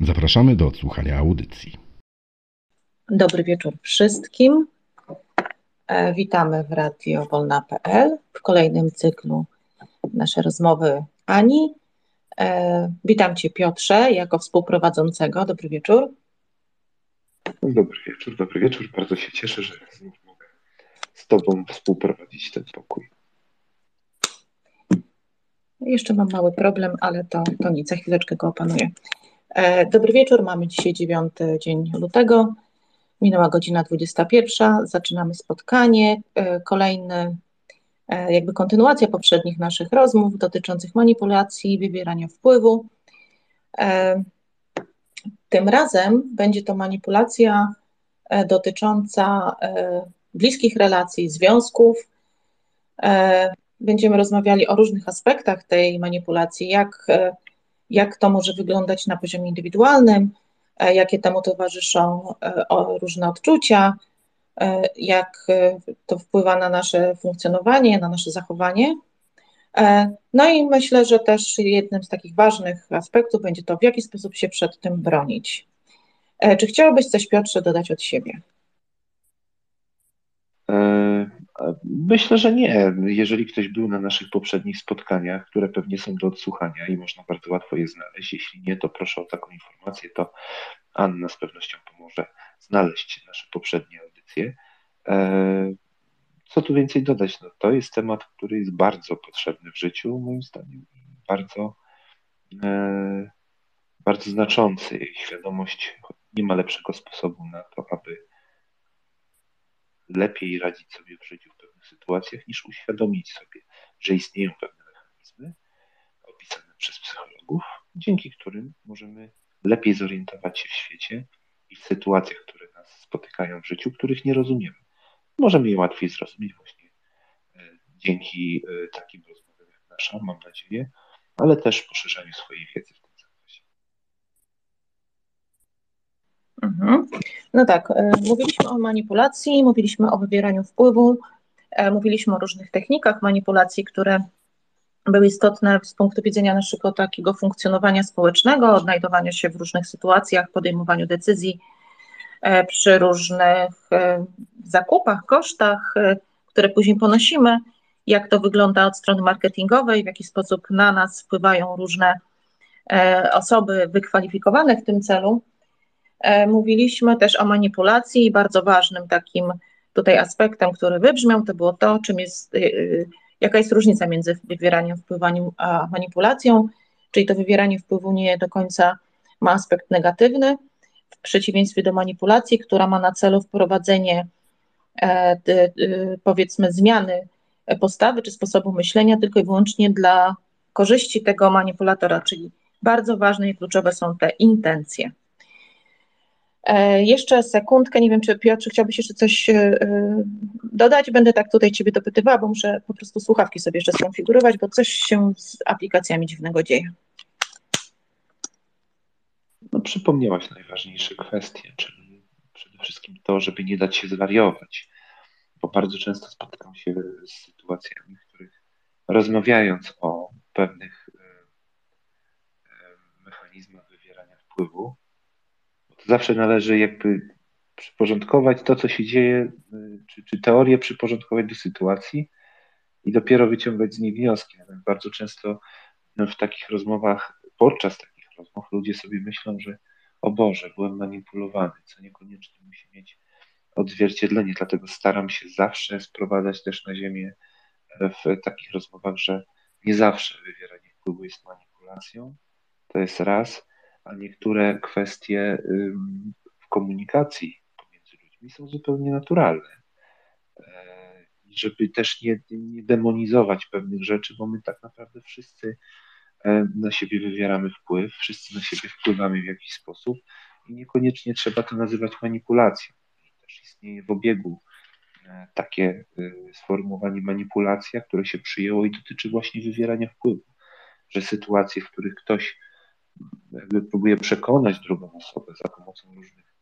Zapraszamy do odsłuchania audycji. Dobry wieczór wszystkim. E, witamy w radiowolna.pl w kolejnym cyklu nasze rozmowy Ani. E, witam Cię Piotrze jako współprowadzącego. Dobry wieczór. Dobry wieczór, dobry wieczór. Bardzo się cieszę, że znów mogę z Tobą współprowadzić ten pokój. Jeszcze mam mały problem, ale to, to nic, za chwileczkę go opanuję. E, dobry wieczór, mamy dzisiaj 9 dzień lutego, minęła godzina 21, zaczynamy spotkanie, e, kolejny, e, jakby kontynuacja poprzednich naszych rozmów dotyczących manipulacji, wywierania wpływu. Tym razem będzie to manipulacja dotycząca bliskich relacji, związków. Będziemy rozmawiali o różnych aspektach tej manipulacji, jak jak to może wyglądać na poziomie indywidualnym, e, jakie temu towarzyszą e, różne odczucia, e, jak to wpływa na nasze funkcjonowanie, na nasze zachowanie. No i myślę, że też jednym z takich ważnych aspektów będzie to, w jaki sposób się przed tym bronić. Czy chciałbyś coś, Piotrze, dodać od siebie? Myślę, że nie. Jeżeli ktoś był na naszych poprzednich spotkaniach, które pewnie są do odsłuchania i można bardzo łatwo je znaleźć, jeśli nie, to proszę o taką informację, to Anna z pewnością pomoże znaleźć nasze poprzednie audycje. E, co tu więcej dodać? No, to jest temat, który jest bardzo potrzebny w życiu, moim zdaniem, bardzo, e, bardzo znaczący. Świadomość nie ma lepszego sposobu na to, aby lepiej radzić sobie w życiu w pewnych sytuacjach, niż uświadomić sobie, że istnieją pewne mechanizmy opisane przez psychologów, dzięki którym możemy lepiej zorientować się w świecie i w sytuacjach, które nas spotykają w życiu, których nie rozumiemy. Możemy je łatwiej zrozumieć właśnie e, dzięki e, takim rozmowom jak nasza, mam nadzieję, ale też poszerzaniu swojej wiedzy w tym Mhm. No tak, e, mówiliśmy o manipulacji, mówiliśmy o wywieraniu wpływu, e, mówiliśmy o różnych technikach manipulacji, które były istotne z punktu widzenia naszego takiego funkcjonowania społecznego, odnajdowania się w różnych sytuacjach, podejmowaniu decyzji e, przy różnych zakupach, kosztach, które później ponosimy, jak to wygląda od strony marketingowej, w jaki sposób na nas wpływają różne osoby wykwalifikowane w tym celu. E, mówiliśmy też o manipulacji i bardzo ważnym takim tutaj aspektem, który wybrzmiał, to było to, czym jest, y, y, jaka jest różnica między wywieraniem wpływu a manipulacją, czyli to wywieranie wpływu nie do końca ma aspekt negatywny, w przeciwieństwie do manipulacji, która ma na celu wprowadzenie e, powiedzmy zmiany postawy czy sposobu myślenia tylko i wyłącznie dla korzyści tego manipulatora, czyli bardzo ważne i kluczowe są te intencje. E, jeszcze sekundkę, nie wiem, czy Piotr, chciałbyś jeszcze coś e, dodać? Będę tak tutaj Ciebie dopytywała, bo muszę po prostu słuchawki sobie jeszcze skonfigurować, bo coś się z aplikacjami dziwnego dzieje. No, przypomniałaś najważniejsze kwestie, czyli przede wszystkim to, żeby nie dać się zwariować, bo bardzo często spotykam się z sytuacjami, w których rozmawiając o pewnych e, mechanizmach wywierania wpływu, zawsze należy jakby przyporządkować to, co się dzieje, y, czy, czy teorię przyporządkować do sytuacji i dopiero wyciągać z niej wnioski. Bardzo często no, w takich rozmowach, podczas takich rozmów ludzie sobie myślą, że o Boże, byłem manipulowany, co niekoniecznie musi mieć odzwierciedlenie, dlatego staram się zawsze sprowadzać też na ziemię e, w takich rozmowach, że nie zawsze wywieranie wpływu jest manipulacją, to jest raz, a niektóre kwestie w komunikacji pomiędzy ludźmi są zupełnie naturalne. E, żeby też nie, nie demonizować pewnych rzeczy, bo my tak naprawdę wszyscy na siebie wywieramy wpływ, wszyscy na siebie wpływamy w jakiś sposób i niekoniecznie trzeba to nazywać manipulacją. Też istnieje w obiegu takie sformułowanie manipulacja, które się przyjęło i dotyczy właśnie wywierania wpływu, że sytuacje, w których ktoś jakby próbuje przekonać drugą osobę za pomocą różnych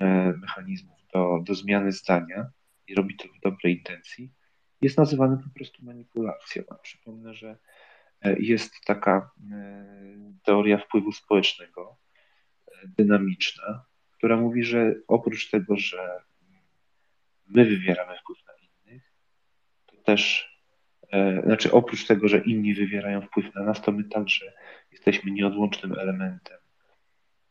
e, mechanizmów do, do zmiany zdania i robi to w dobrej intencji, jest nazywane po prostu manipulacją. A przypomnę, że e, jest taka e, teoria wpływu społecznego, dynamiczna, która mówi, że oprócz tego, że my wywieramy wpływ na innych, to też, znaczy oprócz tego, że inni wywierają wpływ na nas, to my także jesteśmy nieodłącznym elementem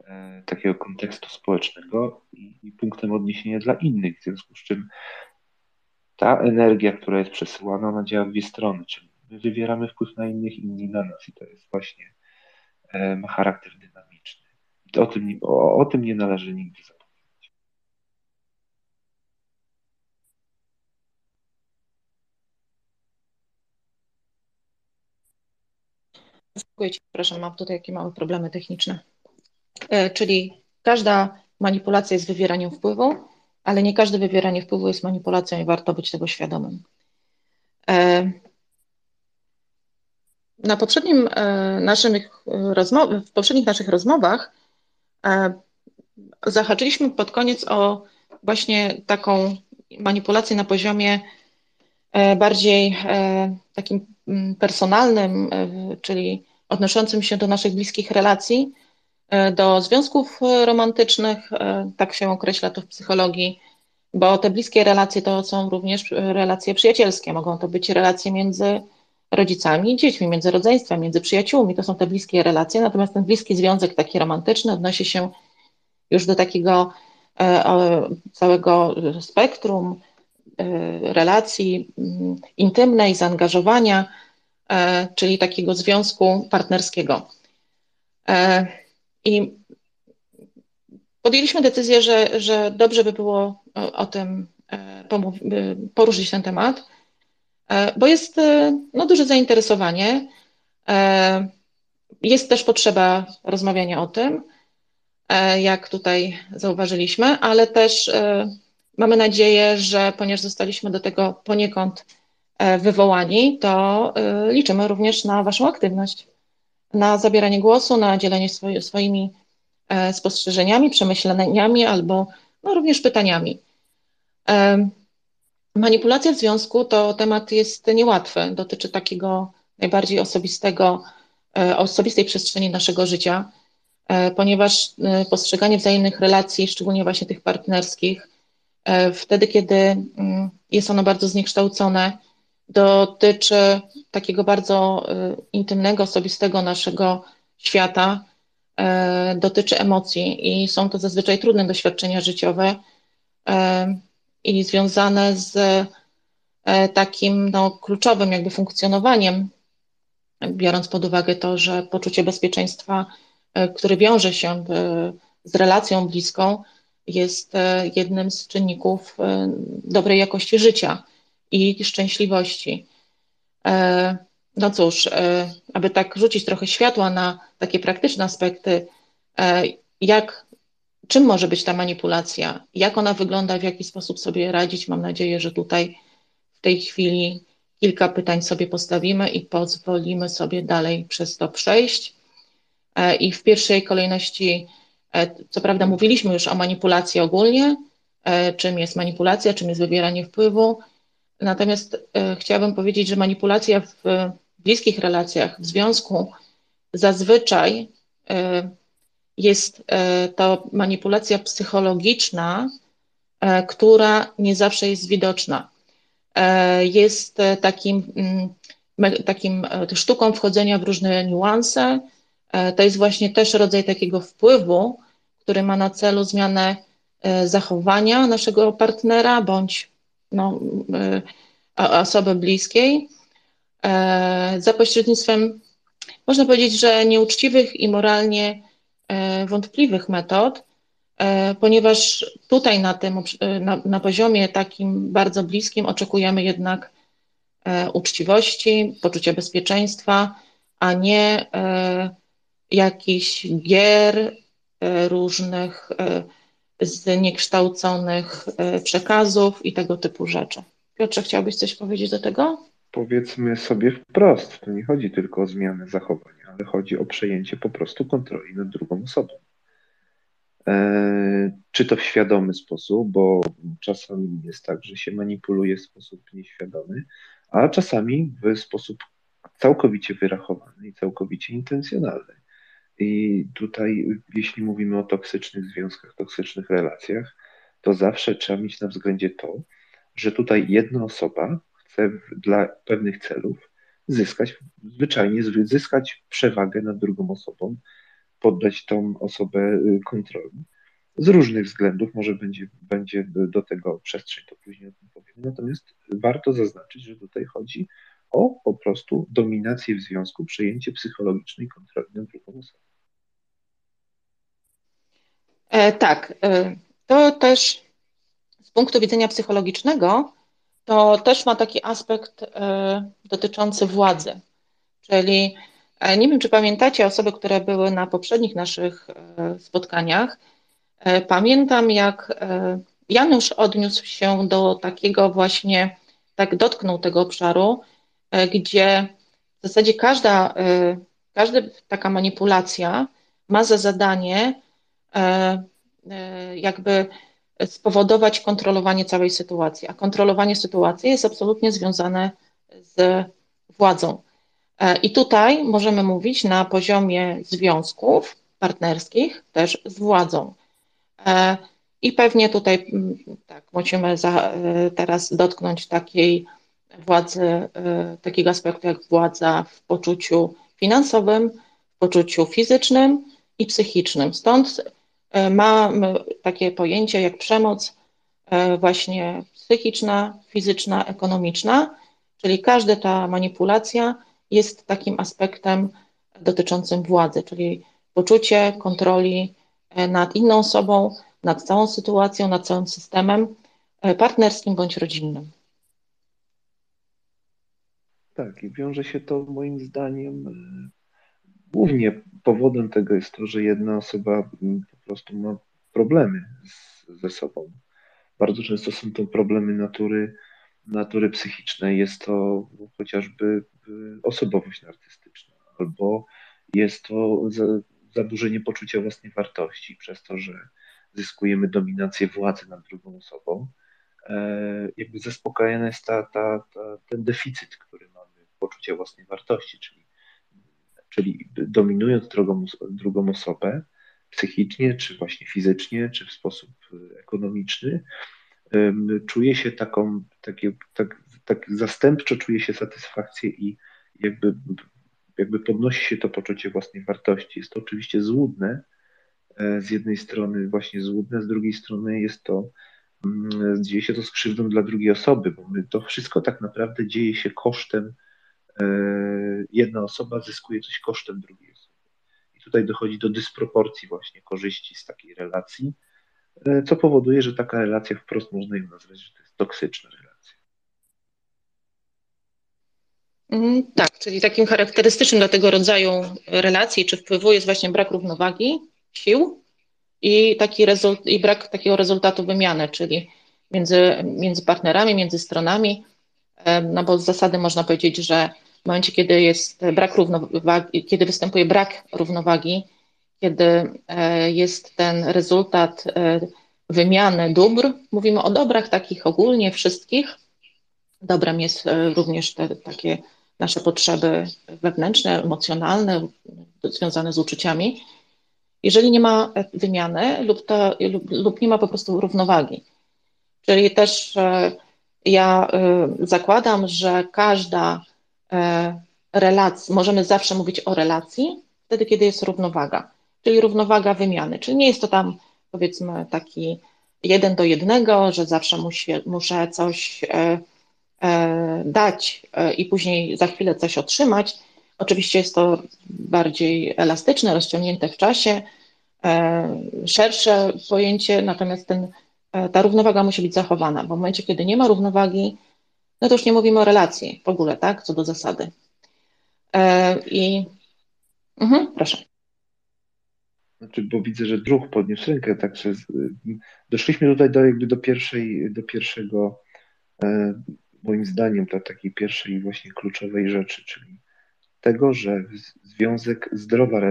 e, takiego kontekstu społecznego i, punktem odniesienia dla innych, w związku z czym ta energia, która jest przesyłana, ona działa w dwie strony, czyli my wywieramy wpływ na innych, inni na nas i to jest właśnie, e, ma charakter dynamiczny. O tym, o, o tym nie należy nigdy zapominać. Przepraszam, mam tutaj jakieś małe problemy techniczne. E, czyli każda manipulacja jest wywieraniem wpływu, ale nie każde wywieranie wpływu jest manipulacją i warto być tego świadomym. E, na poprzednim e, rozmow- w poprzednich naszych rozmowach zahaczyliśmy pod koniec o właśnie taką manipulację na poziomie bardziej takim mm, personalnym, czyli odnoszącym się do naszych bliskich relacji, e, do związków romantycznych, e, tak się określa to w psychologii, bo te bliskie relacje to są również relacje przyjacielskie, mogą to być relacje między rodzicami i dziećmi, między rodzeństwem, między przyjaciółmi, to są te bliskie relacje, natomiast ten bliski związek taki romantyczny odnosi się już do takiego e, całego spektrum relacji mm, intymnej, zaangażowania, E, czyli takiego związku partnerskiego. I podjęliśmy decyzję, że, że dobrze by było o tym poruszyć ten temat, bo jest no, duże zainteresowanie. Jest też potrzeba rozmawiania o tym, jak tutaj zauważyliśmy, ale też mamy nadzieję, że ponieważ zostaliśmy do tego poniekąd E, wywołani, to e, liczymy również na Waszą aktywność, na zabieranie głosu, na dzielenie swoje, swoimi e, spostrzeżeniami, przemyśleniami albo no, również pytaniami. Manipulacja w związku to temat jest niełatwy, dotyczy takiego najbardziej osobistego, osobistej przestrzeni naszego życia, ponieważ postrzeganie wzajemnych relacji, szczególnie właśnie tych partnerskich, wtedy, kiedy mm, jest ono bardzo zniekształcone, dotyczy takiego bardzo y, intymnego, osobistego naszego świata, y, dotyczy emocji i są to zazwyczaj trudne doświadczenia życiowe i związane z takim no, kluczowym jakby funkcjonowaniem, biorąc pod uwagę to, że poczucie bezpieczeństwa, które wiąże się z relacją bliską, jest jednym z czynników dobrej jakości życia i szczęśliwości. E, no cóż, e, aby tak rzucić trochę światła na takie praktyczne aspekty, e, jak, czym może być ta manipulacja, jak ona wygląda, w jaki sposób sobie radzić. Mam nadzieję, że tutaj w tej chwili kilka pytań sobie postawimy i pozwolimy sobie dalej przez to przejść. I w pierwszej kolejności, co prawda, mówiliśmy już o manipulacji ogólnie, czym jest manipulacja, czym jest wybieranie wpływu, Natomiast e, chciałabym powiedzieć, że manipulacja w bliskich relacjach, w związku zazwyczaj e, jest e, to manipulacja psychologiczna, która nie zawsze jest widoczna. Jest takim, mm, takim sztuką wchodzenia w różne niuanse. To jest właśnie też rodzaj takiego wpływu, który ma na celu zmianę zachowania naszego partnera bądź no, e, osoby bliskiej e, za pośrednictwem, można powiedzieć, że nieuczciwych i moralnie e, wątpliwych metod, ponieważ tutaj na tym, na, na poziomie takim bardzo bliskim oczekujemy jednak uczciwości, poczucia bezpieczeństwa, a nie jakichś gier różnych zniekształconych przekazów i tego typu rzeczy. Piotrze, chciałbyś coś powiedzieć do tego? Powiedzmy sobie wprost, to nie chodzi tylko o zmianę zachowania, ale chodzi o przejęcie po prostu kontroli nad drugą osobą. E, czy to w świadomy sposób, bo czasami jest tak, że się manipuluje w sposób nieświadomy, a czasami w sposób całkowicie wyrachowany i całkowicie intencjonalny. I tutaj, jeśli mówimy o toksycznych związkach, toksycznych relacjach, to zawsze trzeba mieć na względzie to, że tutaj jedna osoba chce dla pewnych celów zyskać, zwyczajnie zyskać przewagę nad drugą osobą, poddać tą osobę y, kontroli. Z różnych względów, może będzie, będzie do tego przestrzeń, to później o tym powiemy. Natomiast warto zaznaczyć, że tutaj chodzi o po prostu dominację w związku, przejęcie psychologicznej kontroli nad drugą osobą. E, tak, e, to też z punktu widzenia psychologicznego, to też ma taki aspekt e, dotyczący władzy. Czyli nie wiem, czy pamiętacie osoby, które były na poprzednich naszych spotkaniach. Pamiętam, jak Janusz odniósł się do takiego właśnie, tak dotknął tego obszaru, gdzie w zasadzie każda, każda taka manipulacja ma za zadanie jakby spowodować kontrolowanie całej sytuacji, a kontrolowanie sytuacji jest absolutnie związane z władzą. E, I tutaj możemy mówić na poziomie związków partnerskich też z władzą. E, I pewnie tutaj mm, tak, musimy za, e, teraz dotknąć takiej władzy, takiego aspektu jak władza w poczuciu finansowym, w poczuciu fizycznym i psychicznym. Stąd E, mamy takie pojęcie jak przemoc e, właśnie psychiczna, fizyczna, ekonomiczna, czyli każda ta manipulacja jest takim aspektem dotyczącym władzy, czyli poczucie kontroli e, nad inną osobą, nad całą sytuacją, nad całym systemem partnerskim bądź rodzinnym. Tak, i wiąże się to moim zdaniem głównie powodem tego jest to, że jedna osoba prostu ma problemy z, ze sobą. Bardzo często są to problemy natury, natury psychicznej. Jest to chociażby y, osobowość narcystyczna, albo jest to zaburzenie poczucia własnej wartości przez to, że zyskujemy dominację władzy nad drugą osobą. E, jakby zaspokajany jest ta, ta, ta, ten deficyt, który mamy poczucia własnej wartości, czyli, czyli dominując drugą, drugą osobę, psychicznie, czy właśnie fizycznie, czy w sposób e, ekonomiczny, czuje się taką, takie, tak, tak zastępczo czuje się satysfakcję i jakby, jakby podnosi się to poczucie własnej wartości. Jest to oczywiście złudne, e, z jednej strony właśnie złudne, z drugiej strony jest to, mm, dzieje się to z krzywdą dla drugiej osoby, bo my, to wszystko tak naprawdę dzieje się kosztem, e, jedna osoba zyskuje coś kosztem drugiej osoby tutaj dochodzi do dysproporcji właśnie korzyści z takiej relacji, e, co powoduje, że taka relacja wprost można ją nazwać, że to jest toksyczna relacja. Mm, tak, czyli takim charakterystycznym dla tego rodzaju relacji czy wpływu jest właśnie brak równowagi sił i, taki rezult, i brak takiego rezultatu wymiany, czyli między, między partnerami, między stronami, e, no bo z zasady można powiedzieć, że w momencie, kiedy jest brak równowagi, kiedy występuje brak równowagi, kiedy e, jest ten rezultat e, wymiany dóbr, mówimy o dobrach takich ogólnie wszystkich. Dobrem jest e, również te takie nasze potrzeby wewnętrzne, emocjonalne, związane z uczuciami. Jeżeli nie ma wymiany lub, to, lub, lub nie ma po prostu równowagi, czyli też ja zakładam, że każda relacji, możemy zawsze mówić o relacji, wtedy, kiedy jest równowaga, czyli równowaga wymiany, czyli nie jest to tam powiedzmy taki jeden do jednego, że zawsze muszę coś e, e, dać e, i później za chwilę coś otrzymać. Oczywiście jest to bardziej elastyczne, rozciągnięte w czasie, e, szersze pojęcie, natomiast ten, e, ta równowaga musi być zachowana, bo w momencie, kiedy nie ma równowagi, no to już nie mówimy o relacji w ogóle, tak, co do zasady. I mhm, proszę. Znaczy, bo widzę, że druh podniósł rękę, także doszliśmy tutaj do, jakby do, pierwszej, do pierwszego, moim zdaniem, do takiej pierwszej właśnie kluczowej rzeczy, czyli tego, że związek, zdrowa,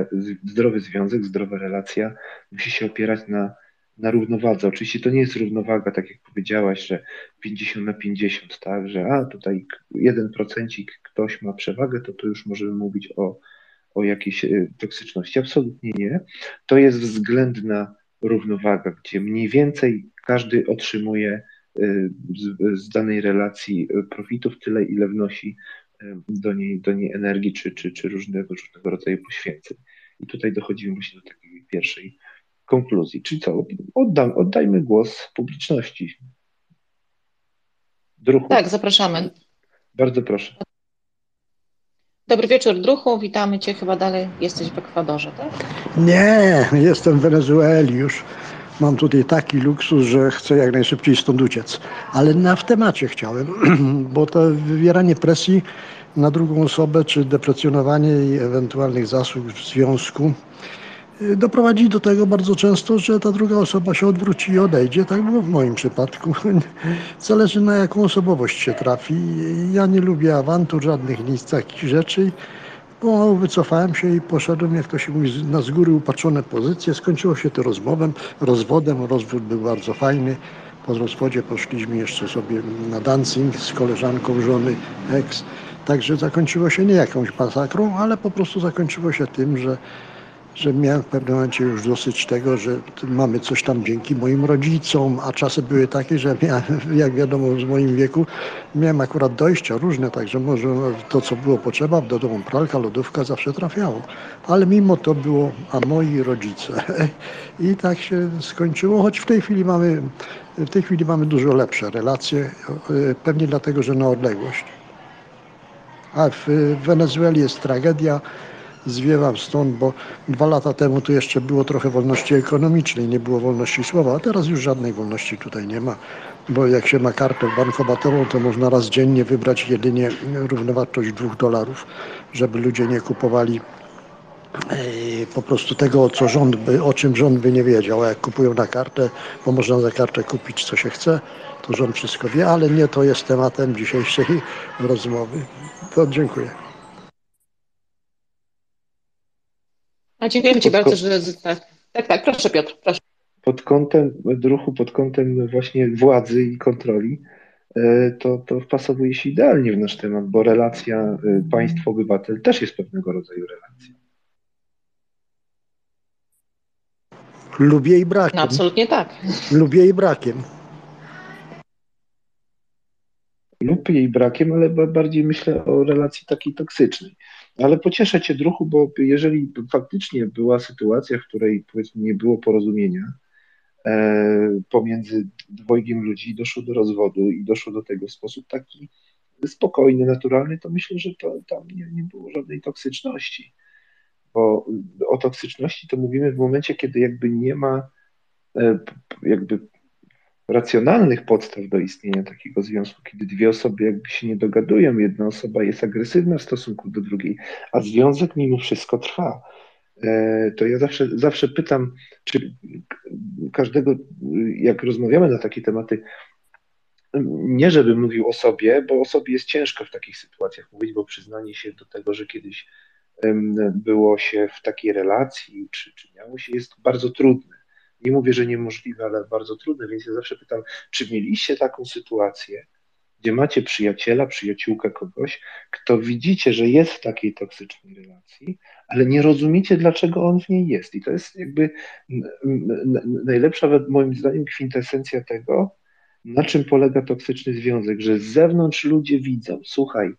zdrowy związek, zdrowa relacja musi się opierać na, na równowadze. Oczywiście to nie jest równowaga, tak jak powiedziałaś, że 50 na 50, tak, że a tutaj jeden procencik ktoś ma przewagę, to tu już możemy mówić o, o jakiejś e, toksyczności. Absolutnie nie. To jest względna równowaga, gdzie mniej więcej każdy otrzymuje e, z, z danej relacji e, profitów tyle, ile wnosi do niej, do niej energii czy, czy, czy różnego, różnego rodzaju poświęceń. I tutaj dochodzimy właśnie do takiej pierwszej konkluzji. Czyli co? Oddam, oddajmy głos publiczności. Druhu. Tak, zapraszamy. Bardzo proszę. Dobry wieczór, Druchu. Witamy Cię. Chyba dalej jesteś w Ekwadorze, tak? Nie, jestem w Wenezueli już. Mam tutaj taki luksus, że chcę jak najszybciej stąd uciec. Ale na w temacie chciałem, bo to wywieranie presji na drugą osobę, czy deprecjonowanie jej ewentualnych zasług w związku doprowadzi do tego bardzo często, że ta druga osoba się odwróci i odejdzie. Tak było w moim przypadku. Zależy na jaką osobowość się trafi. Ja nie lubię awantur, żadnych nic takich rzeczy. Pomału wycofałem się i poszedłem, jak to się mówi, na z góry upatrzone pozycje. Skończyło się to rozmowem, rozwodem. Rozwód był bardzo fajny. Po rozwodzie poszliśmy jeszcze sobie na dancing z koleżanką żony ex. Także zakończyło się nie jakąś masakrą, ale po prostu zakończyło się tym, że że miałem w pewnym momencie już dosyć tego, że mamy coś tam dzięki moim rodzicom, a czasy były takie, że miałem, jak wiadomo z moim wieku, miałem akurat dojścia różne, także może to, co było potrzeba, do domu pralka, lodówka zawsze trafiało. Ale mimo to było, a moi rodzice. I tak się skończyło, choć w tej chwili mamy, w tej chwili mamy dużo lepsze relacje, pewnie dlatego, że na odległość. A w Wenezueli jest tragedia zwiewam stąd, bo dwa lata temu tu jeszcze było trochę wolności ekonomicznej, nie było wolności słowa, a teraz już żadnej wolności tutaj nie ma, bo jak się ma kartę bankomatową, to można raz dziennie wybrać jedynie równowartość dwóch dolarów, żeby ludzie nie kupowali e, po prostu tego, co rząd by, o czym rząd by nie wiedział. A jak kupują na kartę, bo można za kartę kupić co się chce, to rząd wszystko wie, ale nie to jest tematem dzisiejszej rozmowy. To dziękuję. A dziękuję Ci bardzo, że tak, tak, tak, proszę Piotr, proszę. Pod kątem ruchu, pod kątem właśnie władzy i kontroli, e, to, to wpasowuje się idealnie w nasz temat, bo relacja e, państwo-obywatel też jest pewnego rodzaju relacją. Lubię i brakiem. No, absolutnie tak. Lubię i brakiem. Lub jej brakiem, ale bardziej myślę o relacji takiej toksycznej. Ale pocieszę Cię, druhu, bo jeżeli faktycznie była sytuacja, w której powiedzmy nie było porozumienia e, pomiędzy dwojgiem ludzi, doszło do rozwodu i doszło do tego w sposób taki spokojny, naturalny, to myślę, że to, tam nie, nie było żadnej toksyczności. Bo o toksyczności to mówimy w momencie, kiedy jakby nie ma e, jakby racjonalnych podstaw do istnienia takiego związku, kiedy dwie osoby jakby się nie dogadują, jedna osoba jest agresywna w stosunku do drugiej, a związek mimo wszystko trwa. E, to ja zawsze, zawsze pytam, czy każdego, jak rozmawiamy na takie tematy, nie żeby mówił o sobie, bo o sobie jest ciężko w takich sytuacjach mówić, bo przyznanie się do tego, że kiedyś było się w takiej relacji, czy, czy miało się, jest bardzo trudne nie mówię, że niemożliwe, ale bardzo trudne, więc ja zawsze pytam, czy mieliście taką sytuację, gdzie macie przyjaciela, przyjaciółkę kogoś, kto widzicie, że jest w takiej toksycznej relacji, ale nie rozumiecie, dlaczego on w niej jest. I to jest jakby najlepsza, moim zdaniem, kwintesencja tego, na czym polega toksyczny związek, że z zewnątrz ludzie widzą, słuchaj,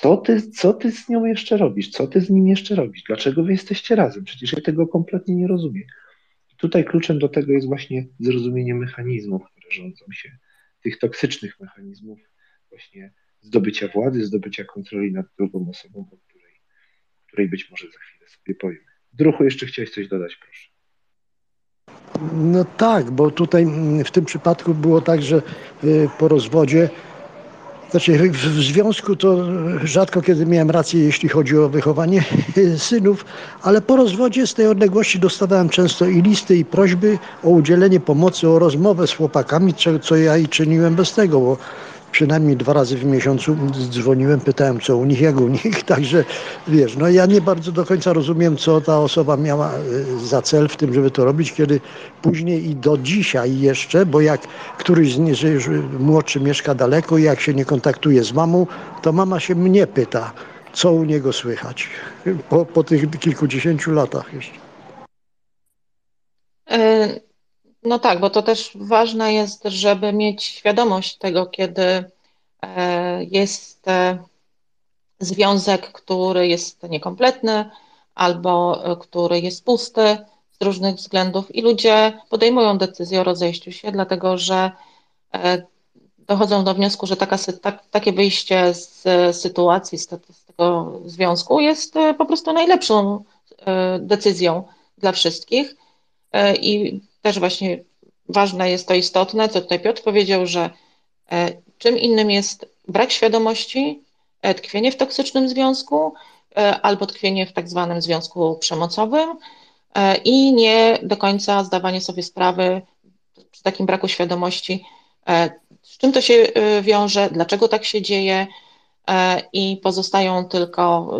co ty, co ty z nią jeszcze robisz, co ty z nim jeszcze robisz, dlaczego wy jesteście razem, przecież ja tego kompletnie nie rozumiem. Tutaj kluczem do tego jest właśnie zrozumienie mechanizmów, które rządzą się, tych toksycznych mechanizmów właśnie zdobycia władzy, zdobycia kontroli nad drugą osobą, o której, której być może za chwilę sobie powiemy. Druhu, jeszcze chciałeś coś dodać, proszę. No tak, bo tutaj w tym przypadku było tak, że y, po rozwodzie Znaczy, w, związku to rzadko kiedy miałem rację, jeśli chodzi o wychowanie synów, ale po rozwodzie z tej odległości dostawałem często i listy, i prośby o udzielenie pomocy, o rozmowę z chłopakami, co, co ja i czyniłem bez tego, bo przynajmniej dwa razy w miesiącu dzwoniłem, pytałem co u nich, jak u nich, także wiesz, no ja nie bardzo do końca rozumiem, co ta osoba miała y, za cel w tym, żeby to robić, kiedy później i do dzisiaj jeszcze, bo jak któryś z nich, młodszy mieszka daleko i jak się nie kontaktuje z mamą, to mama się mnie pyta, co u niego słychać po, po tych kilkudziesięciu latach jeszcze. Y, no tak, bo to też ważne jest, żeby mieć świadomość tego, kiedy e, jest e, związek, który jest niekompletny albo e, który jest pusty z różnych względów i ludzie podejmują decyzję o rozejściu się, dlatego że dochodzą do wniosku, że taka, tak, takie wyjście z sytuacji, z, z tego związku jest po prostu najlepszą decyzją dla wszystkich. I też właśnie ważne jest to istotne, co tutaj Piotr powiedział, że e, czym innym jest brak świadomości, e, tkwienie w toksycznym związku e, albo tkwienie w tak zwanym związku przemocowym i nie do końca zdawanie sobie sprawy przy takim braku świadomości, z czym to się wiąże, dlaczego tak się dzieje i pozostają tylko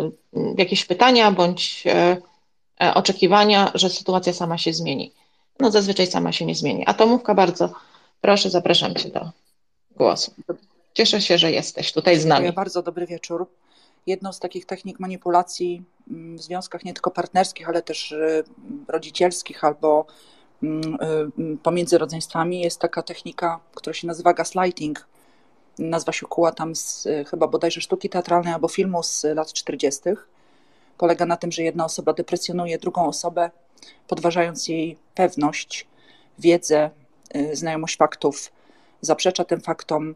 jakieś pytania bądź oczekiwania, że sytuacja sama się zmieni no zazwyczaj sama się nie zmieni. Atomówka bardzo proszę, zapraszam Cię do głosu. Cieszę się, że jesteś tutaj z nami. Bardzo, dobry wieczór. Jedną z takich technik manipulacji mm, w związkach nie tylko partnerskich, ale też y, rodzicielskich albo mm, y, pomiędzy rodzeństwami jest taka technika, która się nazywa gaslighting. Nazwa się kuła tam z y, chyba bodajże sztuki teatralnej albo filmu z lat 40. Polega na tym, że jedna osoba depresjonuje drugą osobę podważając jej pewność, wiedzę, y, znajomość faktów, zaprzecza tym faktom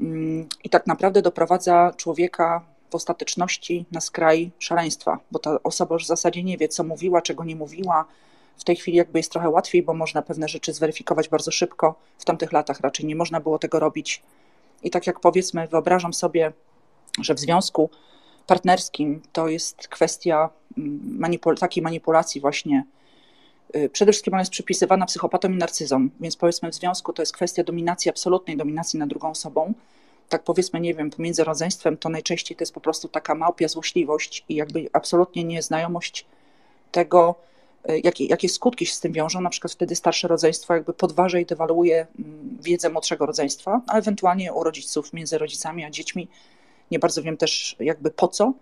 mm, i tak naprawdę doprowadza człowieka w ostateczności na skraj szaleństwa, bo ta osoba już w zasadzie nie wie, co mówiła, czego nie mówiła. W tej chwili jakby jest trochę łatwiej, bo można pewne rzeczy zweryfikować bardzo szybko. W tamtych latach raczej nie można było tego robić. I tak jak powiedzmy, wyobrażam sobie, że w związku partnerskim to jest kwestia manipul takiej manipulacji właśnie. Y, przede wszystkim ona jest przypisywana psychopatom i narcyzom, więc powiedzmy w związku to jest kwestia dominacji, absolutnej dominacji nad drugą osobą. Tak powiedzmy, nie wiem, pomiędzy rodzeństwem to najczęściej to jest po prostu taka małpia złośliwość i jakby absolutnie nieznajomość tego, y, jakie, jakie skutki się z tym wiążą. Na przykład wtedy starsze rodzeństwo jakby podważa i dewaluuje mm, wiedzę młodszego rodzeństwa, a ewentualnie u rodziców, między rodzicami a dziećmi. Nie bardzo wiem też jakby po co,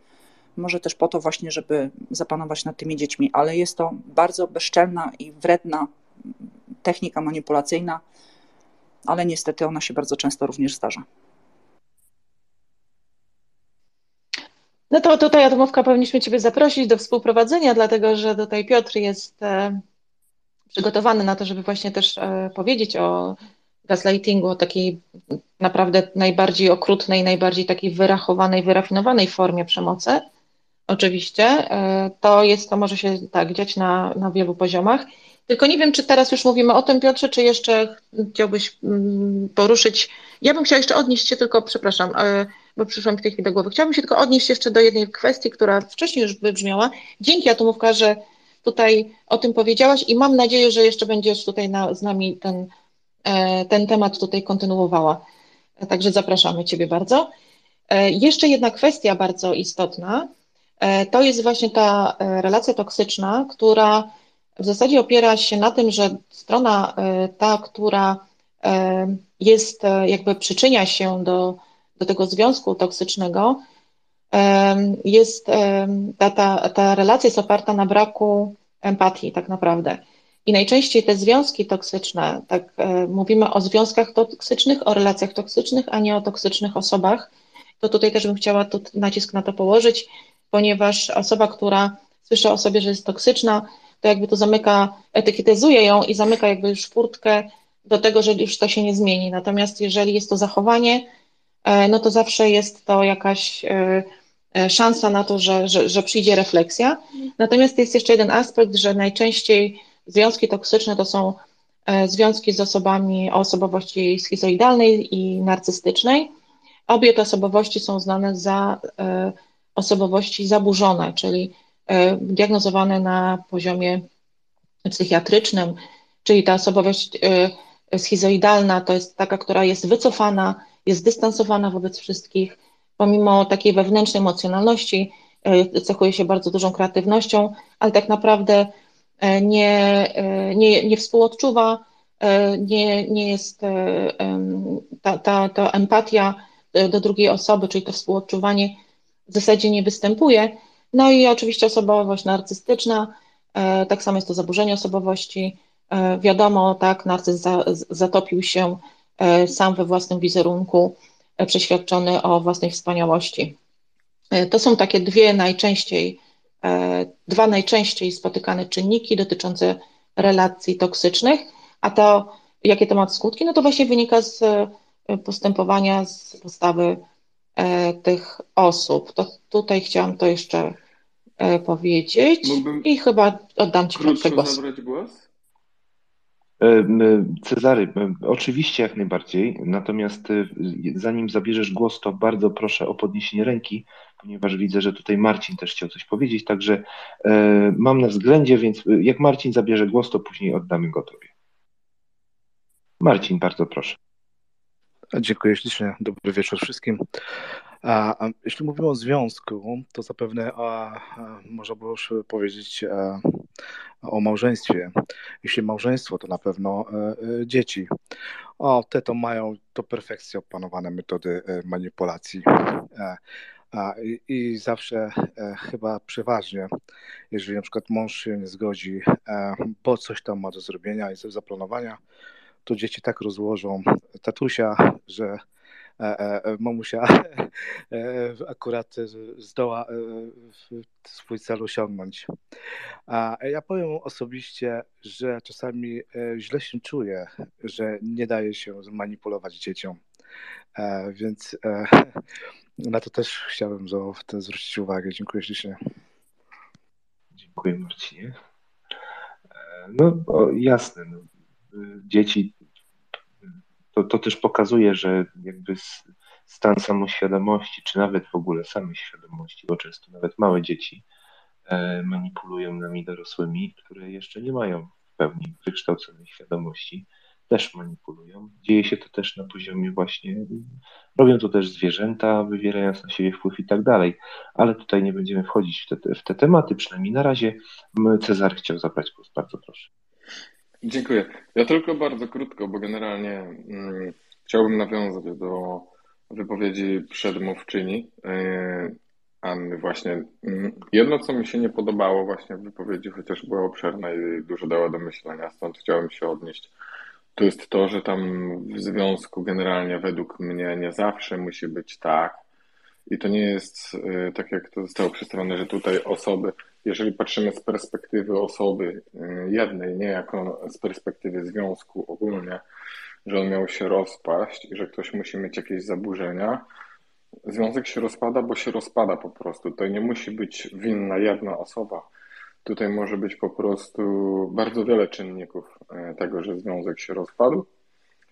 może też po to właśnie, żeby zapanować nad tymi dziećmi, ale jest to bardzo bezczelna i wredna technika manipulacyjna, ale niestety ona się bardzo często również zdarza. No to tutaj Atomówka powinniśmy Ciebie zaprosić do współprowadzenia, dlatego że tutaj Piotr jest e, przygotowany na to, żeby właśnie też e, powiedzieć o gaslightingu, o takiej naprawdę najbardziej okrutnej, najbardziej takiej wyrachowanej, wyrafinowanej formie przemocy oczywiście, e, to jest, to może się tak dziać na, na wielu poziomach. Tylko nie wiem, czy teraz już mówimy o tym, Piotrze, czy jeszcze chciałbyś mm, poruszyć. Ja bym chciała jeszcze odnieść się tylko, przepraszam, e, bo przyszło mi w tej chwili do głowy. Chciałabym się tylko odnieść jeszcze do jednej kwestii, która wcześniej już wybrzmiała. Dzięki Atomówka, że tutaj o tym powiedziałaś i mam nadzieję, że jeszcze będziesz tutaj na, z nami ten, ten temat tutaj kontynuowała. Także zapraszamy Ciebie bardzo. Jeszcze jedna kwestia bardzo istotna, E, to jest właśnie ta e, relacja toksyczna, która w zasadzie opiera się na tym, że strona e, ta, która jest, jakby przyczynia się do, do tego związku toksycznego, jest, ta, ta, ta relacja jest oparta na braku empatii tak naprawdę. I najczęściej te związki toksyczne, tak mówimy o związkach toksycznych, o relacjach toksycznych, a nie o toksycznych osobach, to tutaj też bym chciała tu nacisk na to położyć ponieważ osoba, która słyszy o sobie, że jest toksyczna, to jakby to zamyka, etykietyzuje ją i zamyka jakby już furtkę do tego, że już to się nie zmieni. Natomiast jeżeli jest to zachowanie, e, no to zawsze jest to jakaś e, e, szansa na to, że, że, że przyjdzie refleksja. Natomiast jest jeszcze jeden aspekt, że najczęściej związki toksyczne to są związki z osobami o osobowości schizoidalnej i narcystycznej. Obie te osobowości są znane za osobowości zaburzone, czyli diagnozowane na poziomie psychiatrycznym, czyli ta osobowość schizoidalna to jest taka, która jest wycofana, jest dystansowana wobec wszystkich, pomimo takiej wewnętrznej emocjonalności, cechuje się bardzo dużą kreatywnością, ale tak naprawdę nie, nie, nie współodczuwa, nie, nie jest ta, ta, ta empatia do drugiej osoby, czyli to współodczuwanie w zasadzie nie występuje. No i oczywiście osobowość narcystyczna, tak samo jest to zaburzenie osobowości. Wiadomo, tak, narcyz za, zatopił się sam we własnym wizerunku, przeświadczony o własnej wspaniałości. To są takie dwie najczęściej, dwa najczęściej spotykane czynniki dotyczące relacji toksycznych, a to jakie to ma skutki, no to właśnie wynika z postępowania, z postawy tych osób. To tutaj chciałam to jeszcze powiedzieć Mógłbym i chyba oddam Ci krótko głos. zabrać głos? Cezary, oczywiście jak najbardziej, natomiast e, zanim zabierzesz głos, to bardzo proszę o podniesienie ręki, ponieważ widzę, że tutaj Marcin też chciał coś powiedzieć, także e, mam na względzie, więc jak Marcin zabierze głos, to później oddamy go Tobie. Marcin, bardzo proszę. Dziękuję ślicznie. Dobry wieczór wszystkim. A, a jeśli mówimy o związku, to zapewne a, można by już powiedzieć a, o małżeństwie. Jeśli małżeństwo, to na pewno e, e, dzieci. O, te to mają do perfekcji opanowane metody e, manipulacji. I, I zawsze e, chyba przeważnie, jeżeli na przykład mąż się nie zgodzi, e, bo coś tam ma do zrobienia i do zaplanowania, to dzieci tak rozłożą tatusia, że e, mamusia akurat zdoła swój cel osiągnąć. A ja powiem osobiście, że czasami źle się czuję, że nie daje się zmanipulować dzieciom. Więc na to też chciałbym zwrócić uwagę. Dziękuję ślicznie. Dziękuję Marcinie. No jasne, no. dzieci to, to też pokazuje, że jakby stan samoświadomości, czy nawet w ogóle samej świadomości, bo często nawet małe dzieci e, manipulują nami dorosłymi, które jeszcze nie mają w pełni wykształconej świadomości, też manipulują. Dzieje się to też na poziomie właśnie, robią to też zwierzęta, wywierając na siebie wpływ i tak dalej, ale tutaj nie będziemy wchodzić w te, w te tematy, przynajmniej na razie. Cezar chciał zabrać głos, bardzo proszę. Dziękuję. Ja tylko bardzo krótko, bo generalnie mm, chciałbym nawiązać do wypowiedzi przedmówczyni yy, Anny właśnie. Mm, jedno, co mi się nie podobało właśnie w wypowiedzi, chociaż była obszerna i dużo dała do myślenia, stąd chciałem się odnieść, to jest to, że tam w związku generalnie według mnie nie zawsze musi być tak, i to nie jest y, tak, jak to zostało przedstawione, że tutaj osoby, jeżeli patrzymy z perspektywy osoby y, jednej, nie jako z perspektywy związku ogólnie, że on miał się rozpaść i że ktoś musi mieć jakieś zaburzenia, związek się rozpada, bo się rozpada po prostu. To nie musi być winna jedna osoba. Tutaj może być po prostu bardzo wiele czynników y, tego, że związek się rozpadł.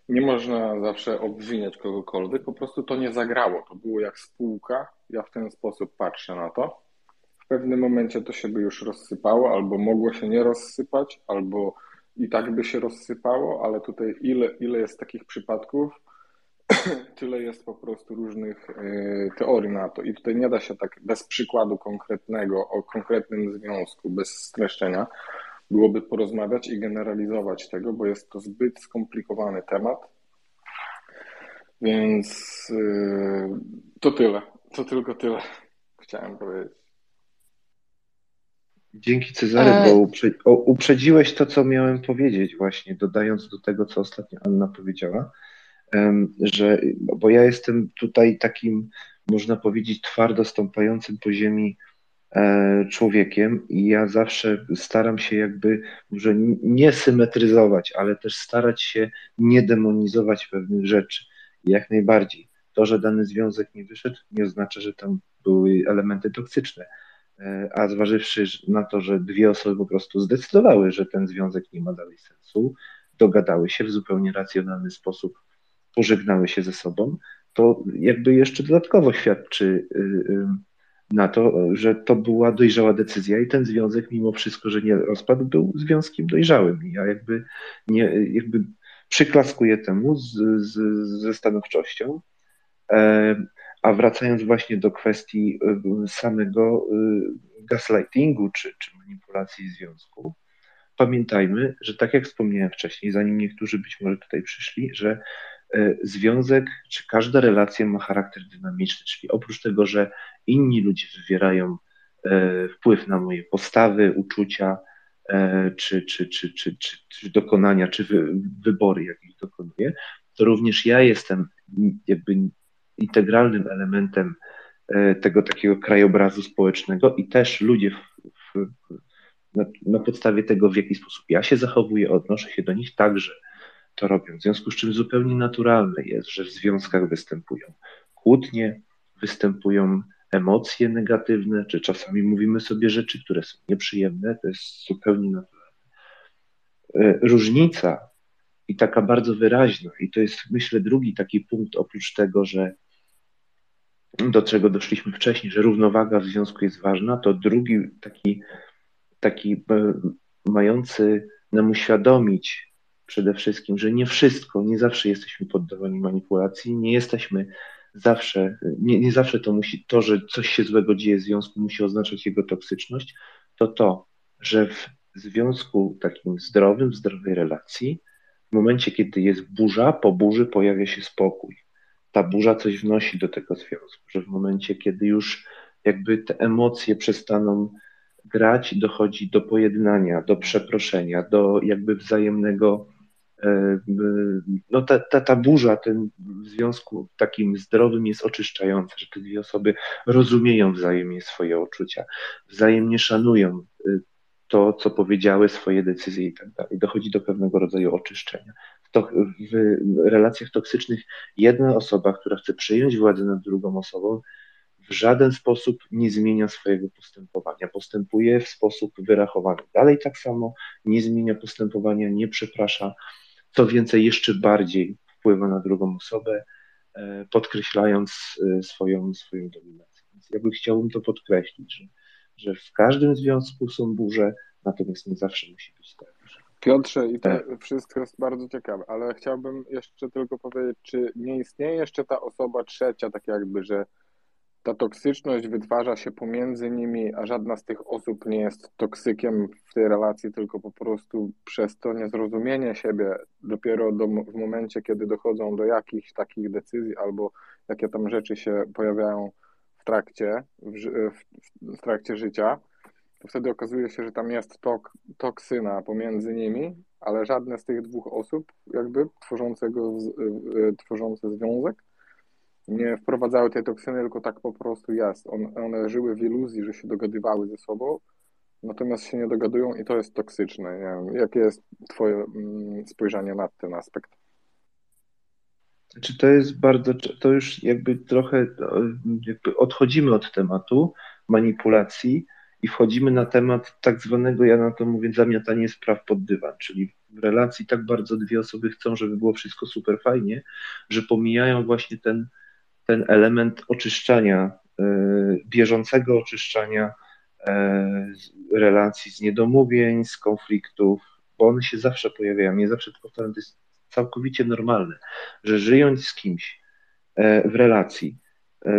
Nie można zawsze obwiniać kogokolwiek, po prostu to nie zagrało. To było jak spółka. Ja w ten sposób patrzę na to. W pewnym momencie to się by już rozsypało, albo mogło się nie rozsypać, albo i tak by się rozsypało, ale tutaj ile, ile jest takich przypadków, tyle jest po prostu różnych y, teorii na to. I tutaj nie da się tak bez przykładu konkretnego, o konkretnym związku, bez streszczenia, byłoby porozmawiać i generalizować tego, bo jest to zbyt skomplikowany temat. Więc yy, to tyle. To tylko tyle chciałem powiedzieć. Dzięki Cezary, bo e- uprze uprzedziłeś to, co miałem powiedzieć właśnie, dodając do tego, co ostatnio Anna powiedziała, że, bo ja jestem tutaj takim, można powiedzieć, twardo stąpającym po ziemi E, człowiekiem i ja zawsze staram się jakby może nie symetryzować, ale też starać się nie demonizować pewnych rzeczy. Jak najbardziej. To, że dany związek nie wyszedł, nie oznacza, że tam były elementy toksyczne. E, a zważywszy na to, że dwie osoby po prostu zdecydowały, że ten związek nie ma dalej sensu, dogadały się w zupełnie racjonalny sposób, pożegnały się ze sobą, to jakby jeszcze dodatkowo świadczy y, y, na to, że to była dojrzała decyzja i ten związek, mimo wszystko, że nie rozpadł, był związkiem dojrzałym. Ja jakby, nie, jakby przyklaskuję temu z, z, ze stanowczością. E, a wracając właśnie do kwestii samego gaslightingu czy, czy manipulacji związku, pamiętajmy, że tak jak wspomniałem wcześniej, zanim niektórzy być może tutaj przyszli, że związek czy każda relacja ma charakter dynamiczny, czyli oprócz tego, że inni ludzie wywierają e, wpływ na moje postawy, uczucia, e, czy, czy, czy, czy, czy, czy dokonania, czy wy, wybory, jakich dokonuję, to również ja jestem jakby integralnym elementem tego takiego krajobrazu społecznego i też ludzie w, w, na, na podstawie tego, w jaki sposób ja się zachowuję, odnoszę się do nich, także to robią. W związku z czym zupełnie naturalne jest, że w związkach występują kłótnie, występują emocje negatywne, czy czasami mówimy sobie rzeczy, które są nieprzyjemne, to jest zupełnie naturalne. E, różnica i taka bardzo wyraźna, i to jest myślę drugi taki punkt, oprócz tego, że do czego doszliśmy wcześniej, że równowaga w związku jest ważna, to drugi taki taki e, mający nam uświadomić przede wszystkim, że nie wszystko, nie zawsze jesteśmy poddawani manipulacji, nie jesteśmy zawsze, nie, nie zawsze to musi, to, że coś się złego dzieje w związku, musi oznaczać jego toksyczność, to to, że w związku takim zdrowym, zdrowej relacji, w momencie, kiedy jest burza, po burzy pojawia się spokój. Ta burza coś wnosi do tego związku, że w momencie, kiedy już jakby te emocje przestaną grać dochodzi do pojednania, do przeproszenia, do jakby wzajemnego. E, no ta, ta, ta burza ten w związku takim zdrowym jest oczyszczająca, że te dwie osoby rozumieją wzajemnie swoje uczucia, wzajemnie szanują e, to, co powiedziały, swoje decyzje i tak dalej. Dochodzi do pewnego rodzaju oczyszczenia. To, w relacjach toksycznych jedna osoba, która chce przyjąć władzę nad drugą osobą, w żaden sposób nie zmienia swojego postępowania. Postępuje w sposób wyrachowany. Dalej tak samo nie zmienia postępowania, nie przeprasza. Co więcej, jeszcze bardziej wpływa na drugą osobę, e, podkreślając e, swoją, swoją dominację. Więc ja bym chciałbym to podkreślić, że, że w każdym związku są burze, natomiast nie zawsze musi być tak. Piotrze, i to tak. wszystko jest bardzo ciekawe, ale chciałbym jeszcze tylko powiedzieć, czy nie istnieje jeszcze ta osoba trzecia, tak jakby, że ta toksyczność wytwarza się pomiędzy nimi, a żadna z tych osób nie jest toksykiem w tej relacji, tylko po prostu przez to niezrozumienie siebie dopiero do, w momencie, kiedy dochodzą do jakichś takich decyzji albo jakie tam rzeczy się pojawiają w trakcie, w, w, w trakcie życia, to wtedy okazuje się, że tam jest tok, toksyna pomiędzy nimi, ale żadne z tych dwóch osób jakby tworzącego, tworzące związek nie wprowadzały tej toksyny, tylko tak po prostu jest. On, one żyły w iluzji, że się dogadywały ze sobą, natomiast się nie dogadują i to jest toksyczne. Nie wiem, jakie jest Twoje mm, spojrzenie na ten aspekt? Czy to jest bardzo, to już jakby trochę jakby odchodzimy od tematu manipulacji i wchodzimy na temat tak zwanego, ja na to mówię, zamiatanie spraw pod dywan, czyli w relacji tak bardzo dwie osoby chcą, żeby było wszystko super fajnie, że pomijają właśnie ten ten element oczyszczania, e, bieżącego oczyszczania e, relacji z niedomówień, z konfliktów, bo one się zawsze pojawiają. Nie zawsze powtarzam, to jest całkowicie normalne, że żyjąc z kimś e, w relacji,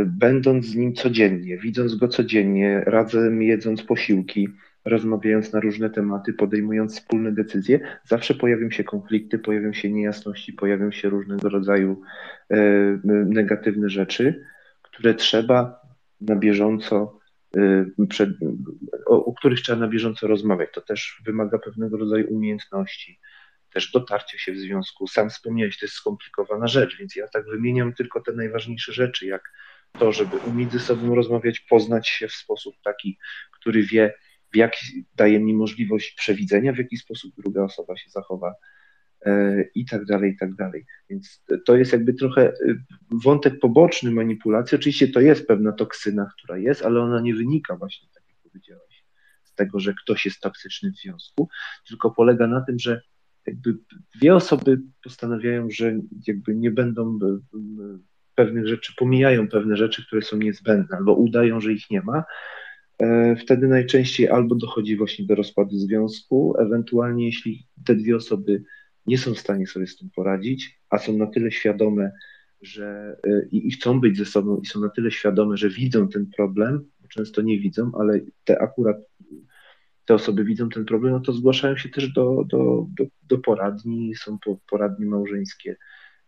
będąc z nim codziennie, widząc go codziennie, razem jedząc posiłki, rozmawiając na różne tematy, podejmując wspólne decyzje, zawsze pojawią się konflikty, pojawią się niejasności, pojawią się różnego rodzaju e, negatywne rzeczy, które trzeba na bieżąco, e, przed, o, o których trzeba na bieżąco rozmawiać. To też wymaga pewnego rodzaju umiejętności, też dotarcia się w związku. Sam wspomniałeś, to jest skomplikowana rzecz, więc ja tak wymieniam tylko te najważniejsze rzeczy, jak to, żeby umieć ze sobą rozmawiać, poznać się w sposób taki, który wie, w jaki daje mi możliwość przewidzenia, w jaki sposób druga osoba się zachowa e, i tak dalej, i tak dalej. Więc to jest jakby trochę e, wątek poboczny manipulacji. Oczywiście to jest pewna toksyna, która jest, ale ona nie wynika właśnie, tak jak powiedziałeś, z tego, że ktoś jest toksyczny w związku, tylko polega na tym, że jakby dwie osoby postanawiają, że jakby nie będą pewnych rzeczy, pomijają pewne rzeczy, które są niezbędne, albo udają, że ich nie ma, e, wtedy najczęściej albo dochodzi właśnie do rozpadu związku, ewentualnie jeśli te dwie osoby nie są w stanie sobie z tym poradzić, a są na tyle świadome, że e, i, i chcą być ze sobą i są na tyle świadome, że widzą ten problem, często nie widzą, ale te akurat te osoby widzą ten problem, no to zgłaszają się też do, do, do, do poradni, są poradnie małżeńskie,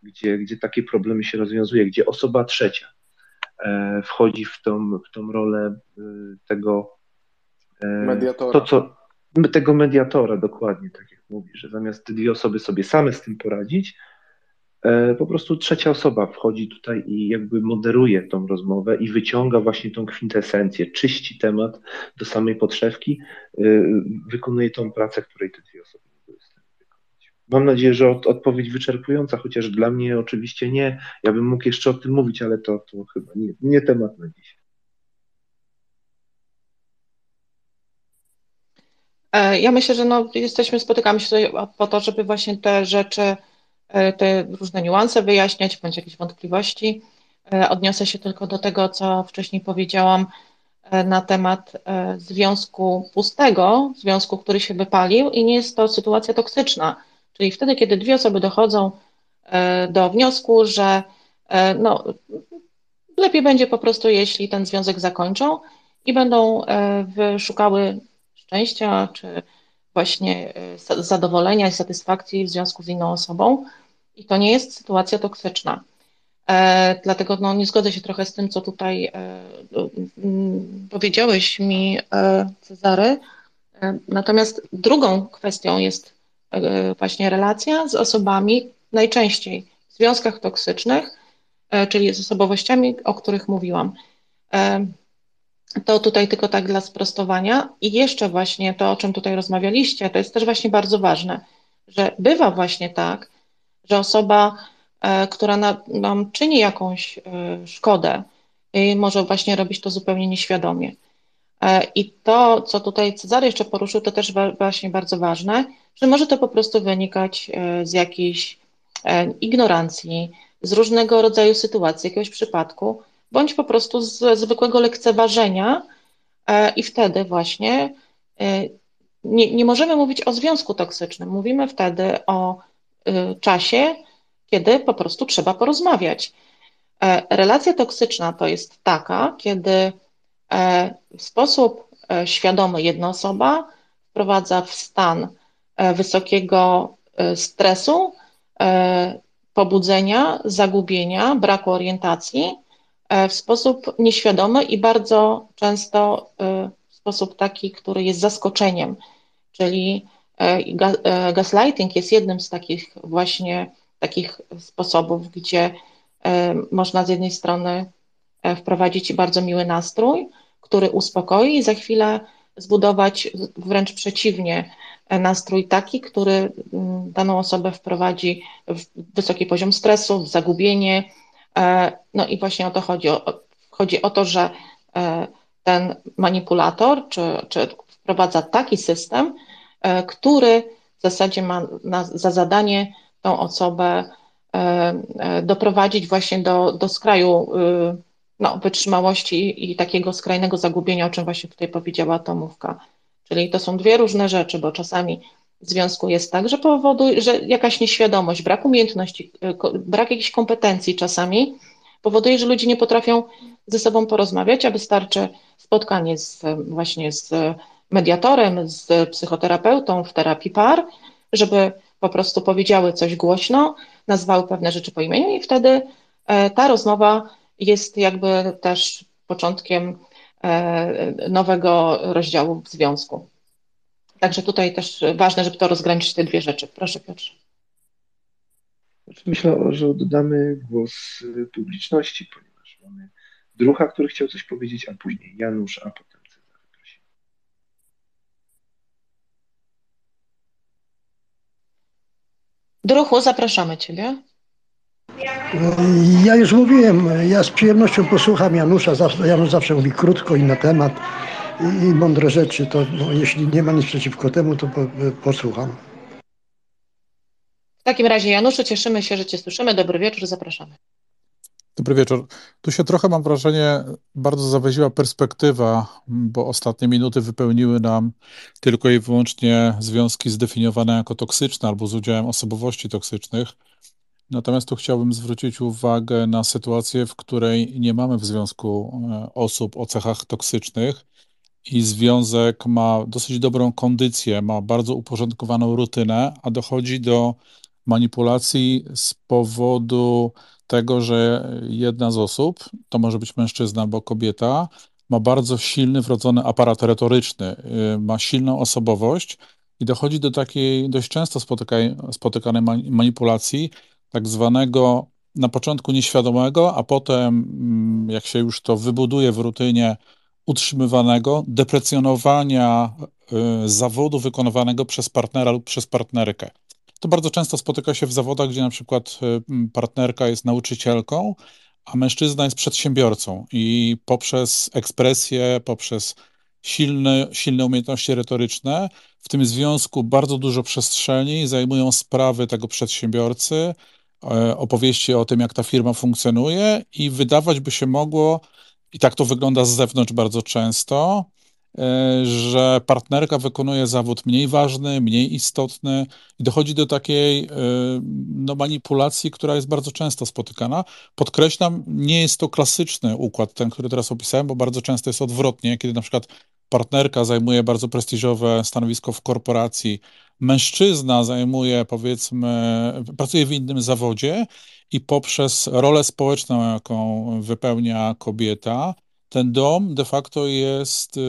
gdzie, gdzie takie problemy się rozwiązuje, gdzie osoba trzecia e, wchodzi w tą, w tą rolę e, tego e, mediatora. To, co, tego mediatora, dokładnie, tak jak mówi, że zamiast te dwie osoby sobie same z tym poradzić, E, po prostu trzecia osoba wchodzi tutaj i jakby moderuje tą rozmowę i wyciąga właśnie tą kwintesencję, czyści temat do samej podszewki, e, wykonuje tą pracę, której te dwie osoby nie były w stanie wykonać. Mam nadzieję, że od, odpowiedź wyczerpująca, chociaż dla mnie oczywiście nie. Ja bym mógł jeszcze o tym mówić, ale to, to chyba nie, nie temat na dziś. E, ja myślę, że no, jesteśmy, spotykamy się tutaj po to, żeby właśnie te rzeczy E, te różne niuanse wyjaśniać, bądź jakieś wątpliwości. E, odniosę się tylko do tego, co wcześniej powiedziałam na temat związku pustego, związku, który się wypalił i nie jest to sytuacja toksyczna. Czyli wtedy, kiedy dwie osoby dochodzą do wniosku, że no, lepiej będzie po prostu, jeśli ten związek zakończą i będą szukały szczęścia czy właśnie e, zadowolenia i satysfakcji w związku z inną osobą. I to nie jest sytuacja toksyczna. E, dlatego no, nie zgodzę się trochę z tym, co tutaj e, mm, powiedziałeś mi, e, Cezary. E, natomiast drugą kwestią jest e, właśnie relacja z osobami, najczęściej w związkach toksycznych, czyli z osobowościami, o których mówiłam. To tutaj tylko tak dla sprostowania. I jeszcze właśnie to, o czym tutaj rozmawialiście, to jest też właśnie bardzo ważne, że bywa właśnie tak, że osoba, e, która nam czyni jakąś e, szkodę, może właśnie robić to zupełnie nieświadomie. E, I to, co tutaj Cezary jeszcze poruszył, to też właśnie bardzo ważne, że może to po prostu wynikać z jakiejś ignorancji, z różnego rodzaju sytuacji, jakiegoś przypadku, bądź po prostu z zwykłego lekceważenia e, i wtedy właśnie e, nie, nie możemy mówić o związku toksycznym. Mówimy wtedy o e, czasie, kiedy po prostu trzeba porozmawiać. Relacja toksyczna to jest taka, kiedy w sposób świadomy jedna osoba wprowadza w stan wysokiego stresu, pobudzenia, zagubienia, braku orientacji E, w sposób nieświadomy i bardzo często e, w sposób taki, który jest zaskoczeniem. Czyli e, gaslighting jest jednym z takich właśnie takich sposobów, gdzie można z jednej strony wprowadzić bardzo miły nastrój, który uspokoi i za chwilę zbudować wręcz przeciwnie nastrój taki, który daną osobę wprowadzi w wysoki poziom stresu, w zagubienie, E, no i właśnie o to chodzi. Chodzi o to, że e, ten manipulator czy, czy wprowadza taki system, e, który w zasadzie ma na, za zadanie tą osobę doprowadzić właśnie do, do skraju no, wytrzymałości i takiego skrajnego zagubienia, o czym właśnie tutaj powiedziała Tomówka. Czyli to są dwie różne rzeczy, bo czasami w związku jest tak, że powoduje, że jakaś nieświadomość, brak umiejętności, e, brak jakichś kompetencji czasami powoduje, że ludzie nie potrafią ze sobą porozmawiać, a wystarczy spotkanie z, właśnie z mediatorem, z psychoterapeutą w terapii par, żeby po prostu powiedziały coś głośno, nazwały pewne rzeczy po imieniu i wtedy e, ta rozmowa jest jakby też początkiem e, nowego rozdziału w związku. Także tutaj też ważne, żeby to rozgraniczyć te dwie rzeczy. Proszę Piotrze. Znaczy, myślę, że oddamy głos publiczności, ponieważ mamy druha, który chciał coś powiedzieć, a później Janusz, a potem Cezary. Prosimy. Druhu, zapraszamy Ciebie. Ja już mówiłem, ja z przyjemnością posłucham Janusza. Janusz zawsze mówi krótko i na temat i, i mądre rzeczy, to no, jeśli nie ma nic przeciwko temu, to po, posłucham. W takim razie, Januszu, cieszymy się, że Cię słyszymy. Dobry wieczór, zapraszamy. Dobry wieczór. Tu się trochę mam wrażenie, bardzo zaweziła perspektywa, bo ostatnie minuty wypełniły nam tylko i wyłącznie związki zdefiniowane jako toksyczne albo z udziałem osobowości toksycznych. Natomiast tu chciałbym zwrócić uwagę na sytuację, w której nie mamy w związku e, osób o cechach toksycznych i związek ma dosyć dobrą kondycję, ma bardzo uporządkowaną rutynę, a dochodzi do manipulacji z powodu tego, że jedna z osób, to może być mężczyzna albo kobieta, ma bardzo silny wrodzony aparat retoryczny, y, ma silną osobowość i dochodzi do takiej dość często spotykanej manipulacji, tak zwanego na początku nieświadomego, a potem, mm, jak się już to wybuduje w rutynie, utrzymywanego, deprecjonowania y, zawodu wykonywanego przez partnera lub przez partnerkę. To bardzo często spotyka się w zawodach, gdzie na przykład y, partnerka jest nauczycielką, a mężczyzna jest przedsiębiorcą i poprzez ekspresję, poprzez silne, silne umiejętności retoryczne, w tym związku bardzo dużo przestrzeni zajmują sprawy tego przedsiębiorcy, opowieści o tym, jak ta firma funkcjonuje, i wydawać by się mogło, i tak to wygląda z zewnątrz bardzo często, E, że partnerka wykonuje zawód mniej ważny, mniej istotny i dochodzi do takiej e, no, manipulacji, która jest bardzo często spotykana. Podkreślam, nie jest to klasyczny układ, ten, który teraz opisałem, bo bardzo często jest odwrotnie, kiedy na przykład partnerka zajmuje bardzo prestiżowe stanowisko w korporacji, mężczyzna zajmuje, powiedzmy, pracuje w innym zawodzie i poprzez rolę społeczną, jaką wypełnia kobieta, ten dom de facto jest y,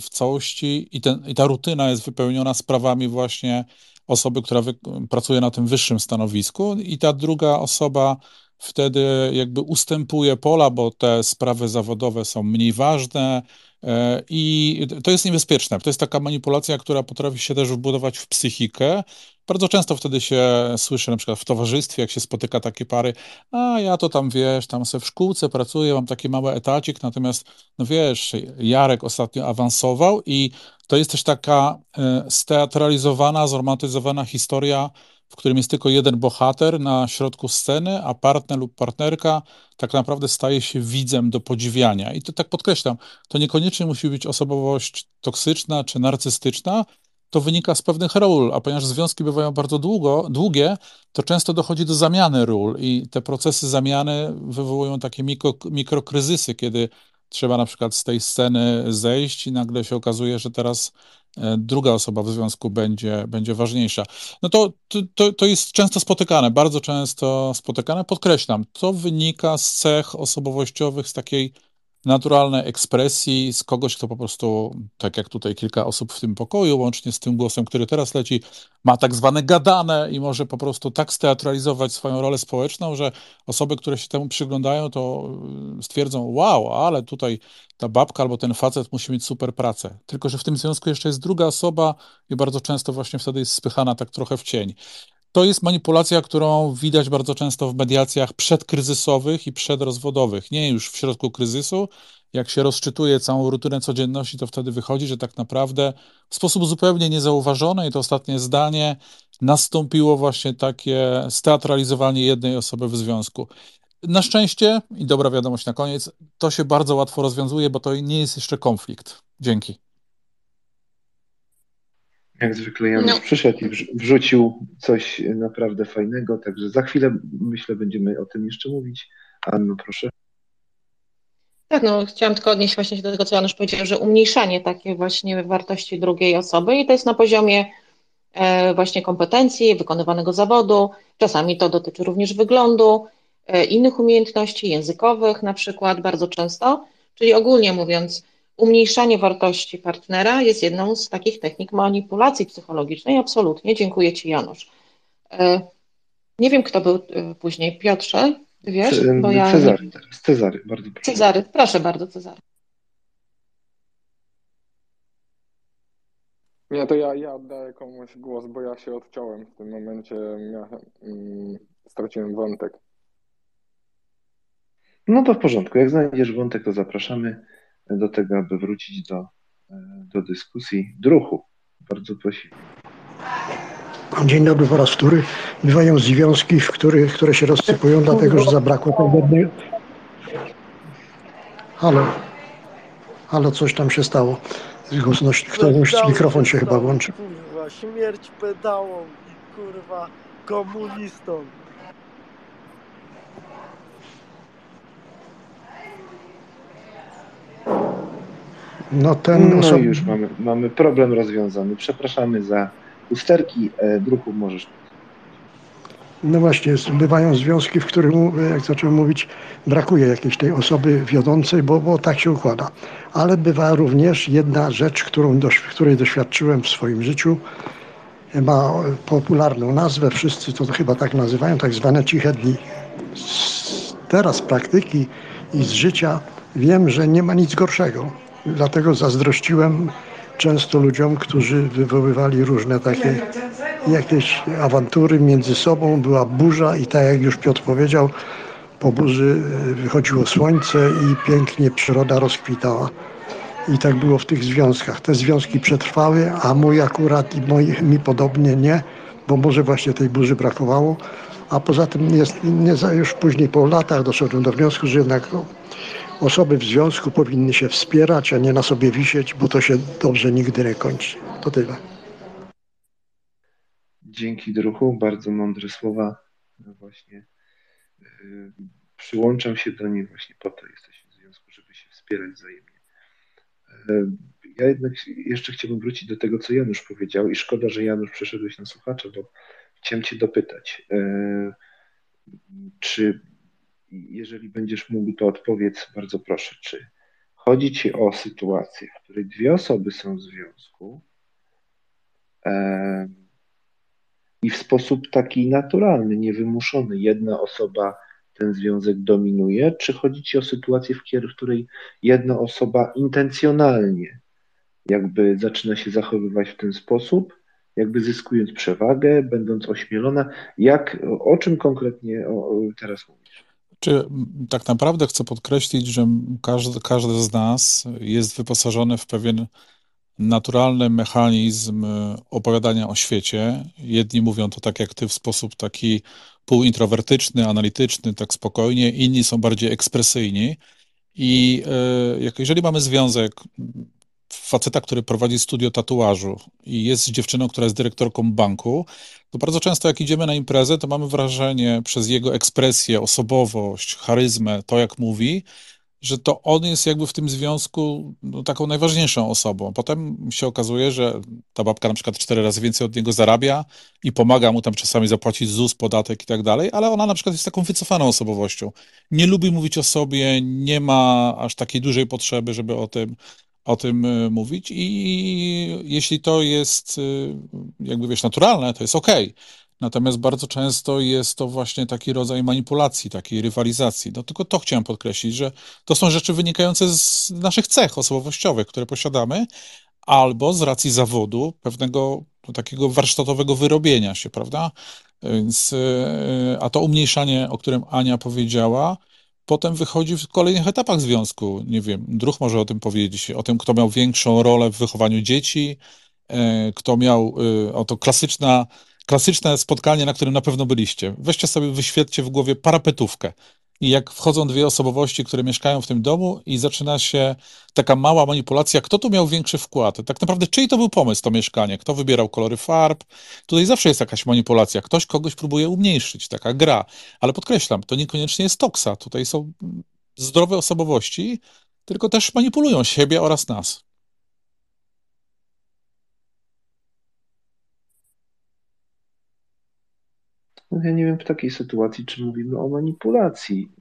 w całości i, ten, i ta rutyna jest wypełniona sprawami właśnie osoby, która wy, pracuje na tym wyższym stanowisku i ta druga osoba wtedy jakby ustępuje pola, bo te sprawy zawodowe są mniej ważne, E, I to jest niebezpieczne. To jest taka manipulacja, która potrafi się też wbudować w psychikę. Bardzo często wtedy się słyszy, na przykład w towarzystwie, jak się spotyka takie pary, a ja to tam wiesz, tam sobie w szkółce pracuję, mam taki mały etacik, natomiast, no wiesz, Jarek ostatnio awansował i to jest też taka e, steatralizowana, zromantyzowana historia w którym jest tylko jeden bohater na środku sceny, a partner lub partnerka tak naprawdę staje się widzem do podziwiania. I to tak podkreślam, to niekoniecznie musi być osobowość toksyczna czy narcystyczna, to wynika z pewnych ról, a ponieważ związki bywają bardzo długo, długie, to często dochodzi do zamiany ról i te procesy zamiany wywołują takie mikro, mikrokryzysy, kiedy trzeba na przykład z tej sceny zejść i nagle się okazuje, że teraz e, druga osoba w związku będzie, będzie ważniejsza. No to, to, to jest często spotykane, bardzo często spotykane. Podkreślam, to wynika z cech osobowościowych, z takiej naturalnej ekspresji z kogoś, kto po prostu, tak jak tutaj kilka osób w tym pokoju, łącznie z tym głosem, który teraz leci, ma tak zwane gadane i może po prostu tak steatralizować swoją rolę społeczną, że osoby, które się temu przyglądają, to y, stwierdzą, wow, ale tutaj ta babka albo ten facet musi mieć super pracę. Tylko, że w tym związku jeszcze jest druga osoba i bardzo często właśnie wtedy jest spychana tak trochę w cień. To jest manipulacja, którą widać bardzo często w mediacjach przedkryzysowych i przedrozwodowych. Nie już w środku kryzysu. Jak się rozczytuje całą rutynę codzienności, to wtedy wychodzi, że tak naprawdę w sposób zupełnie niezauważony, i to ostatnie zdanie, nastąpiło właśnie takie steatralizowanie jednej osoby w związku. Na szczęście, i dobra wiadomość na koniec, to się bardzo łatwo rozwiązuje, bo to nie jest jeszcze konflikt. Dzięki. Jak zwykle Janusz no. przyszedł i wrzucił coś naprawdę fajnego, także za chwilę myślę będziemy o tym jeszcze mówić. Anno, proszę. Tak, no chciałam tylko odnieść właśnie się do tego, co Janusz powiedział, że umniejszanie takiej właśnie wartości drugiej osoby i to jest na poziomie e, właśnie kompetencji, wykonywanego zawodu, czasami to dotyczy również wyglądu, e, innych umiejętności językowych na przykład bardzo często, czyli ogólnie mówiąc, Umniejszanie wartości partnera jest jedną z takich technik manipulacji psychologicznej. Absolutnie. Dziękuję Ci, Janusz. E, nie wiem, kto był e, później. Piotrze, ty wiesz? Bo ja Cezary teraz. Cezary, bardzo proszę. Cezary, proszę bardzo, Cezary. Nie, to ja, ja oddaję komuś głos, bo ja się odciąłem w tym momencie. Ja, mm, straciłem wątek. No to w porządku. Jak znajdziesz wątek, to zapraszamy do tego, aby wrócić do, do dyskusji. Druhu, bardzo prosimy. Dzień dobry po raz wtóry. Bywają związki, w których, które się rozsypują, dlatego że zabrakło pewnej, Halo. Halo, coś tam się stało. Głośność, którymś mikrofon się chyba włączył. Kurwa, śmierć pedałom i kurwa komunistom. No ten No osob... już mamy, mamy problem rozwiązany. Przepraszamy za usterki. E, druku możesz. No właśnie, bywają związki, w których, jak zacząłem mówić, brakuje jakiejś tej osoby wiodącej, bo, bo tak się układa. Ale bywa również jedna rzecz, którą której doświadczyłem w swoim życiu. Ma popularną nazwę, wszyscy to chyba tak nazywają, tak zwane ciche dni. Z, teraz z praktyki i z życia wiem, że nie ma nic gorszego. Dlatego zazdrościłem często ludziom, którzy wywoływali różne takie jakieś awantury między sobą, była burza i tak jak już Piotr powiedział, po burzy e, wychodziło słońce i pięknie przyroda rozkwitała. I tak było w tych związkach. Te związki przetrwały, a mój akurat i moi, mi podobnie nie, bo może właśnie tej burzy brakowało. A poza tym jest, nie, już później po latach doszedłem do wniosku, że jednak osoby w związku powinny się wspierać, a nie na sobie wisieć, bo to się dobrze nigdy nie kończy. To tyle. Dzięki druhu, bardzo mądre słowa. No właśnie yy, przyłączam się do niej właśnie po to jesteśmy w związku, żeby się wspierać wzajemnie. Yy, Ja jednak jeszcze chciałbym wrócić do tego, co Janusz powiedział i szkoda, że Janusz przeszedłeś na słuchacza, bo chciałem Cię dopytać, yy, czy jeżeli będziesz mógł, to odpowiedz bardzo proszę, czy chodzi Ci o sytuację, w której dwie osoby są w związku, i w sposób taki naturalny, niewymuszony jedna osoba ten związek dominuje, czy chodzi ci o sytuację, w której jedna osoba intencjonalnie jakby zaczyna się zachowywać w ten sposób, jakby zyskując przewagę, będąc ośmielona. Jak, o czym konkretnie teraz mówisz? Czy tak naprawdę chcę podkreślić, że każdy, każdy z nas jest wyposażony w pewien naturalny mechanizm y, opowiadania o świecie. Jedni mówią to tak jak ty, w sposób taki półintrowertyczny, analityczny, tak spokojnie, inni są bardziej ekspresyjni. I jak, jeżeli mamy związek faceta, który prowadzi studio tatuażu i jest dziewczyną, która jest dyrektorką banku, to bardzo często jak idziemy na imprezę, to mamy wrażenie przez jego ekspresję, osobowość, charyzmę, to jak mówi, że to on jest jakby w tym związku no, taką najważniejszą osobą. Potem się okazuje, że ta babka na przykład cztery razy więcej od niego zarabia i pomaga mu tam czasami zapłacić ZUS, podatek i tak dalej, ale ona na przykład jest taką wycofaną osobowością. Nie lubi mówić o sobie, nie ma aż takiej dużej potrzeby, żeby o tym, o tym y, mówić i jeśli to jest y, jakby wiesz naturalne, to jest okej. Natomiast bardzo często jest to właśnie taki rodzaj manipulacji, takiej rywalizacji. No tylko to chciałem podkreślić, że to są rzeczy wynikające z naszych cech osobowościowych, które posiadamy, albo z racji zawodu, pewnego no, takiego warsztatowego wyrobienia się, prawda? Więc, y, a to umniejszanie, o którym Ania powiedziała, potem wychodzi w kolejnych etapach związku. Nie wiem, druh może o tym powiedzieć, o tym, kto miał większą rolę w wychowaniu dzieci, e, kto miał, y, oto klasyczna, klasyczne spotkanie, na którym na pewno byliście. Weźcie sobie, wyświetlcie w głowie parapetówkę. I jak wchodzą dwie osobowości, które mieszkają w tym domu i zaczyna się taka mała manipulacja, kto tu miał większy wkład? Tak naprawdę czyj to był pomysł, to mieszkanie? Kto wybierał kolory farb? Tutaj zawsze jest jakaś manipulacja. Ktoś kogoś próbuje umniejszyć, taka gra. Ale podkreślam, to niekoniecznie jest toksa. Tutaj są zdrowe osobowości, tylko też manipulują siebie oraz nas. No ja nie wiem w takiej sytuacji, czy mówimy o manipulacji.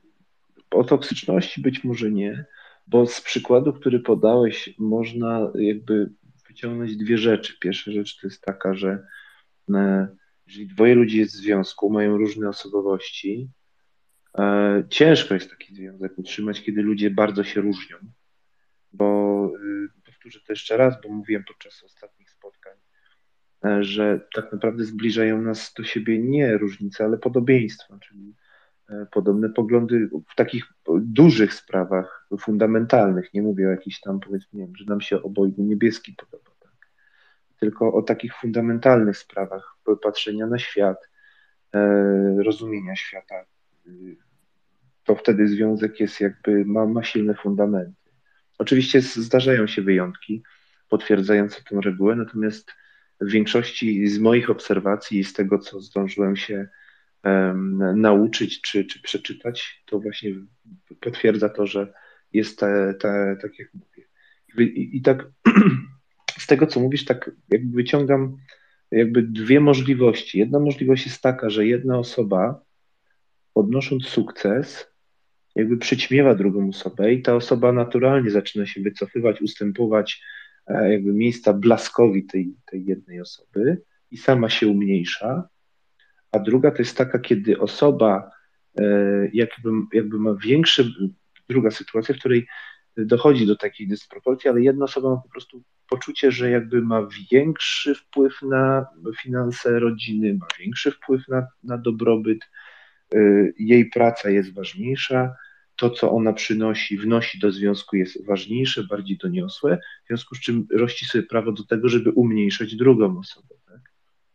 O toksyczności być może nie, bo z przykładu, który podałeś, można jakby wyciągnąć dwie rzeczy. Pierwsza rzecz to jest taka, że e, jeżeli dwoje ludzi jest w związku, mają różne osobowości, e, ciężko jest taki związek utrzymać, kiedy ludzie bardzo się różnią. Bo y, powtórzę to jeszcze raz, bo mówiłem podczas e, że tak naprawdę zbliżają nas do siebie nie różnice, ale podobieństwa, czyli e, podobne poglądy w takich dużych sprawach fundamentalnych. Nie mówię o jakichś tam, powiedzmy, nie wiem, że nam się obojgu niebieski podoba, tak? tylko o takich fundamentalnych sprawach patrzenia na świat, e, rozumienia świata, to wtedy związek jest jakby, ma, ma silne fundamenty. Oczywiście zdarzają się wyjątki potwierdzające tę regułę, natomiast w większości z moich obserwacji i z tego, co zdążyłem się nauczyć czy, czy przeczytać, to właśnie potwierdza to, że jest te, te, tak jak mówię. I, i tak z tego, co mówisz, tak jakby wyciągam jakby dwie możliwości. Jedna możliwość jest taka, że jedna osoba odnosząc sukces, jakby przyćmiewa drugą osobę i ta osoba naturalnie zaczyna się wycofywać, ustępować jakby miejsca blaskowi tej, tej jednej osoby i sama się umniejsza. A druga to jest taka, kiedy osoba e, jakby, jakby ma większy, druga sytuacja, w której dochodzi do takiej dysproporcji, ale jedna osoba ma po prostu poczucie, że jakby ma większy wpływ na finanse rodziny, ma większy wpływ na, na dobrobyt, y, jej praca jest ważniejsza, to, co ona przynosi, wnosi do związku jest ważniejsze, bardziej doniosłe, w związku z czym rości sobie prawo do tego, żeby umniejszać drugą osobę. Tak?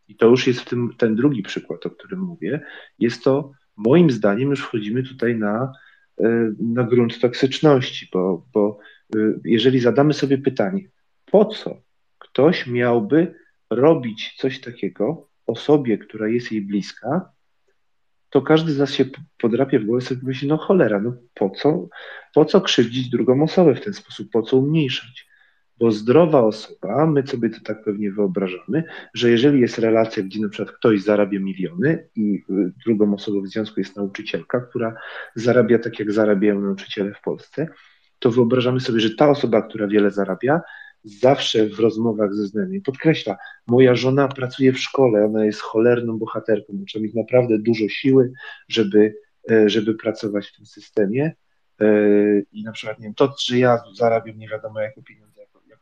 I to już jest w tym, ten drugi przykład, o którym mówię. Jest to, moim zdaniem, już wchodzimy tutaj na E, na grunt toksyczności, bo, bo e, jeżeli zadamy sobie pytanie, po co ktoś miałby robić coś takiego osobie, która jest jej bliska, to każdy z nas się podrapie w głowę sobie myśli, no cholera, no po co, po co krzywdzić drugą osobę w ten sposób, po co umniejszać? Bo zdrowa osoba, my sobie to tak pewnie wyobrażamy, że jeżeli jest relacja, gdzie na przykład ktoś zarabia miliony i y, drugą osobą w związku jest nauczycielka, która zarabia tak, jak zarabiają nauczyciele w Polsce, to wyobrażamy sobie, że ta osoba, która wiele zarabia, zawsze w rozmowach ze znajomymi podkreśla, moja żona pracuje w szkole, ona jest cholerną bohaterką, muszę mieć naprawdę dużo siły, żeby, e, żeby pracować w tym systemie e, i na przykład, nie wiem, to, że ja zarabiam nie wiadomo jakie pieniądze,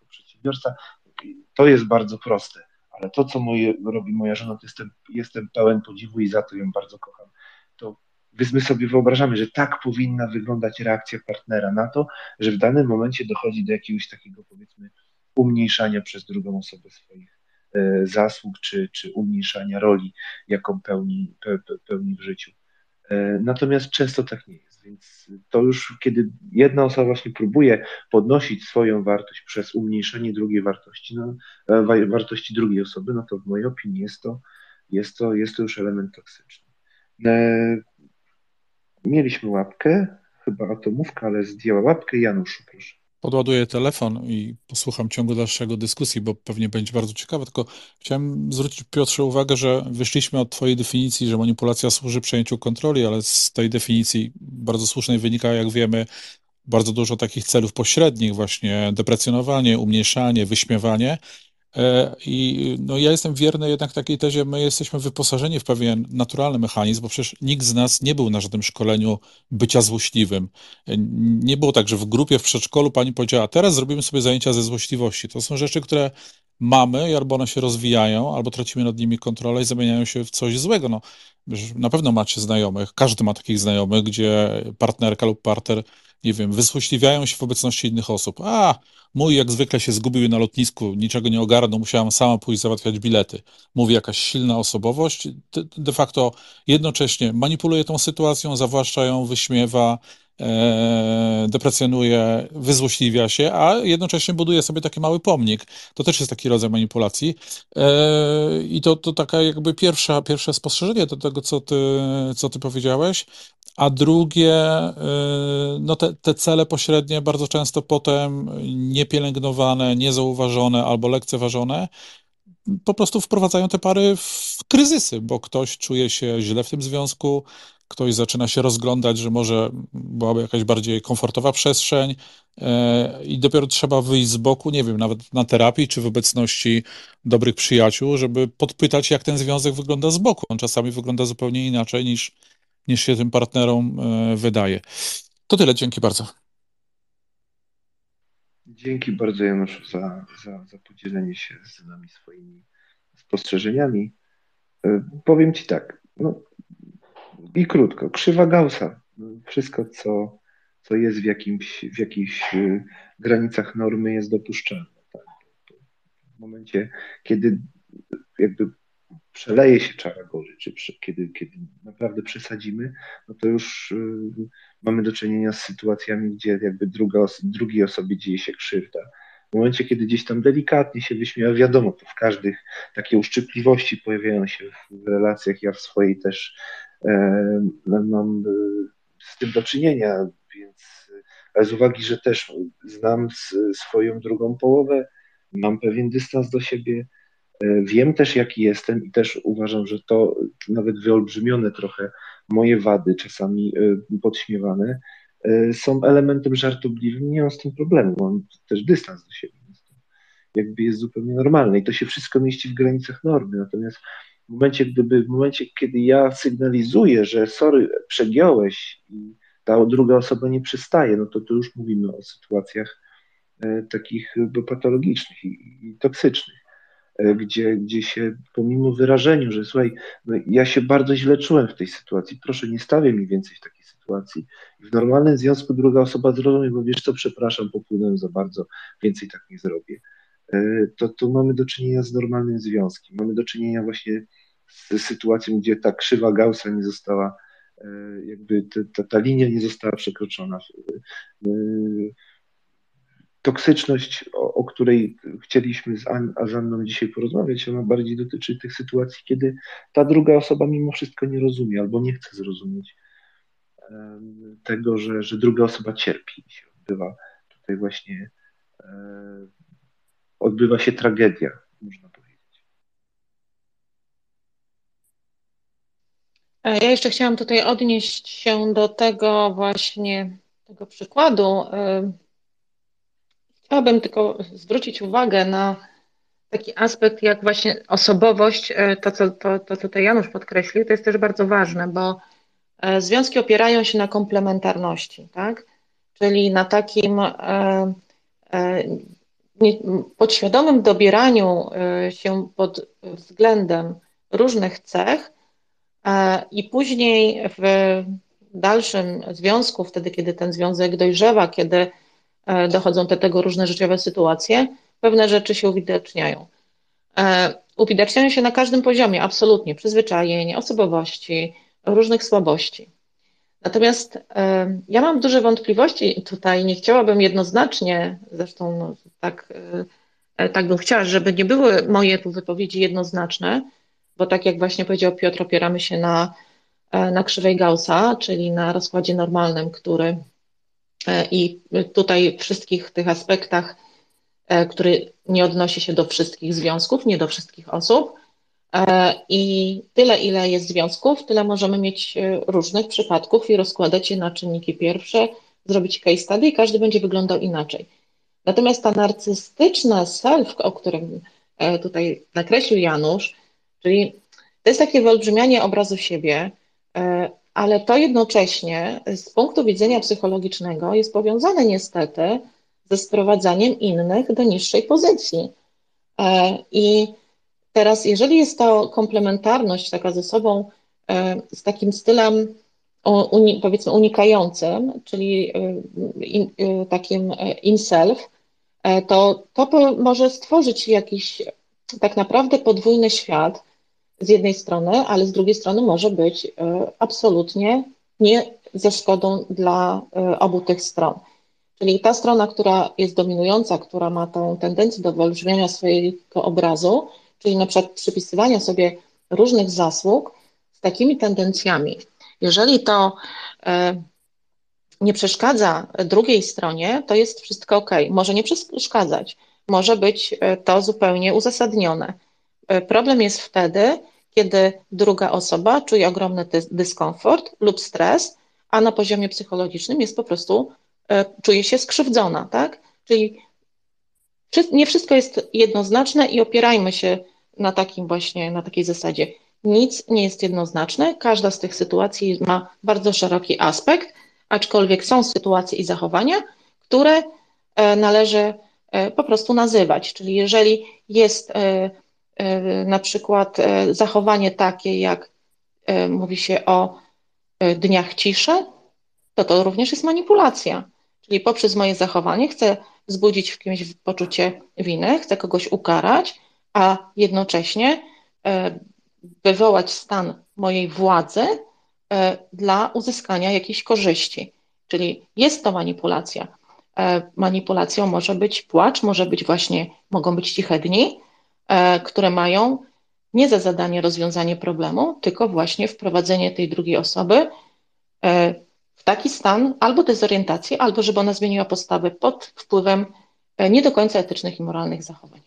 przedsiębiorca, to jest bardzo proste, ale to, co moje, robi moja żona, to jestem, jestem pełen podziwu i za to ją bardzo kocham. To my sobie wyobrażamy, że tak powinna wyglądać reakcja partnera na to, że w danym momencie dochodzi do jakiegoś takiego, powiedzmy, umniejszania przez drugą osobę swoich e, zasług, czy, czy umniejszania roli, jaką pełni, pe, pełni w życiu. E, natomiast często tak nie jest. Więc to już, kiedy jedna osoba właśnie próbuje podnosić swoją wartość przez umniejszenie drugiej wartości, no, e, wartości drugiej osoby, no to w mojej opinii jest to, jest to, jest to już element toksyczny. Mieliśmy łapkę, chyba atomówka, ale zdjęła łapkę. Januszu, proszę podładuję telefon i posłucham ciągu dalszego dyskusji, bo pewnie będzie bardzo ciekawe. Tylko chciałem zwrócić Piotrze uwagę, że wyszliśmy od Twojej definicji, że manipulacja służy przejęciu kontroli, ale z tej definicji bardzo słusznej wynika, jak wiemy, bardzo dużo takich celów pośrednich, właśnie deprecjonowanie, umniejszanie, wyśmiewanie. E, I no, ja jestem wierny jednak takiej tezie, my jesteśmy wyposażeni w pewien naturalny mechanizm, bo przecież nikt z nas nie był na żadnym szkoleniu bycia złośliwym. E, nie było tak, że w grupie w przedszkolu pani powiedziała, teraz zrobimy sobie zajęcia ze złośliwości. To są rzeczy, które mamy i albo one się rozwijają, albo tracimy nad nimi kontrolę i zamieniają się w coś złego. No, na pewno macie znajomych, każdy ma takich znajomych, gdzie partnerka lub partner nie wiem, wysłośliwiają się w obecności innych osób. A, mój jak zwykle się zgubił na lotnisku, niczego nie ogarnął, musiałam sama pójść załatwiać bilety. Mówi jakaś silna osobowość, de, facto jednocześnie manipuluje tą sytuacją, zawłaszcza ją, wyśmiewa, deprecjonuje, wyzłośliwia się, a jednocześnie buduje sobie taki mały pomnik. To też jest taki rodzaj manipulacji. E, I to, to taka jakby pierwsza, pierwsze spostrzeżenie do tego, co ty, co ty powiedziałeś. A drugie, y, no te, te cele pośrednie bardzo często potem niepielęgnowane, niezauważone albo lekceważone, po prostu wprowadzają te pary w kryzysy, bo ktoś czuje się źle w tym związku, ktoś zaczyna się rozglądać, że może byłaby jakaś bardziej komfortowa przestrzeń y, i dopiero trzeba wyjść z boku, nie wiem, nawet na terapii czy w obecności dobrych przyjaciół, żeby podpytać, jak ten związek wygląda z boku. On czasami wygląda zupełnie inaczej niż niż się tym partnerom e, wydaje. To tyle, dzięki bardzo. Dzięki bardzo Januszu za, za, za podzielenie się z nami swoimi spostrzeżeniami. E, powiem Ci tak, no, i krótko, krzywa Gaussa. Wszystko, co, co jest w, jakimś, w jakichś e, granicach normy jest dopuszczalne. Tak? W momencie, kiedy jakby przeleje się czara goryczy, kiedy, kiedy naprawdę przesadzimy, no to już mamy do czynienia z sytuacjami, gdzie jakby druga, drugiej osobie dzieje się krzywda. W momencie, kiedy gdzieś tam delikatnie się wyśmiewa, wiadomo, to w każdych takie uszczypliwości pojawiają się w relacjach. Ja w swojej też e, mam z tym do czynienia, więc ale z uwagi, że też znam swoją drugą połowę, mam pewien dystans do siebie, e, wiem też jaki jestem i też uważam, że to nawet wyolbrzymione trochę moje wady, czasami e, podśmiewane, e, są elementem żartobliwym, nie mam z tym problemu, mam też dystans do siebie, jakby jest zupełnie normalne i to się wszystko mieści w granicach normy, natomiast w momencie, gdyby, w momencie, kiedy ja sygnalizuję, że sorry, przegiąłeś i ta druga osoba nie przystaje, no to tu już mówimy o sytuacjach e, takich patologicznych i, i toksycznych, e, gdzie, gdzie się pomimo wyrażenia, że słuchaj, no ja się bardzo źle czułem w tej sytuacji, proszę nie stawiaj mi więcej w takiej sytuacji. W normalnym związku druga osoba zrozumie, bo wiesz co, przepraszam, popłynąłem za bardzo, więcej tak nie zrobię. E, to, to mamy do czynienia z normalnym związkiem. Mamy do czynienia właśnie z sytuacją, gdzie ta krzywa Gaussa nie została, e, jakby ta, ta linia nie została przekroczona. E, toksyczność, o, o której chcieliśmy z, An, z Anną dzisiaj porozmawiać, ona bardziej dotyczy tych sytuacji, kiedy ta druga osoba mimo wszystko nie rozumie albo nie chce zrozumieć tego, że, że druga osoba cierpi. Się odbywa tutaj właśnie odbywa się tragedia, można powiedzieć. E, ja jeszcze chciałam tutaj odnieść się do tego właśnie tego przykładu. E, chciałabym tylko zwrócić uwagę na taki aspekt jak właśnie osobowość, e, to co, to, to, co tutaj Janusz podkreślił, to jest też bardzo ważne, bo związki opierają się na komplementarności, tak? Czyli na takim podświadomym dobieraniu e, się pod względem różnych cech e, i później w dalszym związku, wtedy kiedy ten związek dojrzewa, kiedy e, dochodzą do tego różne życiowe sytuacje, pewne rzeczy się uwidaczniają. Uwidaczniają się na każdym poziomie, absolutnie, przyzwyczajeń, osobowości, różnych słabości. Natomiast ja mam duże wątpliwości tutaj, nie chciałabym jednoznacznie, zresztą no, tak, e, tak bym chciała, żeby nie były moje tu wypowiedzi jednoznaczne, bo tak jak właśnie powiedział Piotr, opieramy się na, e, na krzywej Gaussa, czyli na rozkładzie normalnym, który e, i tutaj wszystkich tych aspektach, który nie odnosi się do wszystkich związków, nie do wszystkich osób, I tyle, ile jest związków, tyle możemy mieć e, różnych przypadków i rozkładać je na czynniki pierwsze, zrobić case study i każdy będzie wyglądał inaczej. Natomiast ta narcystyczna self, o którym e, tutaj nakreślił Janusz, czyli to jest takie wyolbrzymianie obrazu siebie, ale to jednocześnie z punktu widzenia psychologicznego jest powiązane niestety ze sprowadzaniem innych do niższej pozycji. I Teraz, jeżeli jest to komplementarność taka ze sobą, e, z takim stylem uni, powiedzmy unikającym, czyli e, in, e, takim in-self, to to może stworzyć jakiś tak naprawdę podwójny świat z jednej strony, ale z drugiej strony może być absolutnie nie ze szkodą dla obu tych stron. Czyli ta strona, która jest dominująca, która ma tą tendencję do wyolbrzymiania swojego obrazu, czyli na przykład przypisywania sobie różnych zasług z takimi tendencjami. Jeżeli to e, nie przeszkadza drugiej stronie, to jest wszystko ok. Może nie przeszkadzać, może być e, to zupełnie uzasadnione. E, problem jest wtedy, kiedy druga osoba czuje ogromny dyskomfort lub stres, a na poziomie psychologicznym jest po prostu, czuje się skrzywdzona, tak? Czyli nie wszystko jest jednoznaczne i opierajmy się na takim właśnie, na takiej zasadzie. Nic nie jest jednoznaczne, każda z tych sytuacji ma bardzo szeroki aspekt, aczkolwiek są sytuacje i zachowania, które e, należy e, po prostu nazywać. Czyli jeżeli jest e, na przykład zachowanie takie, jak mówi się o dniach ciszy, to to również jest manipulacja. Czyli poprzez moje zachowanie chcę wzbudzić w kimś poczucie winy, chcę kogoś ukarać, a jednocześnie e, wywołać stan mojej władzy e, dla uzyskania jakiejś korzyści. Czyli jest to manipulacja. E, manipulacją może być płacz, może być właśnie, mogą być ciche dni, które mają nie za zadanie rozwiązanie problemu, tylko właśnie wprowadzenie tej drugiej osoby taki stan albo dezorientacji, albo żeby ona zmieniła postawę pod wpływem nie do końca etycznych i moralnych zachowań.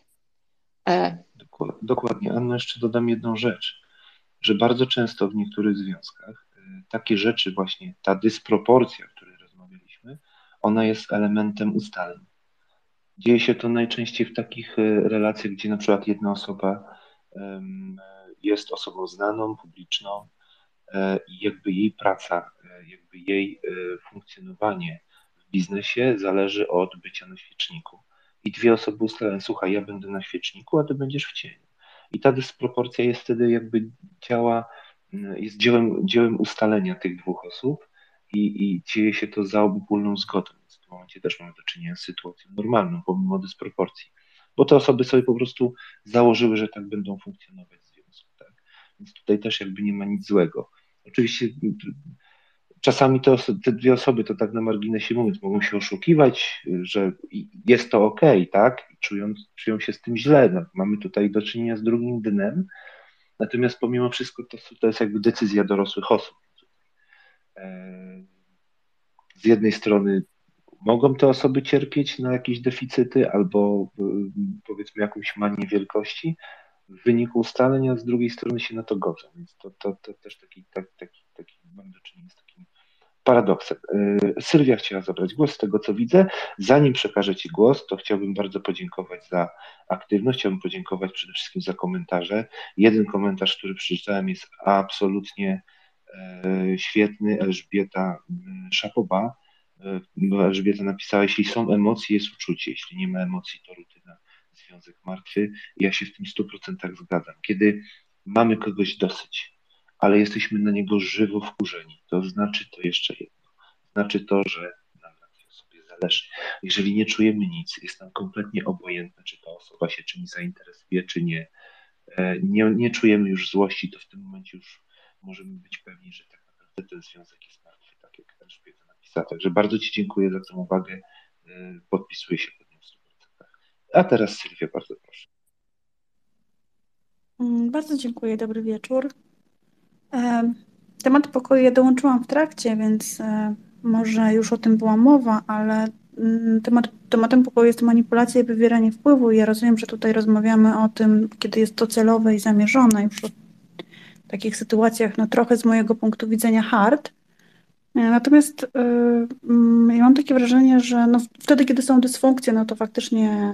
Dokładnie. Anna, jeszcze dodam jedną rzecz, że bardzo często w niektórych związkach y, takie rzeczy, właśnie ta dysproporcja, o której rozmawialiśmy, ona jest elementem ustaleń. Dzieje się to najczęściej w takich relacjach, gdzie na przykład jedna osoba jest osobą znaną, publiczną e, i jakby jej praca, e, jakby jej e, funkcjonowanie w biznesie zależy od bycia na świeczniku i dwie osoby ustalają, słuchaj, ja będę na świeczniku, a ty będziesz w cieniu. I ta dysproporcja jest wtedy jakby działa, jest dziełem, dziełem ustalenia tych dwóch osób i, i dzieje się to za obopólną zgodą. Więc w tym momencie też mamy do czynienia z sytuacją normalną, pomimo dysproporcji. Bo te osoby sobie po prostu założyły, że tak będą funkcjonować w związku. Tak? Więc tutaj też jakby nie ma nic złego. Oczywiście czasami to, te dwie osoby, to tak na marginesie mówiąc, mogą się oszukiwać, że jest to ok, tak? I czują, czują się z tym źle. No, mamy tutaj do czynienia z drugim dnem, natomiast pomimo wszystko to, to jest jakby decyzja dorosłych osób. E, z jednej strony mogą te osoby cierpieć na jakieś deficyty albo powiedzmy jakąś manię wielkości w wyniku ustaleń, a z drugiej strony się na to godzą. Więc to, to, to też taki, tak, taki, taki mam do czynienia z takim paradoksem. Y, Sylwia chciała zabrać głos z tego, co widzę. Zanim przekażę Ci głos, to chciałbym bardzo podziękować za aktywność, chciałbym podziękować przede wszystkim za komentarze. Jeden komentarz, który przeczytałem jest absolutnie e, świetny. Elżbieta y, Szapoba. Elżbieta napisała, jeśli są emocje, jest uczucie. Jeśli nie ma emocji, to rutyna, związek martwy. Ja się w tym 100% zgadzam. Kiedy mamy kogoś dosyć, ale jesteśmy na niego żywo wkurzeni. To znaczy to jeszcze jedno. Znaczy to, że nam na tej osobie zależy. Jeżeli nie czujemy nic, jest nam kompletnie obojętne, czy ta osoba się czymś zainteresuje, czy nie. E, nie, nie czujemy już złości, to w tym momencie już możemy być pewni, że tak naprawdę ten związek jest martwy, tak jak Elżbieta napisała. Także bardzo Ci dziękuję za tę uwagę. E, podpisuję się pod nią w 100%. A teraz Sylwia, bardzo proszę. Mm, bardzo dziękuję, dobry wieczór. Temat pokoju ja dołączyłam w trakcie, więc e, może już o tym była mowa, ale mm, temat, tematem pokoju jest manipulacja i wywieranie wpływu. Ja rozumiem, że tutaj rozmawiamy o tym, kiedy jest to celowe i zamierzone, już o takich sytuacjach, no trochę z mojego punktu widzenia hard. Natomiast yy, ja mam takie wrażenie, że no wtedy, kiedy są dysfunkcje, no to faktycznie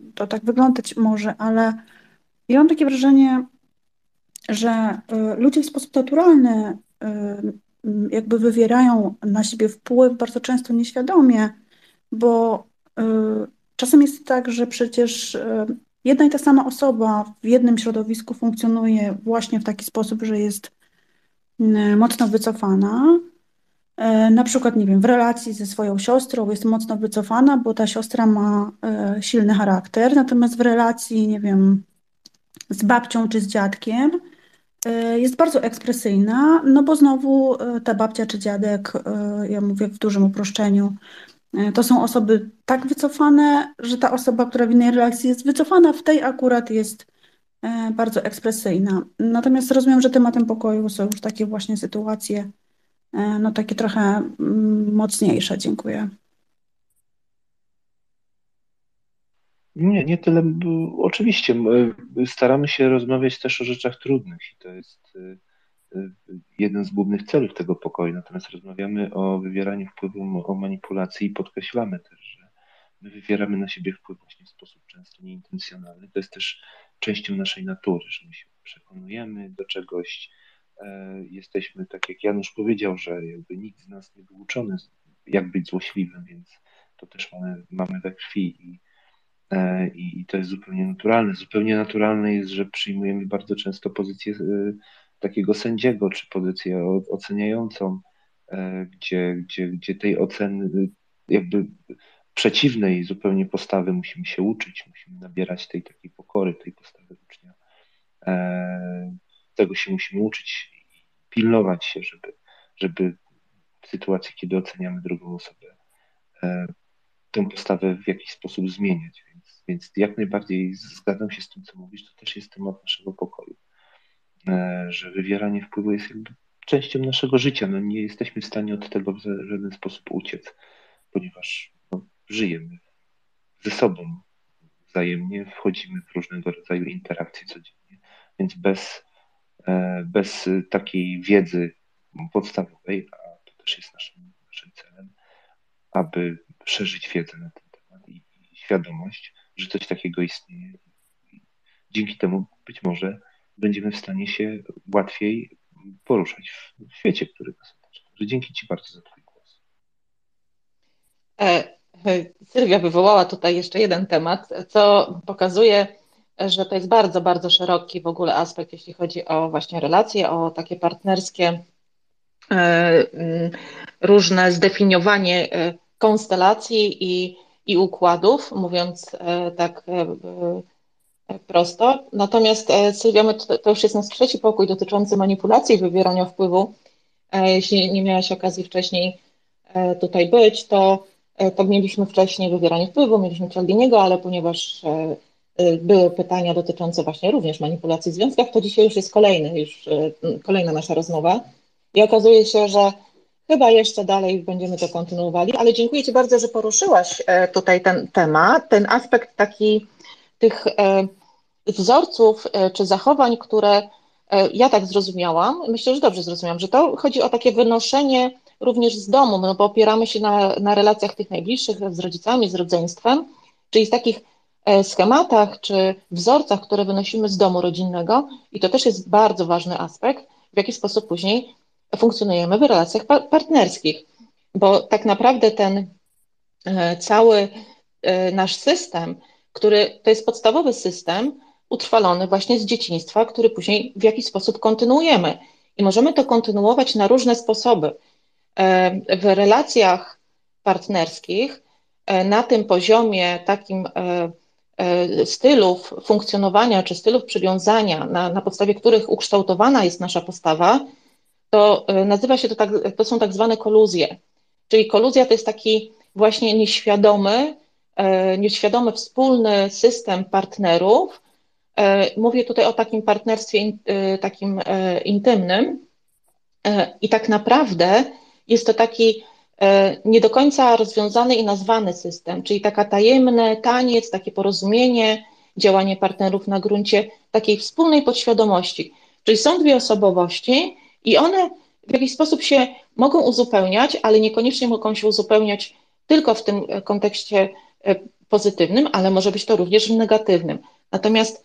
yy, to tak wyglądać może, ale ja mam takie wrażenie, że y, ludzie w sposób naturalny y, jakby wywierają na siebie wpływ bardzo często nieświadomie, bo y, czasem jest tak, że przecież jedna i ta sama osoba w jednym środowisku funkcjonuje właśnie w taki sposób, że jest mocno wycofana. Na przykład, nie wiem, w relacji ze swoją siostrą jest mocno wycofana, bo ta siostra ma silny charakter, natomiast w relacji, nie wiem, z babcią czy z dziadkiem E, jest bardzo ekspresyjna, no bo znowu e, ta babcia czy dziadek, e, ja mówię w dużym uproszczeniu, to są osoby tak wycofane, że ta osoba, która w innej relacji jest wycofana, w tej akurat jest bardzo ekspresyjna. Natomiast rozumiem, że tematem pokoju są już takie właśnie sytuacje, no takie trochę mm, mocniejsze. Dziękuję. Nie, nie tyle. Oczywiście staramy się rozmawiać też o rzeczach trudnych i to jest jeden z głównych celów tego pokoju. Natomiast rozmawiamy o wywieraniu wpływu, o manipulacji i podkreślamy też, że my wywieramy na siebie wpływ właśnie w sposób często nieintencjonalny. To jest też częścią naszej natury, że my się przekonujemy do czegoś. E, jesteśmy, tak jak Janusz powiedział, że jakby nikt z nas nie był uczony, jak być złośliwym, więc to też mamy, mamy we krwi i E, i, to jest zupełnie naturalne. Zupełnie naturalne jest, że przyjmujemy bardzo często pozycję e, takiego sędziego, czy pozycję oceniającą, gdzie, gdzie, gdzie tej oceny, jakby przeciwnej zupełnie postawy musimy się uczyć, musimy nabierać tej takiej pokory, tej postawy ucznia. Tego się musimy uczyć i pilnować się, żeby, żeby w sytuacji, kiedy oceniamy drugą osobę, tę postawę w jakiś sposób zmieniać. Więc, więc jak najbardziej zgadzam się z tym, co mówisz, to też jest temat naszego pokoju. Że wywieranie wpływu jest jakby częścią naszego życia. No nie jesteśmy w stanie od tego w żaden sposób uciec, ponieważ żyjemy ze sobą wzajemnie, wchodzimy w różnego rodzaju interakcje codziennie, więc bez, e, bez takiej wiedzy podstawowej, a to też jest naszym, naszym celem, aby szerzyć wiedzę na ten temat i, i świadomość, że coś takiego istnieje. Dzięki temu być może będziemy w stanie się łatwiej poruszać w świecie, który nas otacza. Dzięki Ci bardzo za Twój głos. E, Sylwia wywołała tutaj jeszcze jeden temat, co pokazuje, że to jest bardzo, bardzo szeroki w ogóle aspekt, jeśli chodzi o właśnie relacje, o takie partnerskie, e, mm, różne zdefiniowanie konstelacji i, i układów, mówiąc tak prosto. Natomiast e, Sylwia, to już jest nasz trzeci pokój dotyczący manipulacji i wywierania wpływu. E, jeśli nie miałaś okazji wcześniej e, tutaj być, to, to mieliśmy wcześniej wywieranie wpływu, mieliśmy Cialdiniego, ale ponieważ były pytania dotyczące właśnie również manipulacji w związkach, to dzisiaj już jest kolejny, już kolejna nasza rozmowa. I okazuje się, że chyba jeszcze dalej będziemy to kontynuowali, ale dziękuję Ci bardzo, że poruszyłaś tutaj ten temat, ten aspekt taki tych wzorców e, czy zachowań, które e, ja tak zrozumiałam, myślę, że dobrze zrozumiałam, że to chodzi o takie wynoszenie również z domu, no bo opieramy się na, na relacjach tych najbliższych z rodzicami, z rodzeństwem, czyli z takich e, schematach czy wzorcach, które wynosimy z domu rodzinnego i to też jest bardzo ważny aspekt, w jaki sposób później funkcjonujemy w relacjach partnerskich, bo tak naprawdę ten cały nasz system, który to jest podstawowy system, utrwalony właśnie z dzieciństwa, który później w jakiś sposób kontynuujemy. I możemy to kontynuować na różne sposoby. E, w relacjach partnerskich, e, na tym poziomie takim e, stylów funkcjonowania czy stylów przywiązania, na, na podstawie których ukształtowana jest nasza postawa, to nazywa się to tak, to są tak zwane koluzje. Czyli koluzja to jest taki właśnie nieświadomy, nieświadomy wspólny system partnerów, mówię tutaj o takim partnerstwie takim intymnym i tak naprawdę jest to taki nie do końca rozwiązany i nazwany system, czyli taka tajemny taniec, takie porozumienie, działanie partnerów na gruncie takiej wspólnej podświadomości. Czyli są dwie osobowości i one w jakiś sposób się mogą uzupełniać, ale niekoniecznie mogą się uzupełniać tylko w tym kontekście pozytywnym, ale może być to również negatywnym. Natomiast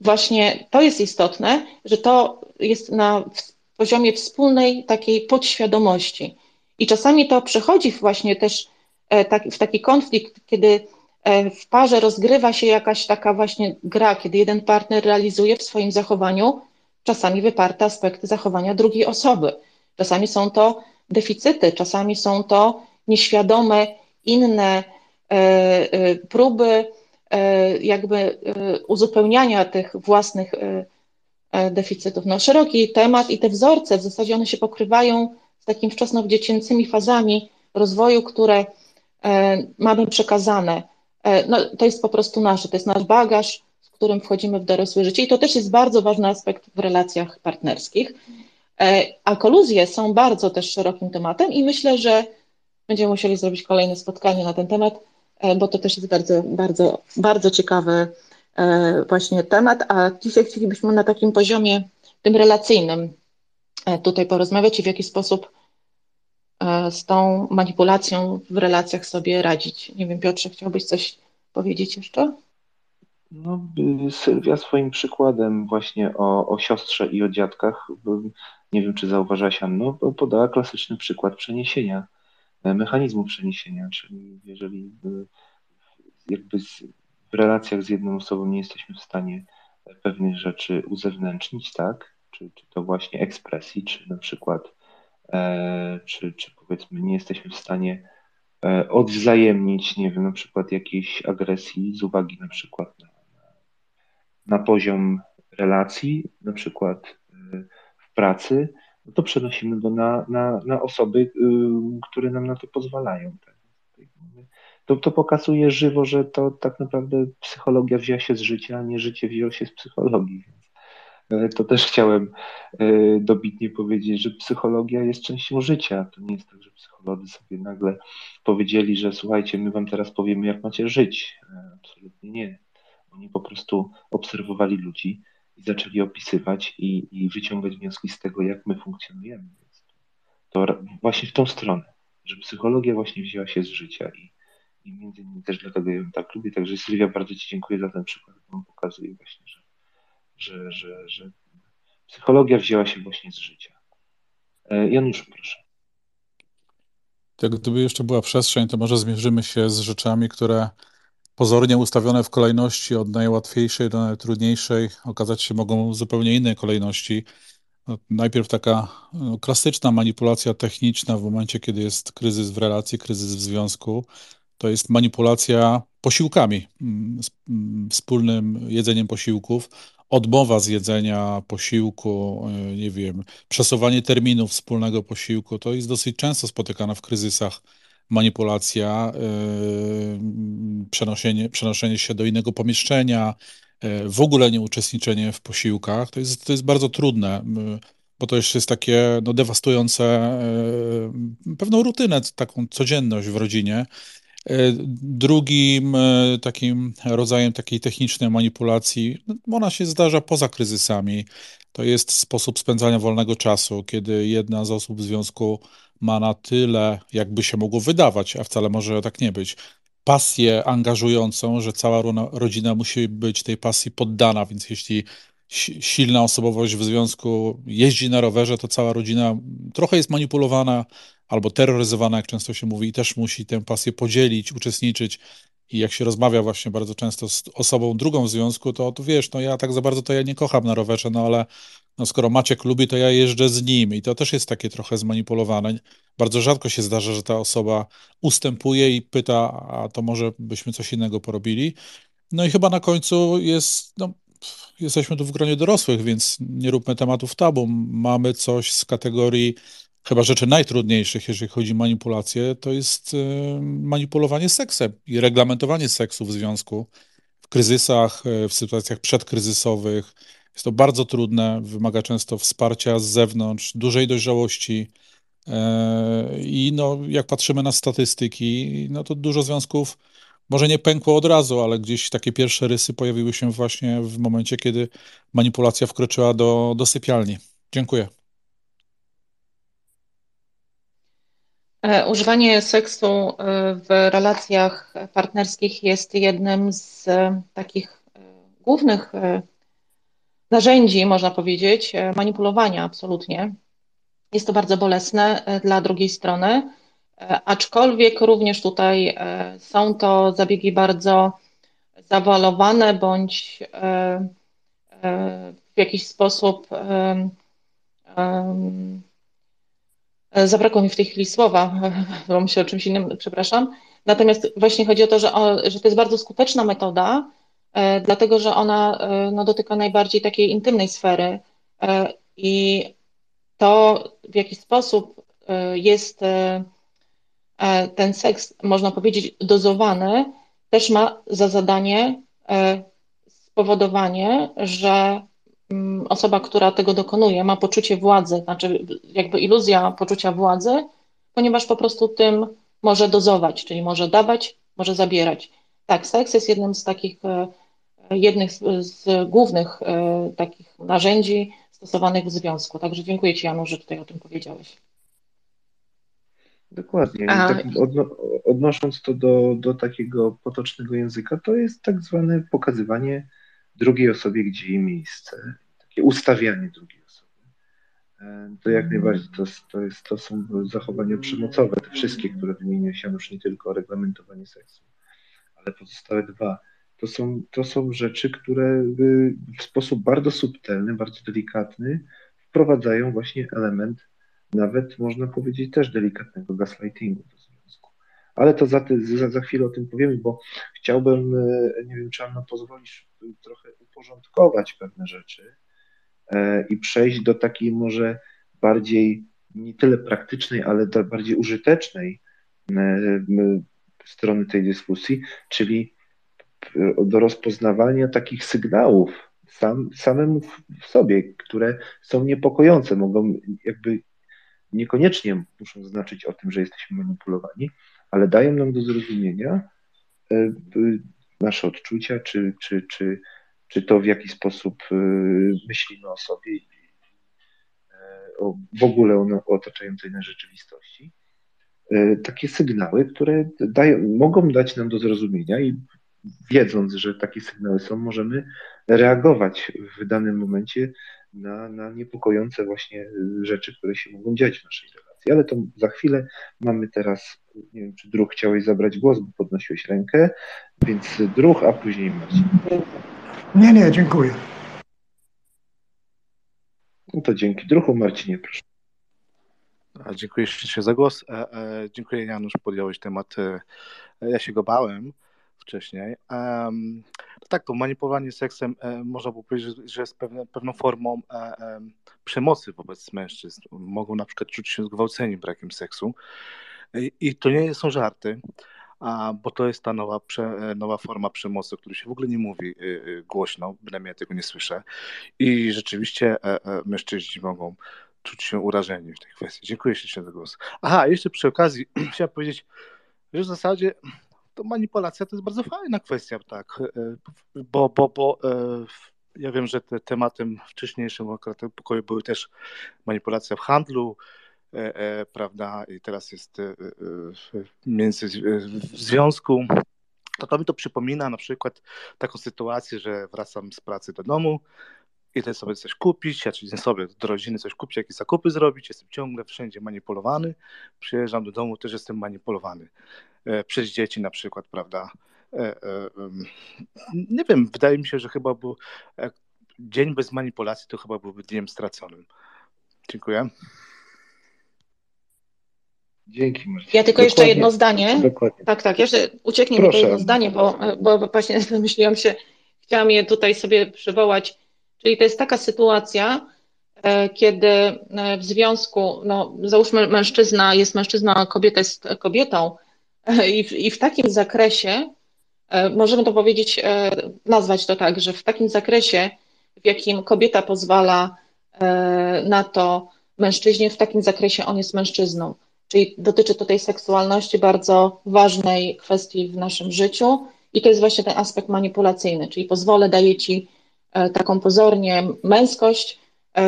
właśnie to jest istotne, że to jest na poziomie wspólnej takiej podświadomości. I czasami to przechodzi właśnie też e, w taki konflikt, kiedy e, w parze rozgrywa się jakaś taka właśnie gra, kiedy jeden partner realizuje w swoim zachowaniu czasami wyparte aspekty zachowania drugiej osoby. Czasami są to deficyty, czasami są to nieświadome inne e, próby jakby uzupełniania tych własnych deficytów. No, szeroki temat i te wzorce w zasadzie one się pokrywają z takimi wczesnodziecięcymi fazami rozwoju, które mamy przekazane. No, to jest po prostu nasze, to jest nasz bagaż, z którym wchodzimy w dorosłe życie i to też jest bardzo ważny aspekt w relacjach partnerskich. A koluzje są bardzo też szerokim tematem i myślę, że będziemy musieli zrobić kolejne spotkanie na ten temat, E, bo to też jest bardzo, bardzo, bardzo ciekawy e, właśnie temat, a dzisiaj chcielibyśmy na takim poziomie tym relacyjnym e, tutaj porozmawiać i w jaki sposób z tą manipulacją w relacjach sobie radzić. Nie wiem, Piotrze, chciałbyś coś powiedzieć jeszcze? No, Sylwia swoim przykładem właśnie o, o siostrze i o dziadkach, nie wiem, czy zauważałaś, Anno, podała klasyczny przykład przeniesienia E, mechanizmu przeniesienia, czyli jeżeli jakby w relacjach z jedną osobą nie jesteśmy w stanie pewnych rzeczy uzewnętrznić, tak, czy, czy to właśnie ekspresji, czy na przykład, e, czy, czy powiedzmy nie jesteśmy w stanie e, odwzajemnić, nie wiem, na przykład jakiejś agresji z uwagi na przykład na, na, poziom relacji, na przykład y, w pracy, no to przenosimy go na, na, na osoby, y, które nam na to pozwalają. Tak? To, to pokazuje żywo, że to tak naprawdę psychologia wzięła się z życia, a nie życie wzięło się z psychologii. To też chciałem dobitnie powiedzieć, że psychologia jest częścią życia. To nie jest tak, że psycholodzy sobie nagle powiedzieli, że słuchajcie, my wam teraz powiemy, jak macie żyć. Absolutnie nie. Oni po prostu obserwowali ludzi i zaczęli opisywać i, i wyciągać wnioski z tego, jak my funkcjonujemy. Więc to właśnie w tą stronę, że psychologia właśnie wzięła się z życia i, i między innymi też dlatego ją tak lubię. Także Sylwia, bardzo Ci dziękuję za ten przykład, on pokazuje właśnie, że, że, że, że psychologia wzięła się właśnie z życia. E, Janusz, proszę. Tak, gdyby jeszcze była przestrzeń, to może zmierzymy się z rzeczami, które pozornie ustawione w kolejności od najłatwiejszej do najtrudniejszej okazać się mogą zupełnie innej kolejności. No, najpierw taka no, klasyczna manipulacja techniczna w momencie, kiedy jest kryzys w relacji, kryzys w związku, to jest manipulacja posiłkami, mm, mm, wspólnym jedzeniem posiłków, odmowa z jedzenia posiłku, e, nie wiem, przesuwanie terminów wspólnego posiłku. To jest dosyć często spotykane w kryzysach manipulacja, yy, przenoszenie, przenoszenie się do innego pomieszczenia, yy, w ogóle nie uczestniczenie w posiłkach, to jest, to jest bardzo trudne, bo to jeszcze jest takie no, dewastujące pewną rutynę, taką codzienność w rodzinie. Drugim takim rodzajem takiej technicznej manipulacji, no, ona się zdarza poza kryzysami. To jest sposób spędzania wolnego czasu, kiedy jedna z osób w związku ma na tyle, jakby się mogło wydawać, a wcale może tak nie być, pasję angażującą, że cała rodzina musi być tej pasji poddana, więc jeśli silna osobowość w związku jeździ na rowerze, to cała rodzina trochę jest manipulowana albo terroryzowana, jak często się mówi, i też musi tę pasję podzielić, uczestniczyć. I jak się rozmawia właśnie bardzo często z osobą drugą w związku, to, to wiesz, no ja tak za bardzo to ja nie kocham na rowerze, no ale no skoro Maciek lubi, to ja jeżdżę z nim i to też jest takie trochę zmanipulowane. Bardzo rzadko się zdarza, że ta osoba ustępuje i pyta, a to może byśmy coś innego porobili. No i chyba na końcu jest, no, jesteśmy tu w gronie dorosłych, więc nie róbmy tematów tabu. Mamy coś z kategorii chyba rzeczy najtrudniejszych, jeżeli chodzi o manipulację, to jest y, manipulowanie seksem i reglamentowanie seksu w związku, w kryzysach, y, w sytuacjach przedkryzysowych, jest to bardzo trudne, wymaga często wsparcia z zewnątrz, dużej dojrzałości. E, I no, jak patrzymy na statystyki, no to dużo związków może nie pękło od razu, ale gdzieś takie pierwsze rysy pojawiły się właśnie w momencie, kiedy manipulacja wkroczyła do, do sypialni. Dziękuję. E, używanie seksu e, w relacjach partnerskich jest jednym z takich głównych narzędzi, można powiedzieć, e, manipulowania absolutnie. Jest to bardzo bolesne e, dla drugiej strony, e, aczkolwiek również tutaj są to zabiegi bardzo zawalowane bądź w jakiś sposób zabrakło mi w tej chwili słowa, bo myślę o czymś innym, przepraszam. Natomiast właśnie chodzi o to, że, że to jest bardzo skuteczna metoda, E, dlatego że ona e, no, dotyka najbardziej takiej intymnej sfery e, i to, w jaki sposób jest ten seks, można powiedzieć, dozowany, też ma za zadanie spowodowanie, że mm, osoba, która tego dokonuje, ma poczucie władzy, znaczy jakby iluzja poczucia władzy, ponieważ po prostu tym może dozować, czyli może dawać, może zabierać. Tak, seks jest jednym z takich jednych z, głównych e, takich narzędzi stosowanych w związku. Także dziękuję Ci, Janu, że tutaj o tym powiedziałeś. Dokładnie. Tak odno odnosząc to do, do takiego potocznego języka, to jest tak zwane pokazywanie drugiej osobie, gdzie jej miejsce, takie ustawianie drugiej osoby. E, to jak najbardziej to, to, jest, to są zachowania przemocowe, te wszystkie, które wymieniłeś, Janusz, nie tylko reglamentowanie seksu, ale pozostałe dwa to są, to są rzeczy, które w sposób bardzo subtelny, bardzo delikatny wprowadzają właśnie element, nawet można powiedzieć też delikatnego gaslightingu do związku. Ale to za, za, za chwilę o tym powiemy, bo chciałbym, e, nie wiem, czy Anna pozwolisz, trochę uporządkować pewne rzeczy e, i przejść do takiej może bardziej nie tyle praktycznej, ale bardziej użytecznej strony tej dyskusji, czyli do rozpoznawania takich sygnałów sam, samemu w sobie, które są niepokojące, mogą jakby niekoniecznie muszą znaczyć o tym, że jesteśmy manipulowani, ale dają nam do zrozumienia e, nasze odczucia, czy, czy, czy, czy to w jaki sposób e, myślimy o sobie i e, w ogóle o, o otaczającej nas rzeczywistości. Takie sygnały, które dają, mogą dać nam do zrozumienia i wiedząc, że takie sygnały są, możemy reagować w danym momencie na, na niepokojące właśnie rzeczy, które się mogą dziać w naszej relacji. Ale to za chwilę mamy teraz, nie wiem, czy Druh chciałeś zabrać głos, bo podnosiłeś rękę, więc Druh, a później Marcin. Nie, nie, dziękuję. No to dzięki Druhu, Marcinie, proszę. Dziękuję ślicznie za głos. E, e, dziękuję Janusz, podjąłeś temat. E, ja się go bałem wcześniej. Um, tak, to manipulowanie seksem e, można by powiedzieć, że jest pewne, pewną formą e, e, przemocy wobec mężczyzn. Mogą na przykład czuć się zgwałceni brakiem seksu. I, i to nie są żarty, a, bo to jest ta nowa, prze, nowa forma przemocy, o której się w ogóle nie mówi y, głośno, bynajmniej ja tego nie słyszę. I rzeczywiście mężczyźni mogą czuć się urażeni w tej kwestii. Dziękuję ślicznie za głos. Aha, jeszcze przy okazji chciałem powiedzieć, że w zasadzie to manipulacja to jest bardzo fajna kwestia, tak, e, bo, bo, bo e, ja wiem, że te tematem wcześniejszym akurat pokoju były też manipulacja w handlu, e, prawda, i teraz jest między w związku. To, to mi to przypomina na przykład taką sytuację, że wracam z pracy do domu, idę sobie coś kupić, ja czyli sobie do rodziny coś kupić, jakieś zakupy zrobić, jestem ciągle wszędzie manipulowany, przyjeżdżam do domu, też jestem manipulowany. E, przez dzieci na przykład, prawda? E, e, nie wiem, wydaje mi się, że chyba był dzień bez manipulacji to chyba byłby dniem straconym. Dziękuję. Dzięki Marcin. Ja tylko Dokładnie. jeszcze jedno zdanie. Dokładnie. Tak, tak, jeszcze ucieknie mi to jedno zdanie, bo, bo właśnie wymyśliłam się, chciałam je tutaj sobie przywołać. Czyli to jest taka sytuacja, kiedy w związku, no załóżmy mężczyzna jest mężczyzna, a kobieta jest kobietą, i w, I w takim zakresie, e, możemy to powiedzieć, e, nazwać to tak, że w takim zakresie, w jakim kobieta pozwala e, na to mężczyźnie, w takim zakresie on jest mężczyzną. Czyli dotyczy to tej seksualności bardzo ważnej kwestii w naszym życiu i to jest właśnie ten aspekt manipulacyjny, czyli pozwolę, daję ci taką pozornie męskość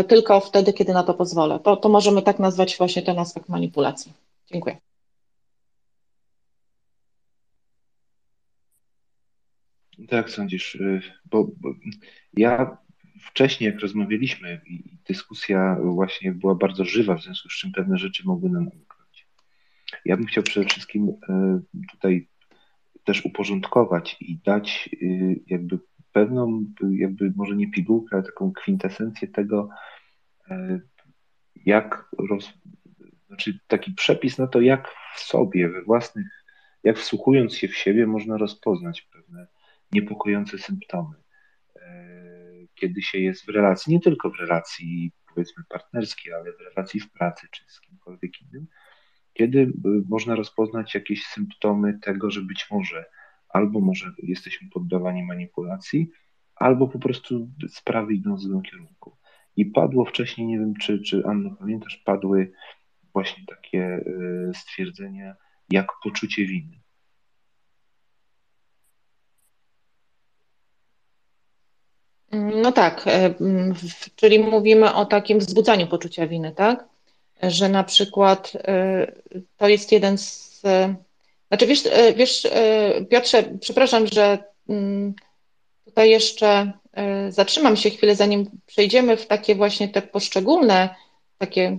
tylko wtedy, kiedy na to pozwolę. To, to możemy tak nazwać właśnie ten aspekt manipulacji. Dziękuję. Tak sądzisz, y, bo, bo, ja wcześniej, jak rozmawialiśmy, dyskusja właśnie była bardzo żywa, w związku z czym pewne rzeczy mogły nam umknąć. Ja bym chciał przede wszystkim y, tutaj też uporządkować i dać y, jakby pewną, jakby może nie pigułkę, ale taką kwintesencję tego, jak roz, znaczy taki przepis na to, jak w sobie, we własnych, jak wsłuchując się w siebie, można rozpoznać niepokojące symptomy, e, kiedy się jest w relacji, nie tylko w relacji powiedzmy partnerskiej, ale w relacji w pracy czy z kimkolwiek innym, kiedy e, można rozpoznać jakieś symptomy tego, że być może albo może jesteśmy poddawani manipulacji, albo po prostu sprawy idą w złym kierunku. I padło wcześniej, nie wiem czy, czy Anno pamiętasz, padły właśnie takie e, stwierdzenia jak poczucie winy. No tak, e, czyli mówimy o takim wzbudzaniu poczucia winy, tak? Że na przykład e, to jest jeden z. Znaczy, wiesz, e, wiesz Piotrze, przepraszam, że mm, tutaj jeszcze zatrzymam się chwilę, zanim przejdziemy w takie właśnie te poszczególne takie,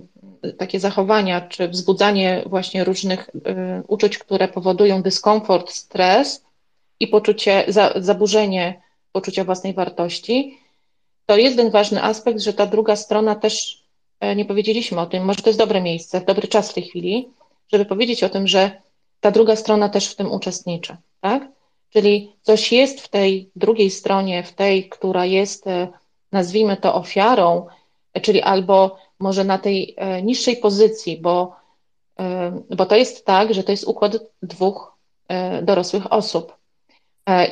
takie zachowania, czy wzbudzanie właśnie różnych uczuć, które powodują dyskomfort, stres i poczucie, zaburzenie poczucia własnej wartości, to jest ten ważny aspekt, że ta druga strona też, e, nie powiedzieliśmy o tym, może to jest dobre miejsce, dobry czas w tej chwili, żeby powiedzieć o tym, że ta druga strona też w tym uczestniczy, tak? Czyli coś jest w tej drugiej stronie, w tej, która jest, e, nazwijmy to, ofiarą, czyli albo może na tej e, niższej pozycji, bo, e, bo to jest tak, że to jest układ dwóch dorosłych osób.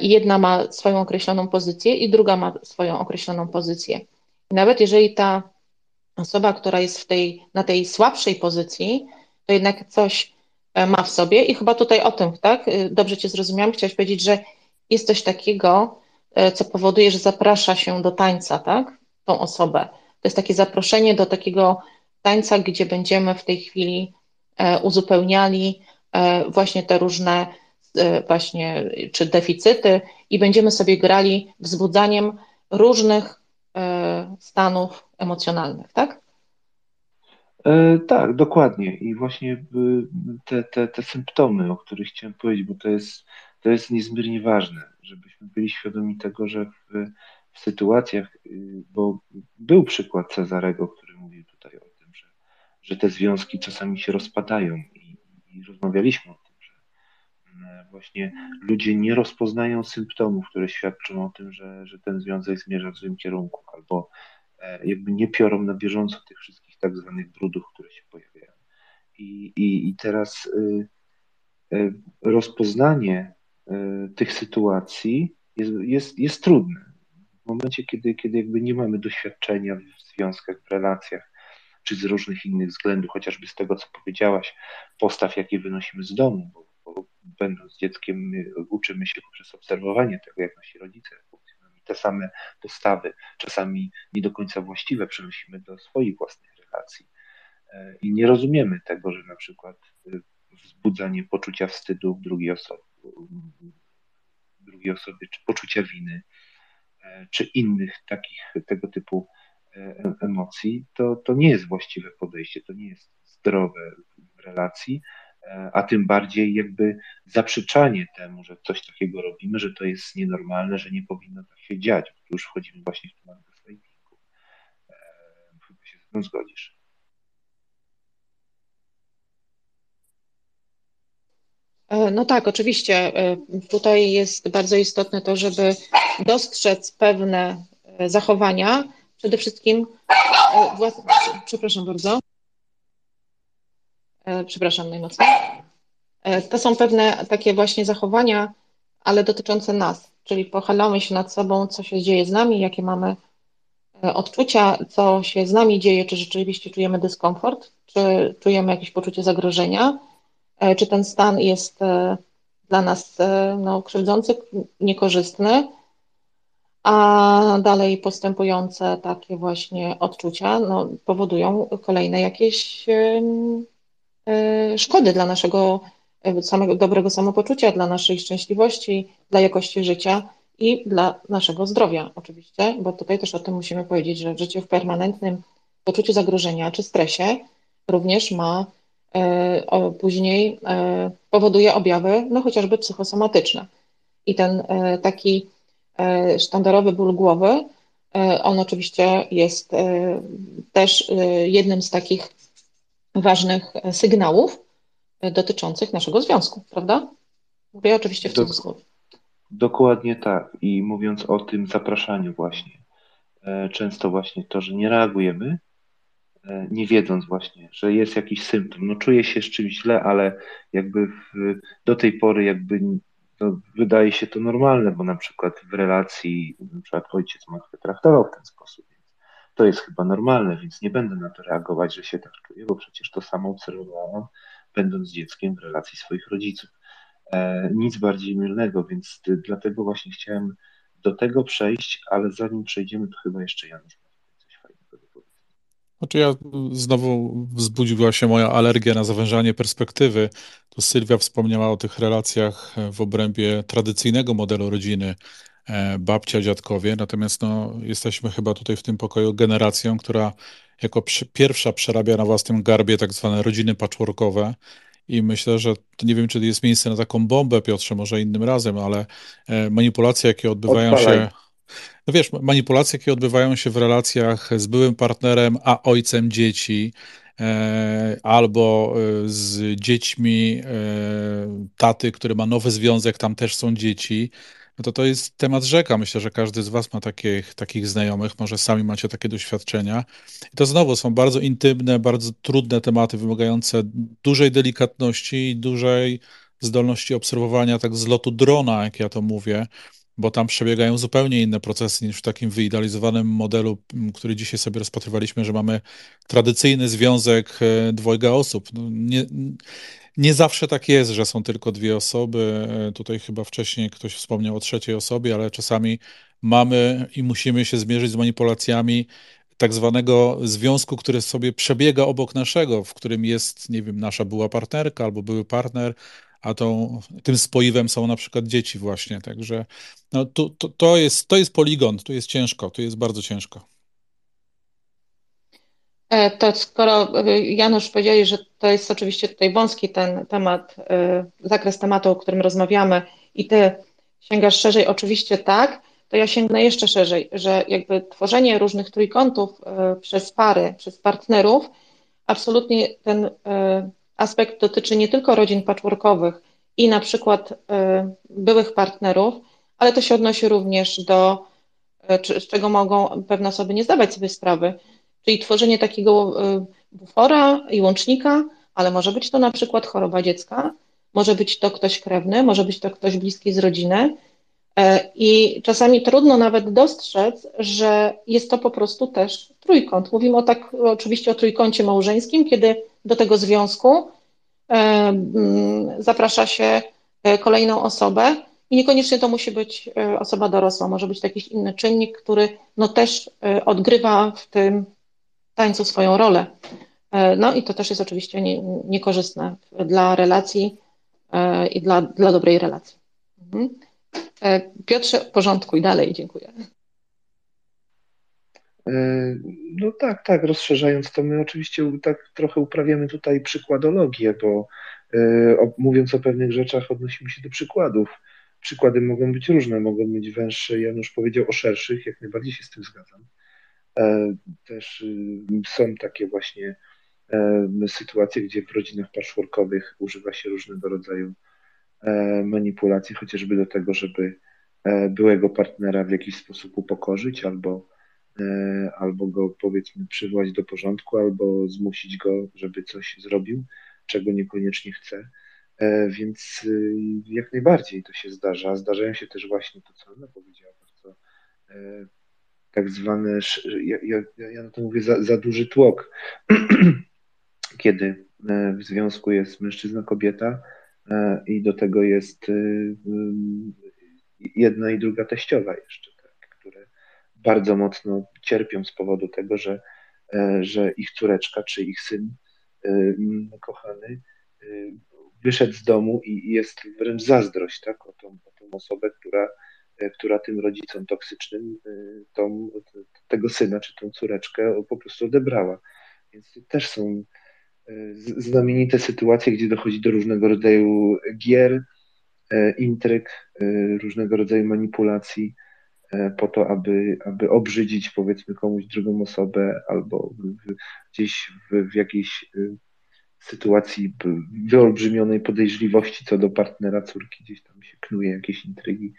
I jedna ma swoją określoną pozycję, i druga ma swoją określoną pozycję. I nawet jeżeli ta osoba, która jest w tej, na tej słabszej pozycji, to jednak coś E, ma w sobie i chyba tutaj o tym, tak? E, dobrze Cię zrozumiałam. Chciałaś powiedzieć, że jest coś takiego, e, co powoduje, że zaprasza się do tańca, tak? Tą osobę. To jest takie zaproszenie do takiego tańca, gdzie będziemy w tej chwili uzupełniali właśnie te różne właśnie czy deficyty i będziemy sobie grali wzbudzaniem różnych stanów emocjonalnych, tak? E, tak, dokładnie. I właśnie e, te, te, te symptomy, o których chciałem powiedzieć, bo to jest, to jest niezmiernie ważne, żebyśmy byli świadomi tego, że w, w sytuacjach, bo był przykład Cezarego, który mówił tutaj o tym, że, że te związki czasami się rozpadają i, i rozmawialiśmy o właśnie ludzie nie rozpoznają symptomów, które świadczą o tym, że, że ten związek zmierza w złym kierunku, albo jakby nie piorą na bieżąco tych wszystkich tak zwanych brudów, które się pojawiają. I, i, i teraz y, y, rozpoznanie y, tych sytuacji jest, jest, jest trudne. W momencie, kiedy, kiedy jakby nie mamy doświadczenia w związkach, w relacjach, czy z różnych innych względów, chociażby z tego, co powiedziałaś, postaw, jakie wynosimy z domu, bo, bo będąc dzieckiem uczymy się poprzez obserwowanie tego, jak nasi rodzice funkcjonują. Te same postawy, czasami nie do końca właściwe, przenosimy do swoich własnych komunikacji. E, I nie rozumiemy tego, że na przykład e, wzbudzanie poczucia wstydu w drugiej osobie, drugiej osobie czy poczucia winy, e, czy innych takich tego typu emocji, to, to nie jest właściwe podejście, to nie jest zdrowe w relacji, a tym bardziej jakby zaprzeczanie temu, że coś takiego robimy, że to jest nienormalne, że nie powinno tak się dziać, już wchodzimy właśnie w temat gaslightingu. Chyba się z tym zgodzisz. E, no tak, oczywiście. E, tutaj jest bardzo istotne to, żeby dostrzec pewne e, zachowania, przede wszystkim, przepraszam bardzo, przepraszam najmocniej, to są pewne takie właśnie zachowania, ale dotyczące nas, czyli pochylamy się nad sobą, co się dzieje z nami, jakie mamy odczucia, co się z nami dzieje, czy rzeczywiście czujemy dyskomfort, czy czujemy jakieś poczucie zagrożenia, E, czy ten stan jest e, dla nas e, no, krzywdzący, niekorzystny, a dalej postępujące takie właśnie odczucia no, powodują kolejne jakieś szkody dla naszego samego dobrego samopoczucia, dla naszej szczęśliwości, dla jakości życia i dla naszego zdrowia oczywiście, bo tutaj też o tym musimy powiedzieć, że życie w permanentnym poczuciu zagrożenia czy stresie również ma E, później e, powoduje objawy, no chociażby psychosomatyczne. I ten e, taki sztandarowy ból głowy, on oczywiście jest też jednym z takich ważnych sygnałów dotyczących naszego związku, prawda? Mówię oczywiście w cudzysłowie. Dokładnie tak. I mówiąc o tym zapraszaniu właśnie, często właśnie to, że nie reagujemy, E, nie wiedząc właśnie, że jest jakiś symptom. No czuję się z czymś źle, ale jakby w, do tej pory jakby no, wydaje się to normalne, bo na przykład w relacji na przykład ojciec matkę traktował w ten sposób. To jest chyba normalne, więc nie będę na to reagować, że się tak czuję, bo przecież to samo obserwowałam, będąc dzieckiem w relacji swoich rodziców. E, nic bardziej mylnego, więc dlatego właśnie chciałem do tego przejść, ale zanim przejdziemy, to chyba jeszcze Janusz znaczy ja znowu wzbudziła się moja alergia na zawężanie perspektywy. To Sylwia wspomniała o tych relacjach w obrębie tradycyjnego modelu rodziny, babcia, dziadkowie, natomiast no, jesteśmy chyba tutaj w tym pokoju generacją, która jako pierwsza przerabia na własnym garbie tak zwane rodziny patchworkowe. I myślę, że to nie wiem, czy jest miejsce na taką bombę, Piotrze, może innym razem, ale e, manipulacje, jakie odbywają Odpalaj. się no wiesz, manipulacje, jakie odbywają się w relacjach z byłym partnerem, a ojcem dzieci, e, albo e, z dziećmi taty, który ma nowy związek, tam też są dzieci, no to to jest temat rzeka. Myślę, że każdy z Was ma takich, takich znajomych, może sami macie takie doświadczenia. I to znowu są bardzo intymne, bardzo trudne tematy, wymagające dużej delikatności i dużej zdolności obserwowania tak z lotu drona, jak ja to mówię, bo tam przebiegają zupełnie inne procesy niż w takim wyidealizowanym modelu, który dzisiaj sobie rozpatrywaliśmy, że mamy tradycyjny związek e, dwojga osób. No nie, nie zawsze tak jest, że są tylko dwie osoby. Tutaj chyba wcześniej ktoś wspomniał o trzeciej osobie, ale czasami mamy i musimy się zmierzyć z manipulacjami tak zwanego związku, który sobie przebiega obok naszego, w którym jest, nie wiem, nasza była partnerka albo były partner, a tą, tym spoiwem są na przykład dzieci właśnie, także no, to, to, to, jest, to jest poligon, tu jest ciężko, tu jest bardzo ciężko. E, to skoro e, Janusz powiedzieli, że to jest oczywiście tutaj wąski ten temat, e, zakres tematu, o którym rozmawiamy i ty sięgasz szerzej, oczywiście tak, to ja sięgnę jeszcze szerzej, że jakby tworzenie różnych trójkątów przez pary, przez partnerów, absolutnie ten aspekt dotyczy nie tylko rodzin patchworkowych i na przykład byłych partnerów, ale to się odnosi również do, z czego mogą pewne osoby nie zdawać sobie sprawy, czyli tworzenie takiego y, bufora i łącznika, ale może być to na przykład choroba dziecka, może być to ktoś krewny, może być to ktoś bliski z rodziny. E, I czasami trudno nawet dostrzec, że jest to po prostu też trójkąt. Mówimy o tak oczywiście o trójkącie małżeńskim, kiedy do tego związku e, mm, zaprasza się e, kolejną osobę i niekoniecznie to musi być osoba dorosła, może być jakiś inny czynnik, który no też odgrywa w tym tańcu swoją rolę. E, no i to też jest oczywiście nie, niekorzystne dla relacji e, i dla, dla dobrej relacji. Mhm. E, Piotrze, porządku i dalej, dziękuję. No tak, tak, rozszerzając to, my oczywiście tak trochę uprawiamy tutaj przykładologię, bo mówiąc o pewnych rzeczach odnosimy się do przykładów. Przykłady mogą być różne, mogą być węższe. Janusz powiedział o szerszych, jak najbardziej się z tym zgadzam. E, też y, są takie właśnie e, sytuacje, gdzie w rodzinach patchworkowych używa się różnego rodzaju e, manipulacji, chociażby do tego, żeby byłego partnera w jakiś sposób upokorzyć albo, albo go powiedzmy przywołać do porządku, albo zmusić go, żeby coś zrobił, czego niekoniecznie chce. Więc y, jak najbardziej to się zdarza. Zdarzają się też właśnie to, co ona powiedziała, bardzo tak zwane, ja, ja, ja na to mówię, za, za duży tłok, kiedy e, w związku jest mężczyzna-kobieta e, i do tego jest e, jedna i druga teściowa jeszcze, tak, które bardzo mocno cierpią z powodu tego, że, że ich córeczka czy ich syn kochany wyszedł z domu i jest wręcz zazdrość tak, o, tą, o tą osobę, która która tym rodzicom toksycznym e, tą, tego syna czy tą córeczkę po prostu odebrała. Więc też są e, znamienite sytuacje, gdzie dochodzi do różnego rodzaju gier, intryg, różnego rodzaju manipulacji po to, aby, aby obrzydzić powiedzmy komuś drugą osobę albo gdzieś w, w jakiejś sytuacji wyolbrzymionej podejrzliwości co do partnera córki, gdzieś tam się knuje jakieś intrygi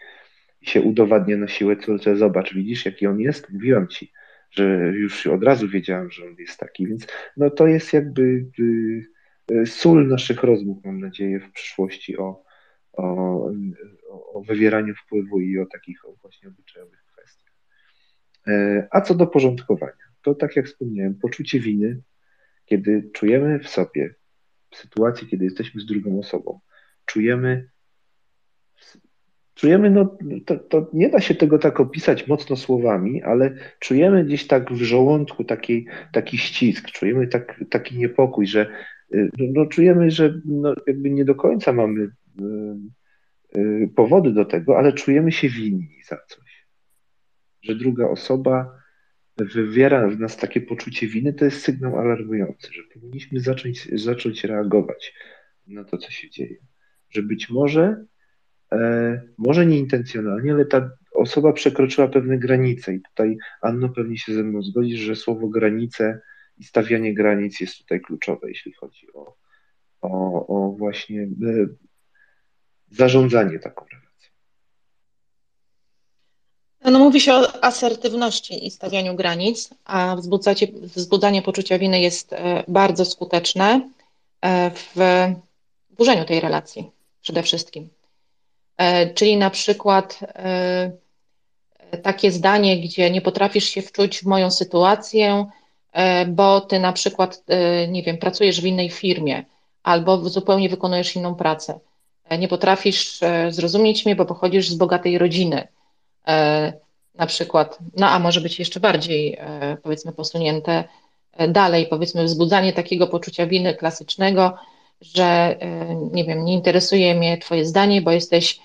się udowadnia na siłę córce, zobacz, widzisz, jaki on jest? Mówiłam ci, że już od razu wiedziałam, że on jest taki, więc no to jest jakby y, y, sól naszych rozmów, mam nadzieję, w przyszłości o, o, o wywieraniu wpływu i o takich właśnie obyczajowych kwestiach. E, a co do porządkowania, to tak jak wspomniałem, poczucie winy, kiedy czujemy w sobie, w sytuacji, kiedy jesteśmy z drugą osobą, czujemy czujemy, no to, to, nie da się tego tak opisać mocno słowami, ale czujemy gdzieś tak w żołądku taki, taki ścisk, czujemy tak, taki niepokój, że y, no, no czujemy, że no, jakby nie do końca mamy y, y, powody do tego, ale czujemy się winni za coś. Że druga osoba wywiera w nas takie poczucie winy, to jest sygnał alarmujący, że powinniśmy zacząć, zacząć reagować na to, co się dzieje. Że być może może nieintencjonalnie, ale ta osoba przekroczyła pewne granice i tutaj Anno pewnie się ze mną zgodzi, że słowo granice i stawianie granic jest tutaj kluczowe, jeśli chodzi o, o, o właśnie e, zarządzanie taką relacją. No, mówi się o asertywności i stawianiu granic, a wzbudzanie poczucia winy jest e, bardzo skuteczne e, w burzeniu tej relacji przede wszystkim. Czyli na przykład takie zdanie, gdzie nie potrafisz się wczuć w moją sytuację, bo ty na przykład, nie wiem, pracujesz w innej firmie albo zupełnie wykonujesz inną pracę. Nie potrafisz e, zrozumieć mnie, bo pochodzisz z bogatej rodziny. E, na przykład, no a może być jeszcze bardziej, e, powiedzmy, posunięte dalej, powiedzmy, wzbudzanie takiego poczucia winy klasycznego, że nie wiem, nie interesuje mnie Twoje zdanie, bo jesteś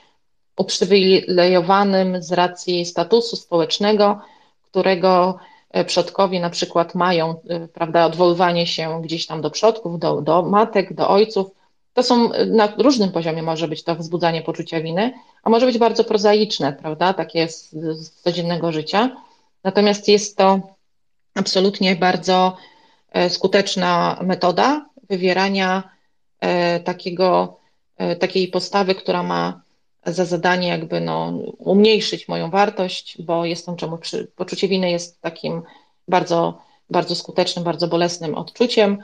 uprzywilejowanym z racji statusu społecznego, którego przodkowie na przykład mają, prawda, odwoływanie się gdzieś tam do przodków, do, do matek, do ojców, to są na różnym poziomie może być to wzbudzanie poczucia winy, a może być bardzo prozaiczne, prawda, takie z, z codziennego życia. Natomiast jest to absolutnie bardzo e, skuteczna metoda wywierania e, takiego, e, takiej postawy, która ma za zadanie jakby no, umniejszyć moją wartość, bo jestem czemu poczucie winy jest takim bardzo, bardzo skutecznym, bardzo bolesnym odczuciem,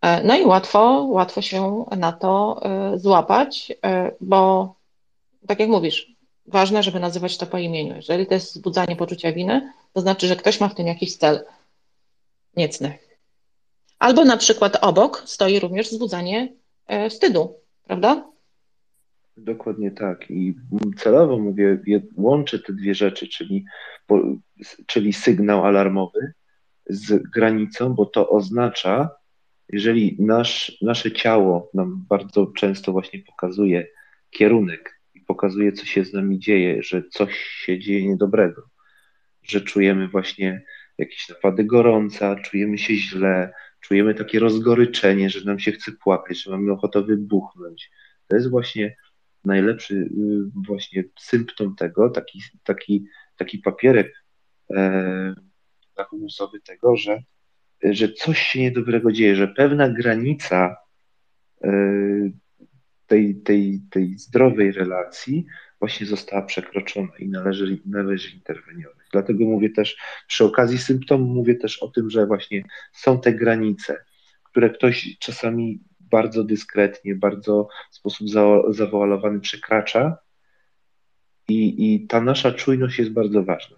E, no i łatwo, łatwo się na to e, złapać, e, bo tak jak mówisz, ważne, żeby nazywać to po imieniu. Jeżeli to jest wzbudzanie poczucia winy, to znaczy, że ktoś ma w tym jakiś cel niecny. Albo na przykład obok stoi również wzbudzanie wstydu, prawda? Dokładnie tak. I celowo mówię, łączę te dwie rzeczy, czyli, czyli sygnał alarmowy z granicą, bo to oznacza, jeżeli nasz, nasze ciało nam bardzo często właśnie pokazuje kierunek i pokazuje, co się z nami dzieje, że coś się dzieje niedobrego, że czujemy właśnie jakieś napady gorąca, czujemy się źle, czujemy takie rozgoryczenie, że nam się chce płakać, że mamy ochotę wybuchnąć. To jest właśnie najlepszy y, właśnie symptom tego, taki, taki, taki papierek e, tego, że że coś się niedobrego dzieje, że pewna granica e, tej, tej, tej zdrowej relacji właśnie została przekroczona i należy, należy interweniować. Dlatego mówię też, przy okazji symptomu mówię też o tym, że właśnie są te granice, które ktoś czasami bardzo dyskretnie, bardzo w sposób zawoalowany przekracza i, i ta nasza czujność jest bardzo ważna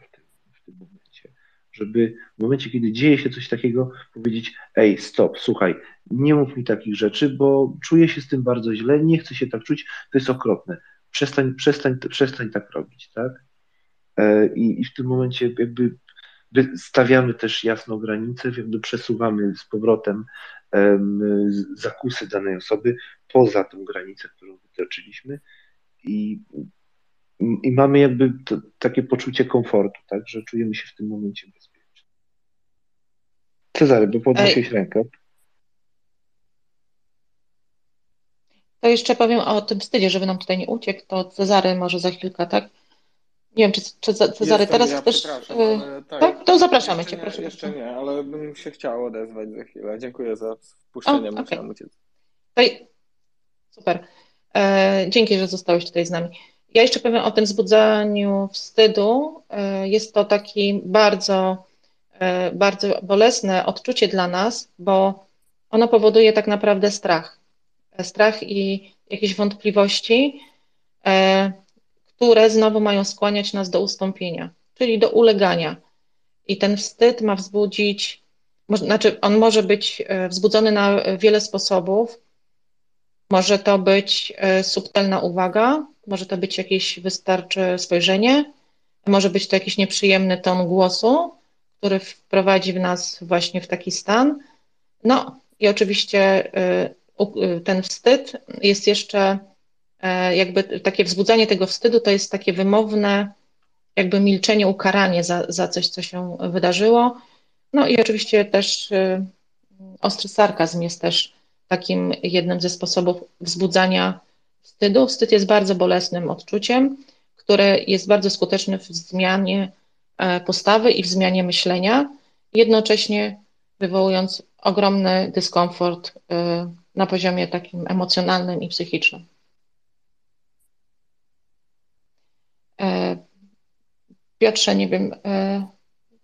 żeby w momencie, kiedy dzieje się coś takiego, powiedzieć: Ej, stop, słuchaj, nie mów mi takich rzeczy, bo czuję się z tym bardzo źle, nie chcę się tak czuć, to jest okropne. Przestań, przestań, przestań tak robić, tak? E, I, I w tym momencie jakby stawiamy też jasną granicę, jakby przesuwamy z powrotem zakusy danej osoby poza tą granicę, którą wytoczyliśmy i i mamy jakby to, takie poczucie komfortu, tak, że czujemy się w tym momencie bezpiecznie. Cezary, bo podnosiłeś rękę. To jeszcze powiem o tym wstydzie, żeby nam tutaj nie uciekł, to Cezary może za chwilkę, tak? Nie wiem, czy, czy Cezary teraz ja chcesz... E, tak, tak, To zapraszamy Cię, nie, proszę. Jeszcze nie, ale bym się chciał odezwać za chwilę. Dziękuję za wpuszczenie, o, musiałam okay. uciec. Super. E, dzięki, że zostałeś tutaj z nami. Ja jeszcze powiem o tym wzbudzaniu wstydu. E, jest to taki bardzo, e, bardzo bolesne odczucie dla nas, bo ono powoduje tak naprawdę strach. E, strach i jakieś wątpliwości, które znowu mają skłaniać nas do ustąpienia, czyli do ulegania. I ten wstyd ma wzbudzić, znaczy on może być wzbudzony na wiele sposobów. Może to być subtelna uwaga, może to być jakieś wystarczy spojrzenie, może być to jakiś nieprzyjemny ton głosu, który wprowadzi w nas właśnie w taki stan. No i oczywiście y, ten wstyd jest jeszcze e, jakby takie wzbudzanie tego wstydu to jest takie wymowne jakby milczenie, ukaranie za, za coś, co się wydarzyło. No i oczywiście też y, ostry sarkazm jest też takim jednym ze sposobów wzbudzania wstydu. Wstyd jest bardzo bolesnym odczuciem, które jest bardzo skuteczne w zmianie e, postawy i w zmianie myślenia. Jednocześnie wywołując ogromny dyskomfort na poziomie takim emocjonalnym i psychicznym. Piotrze, nie wiem,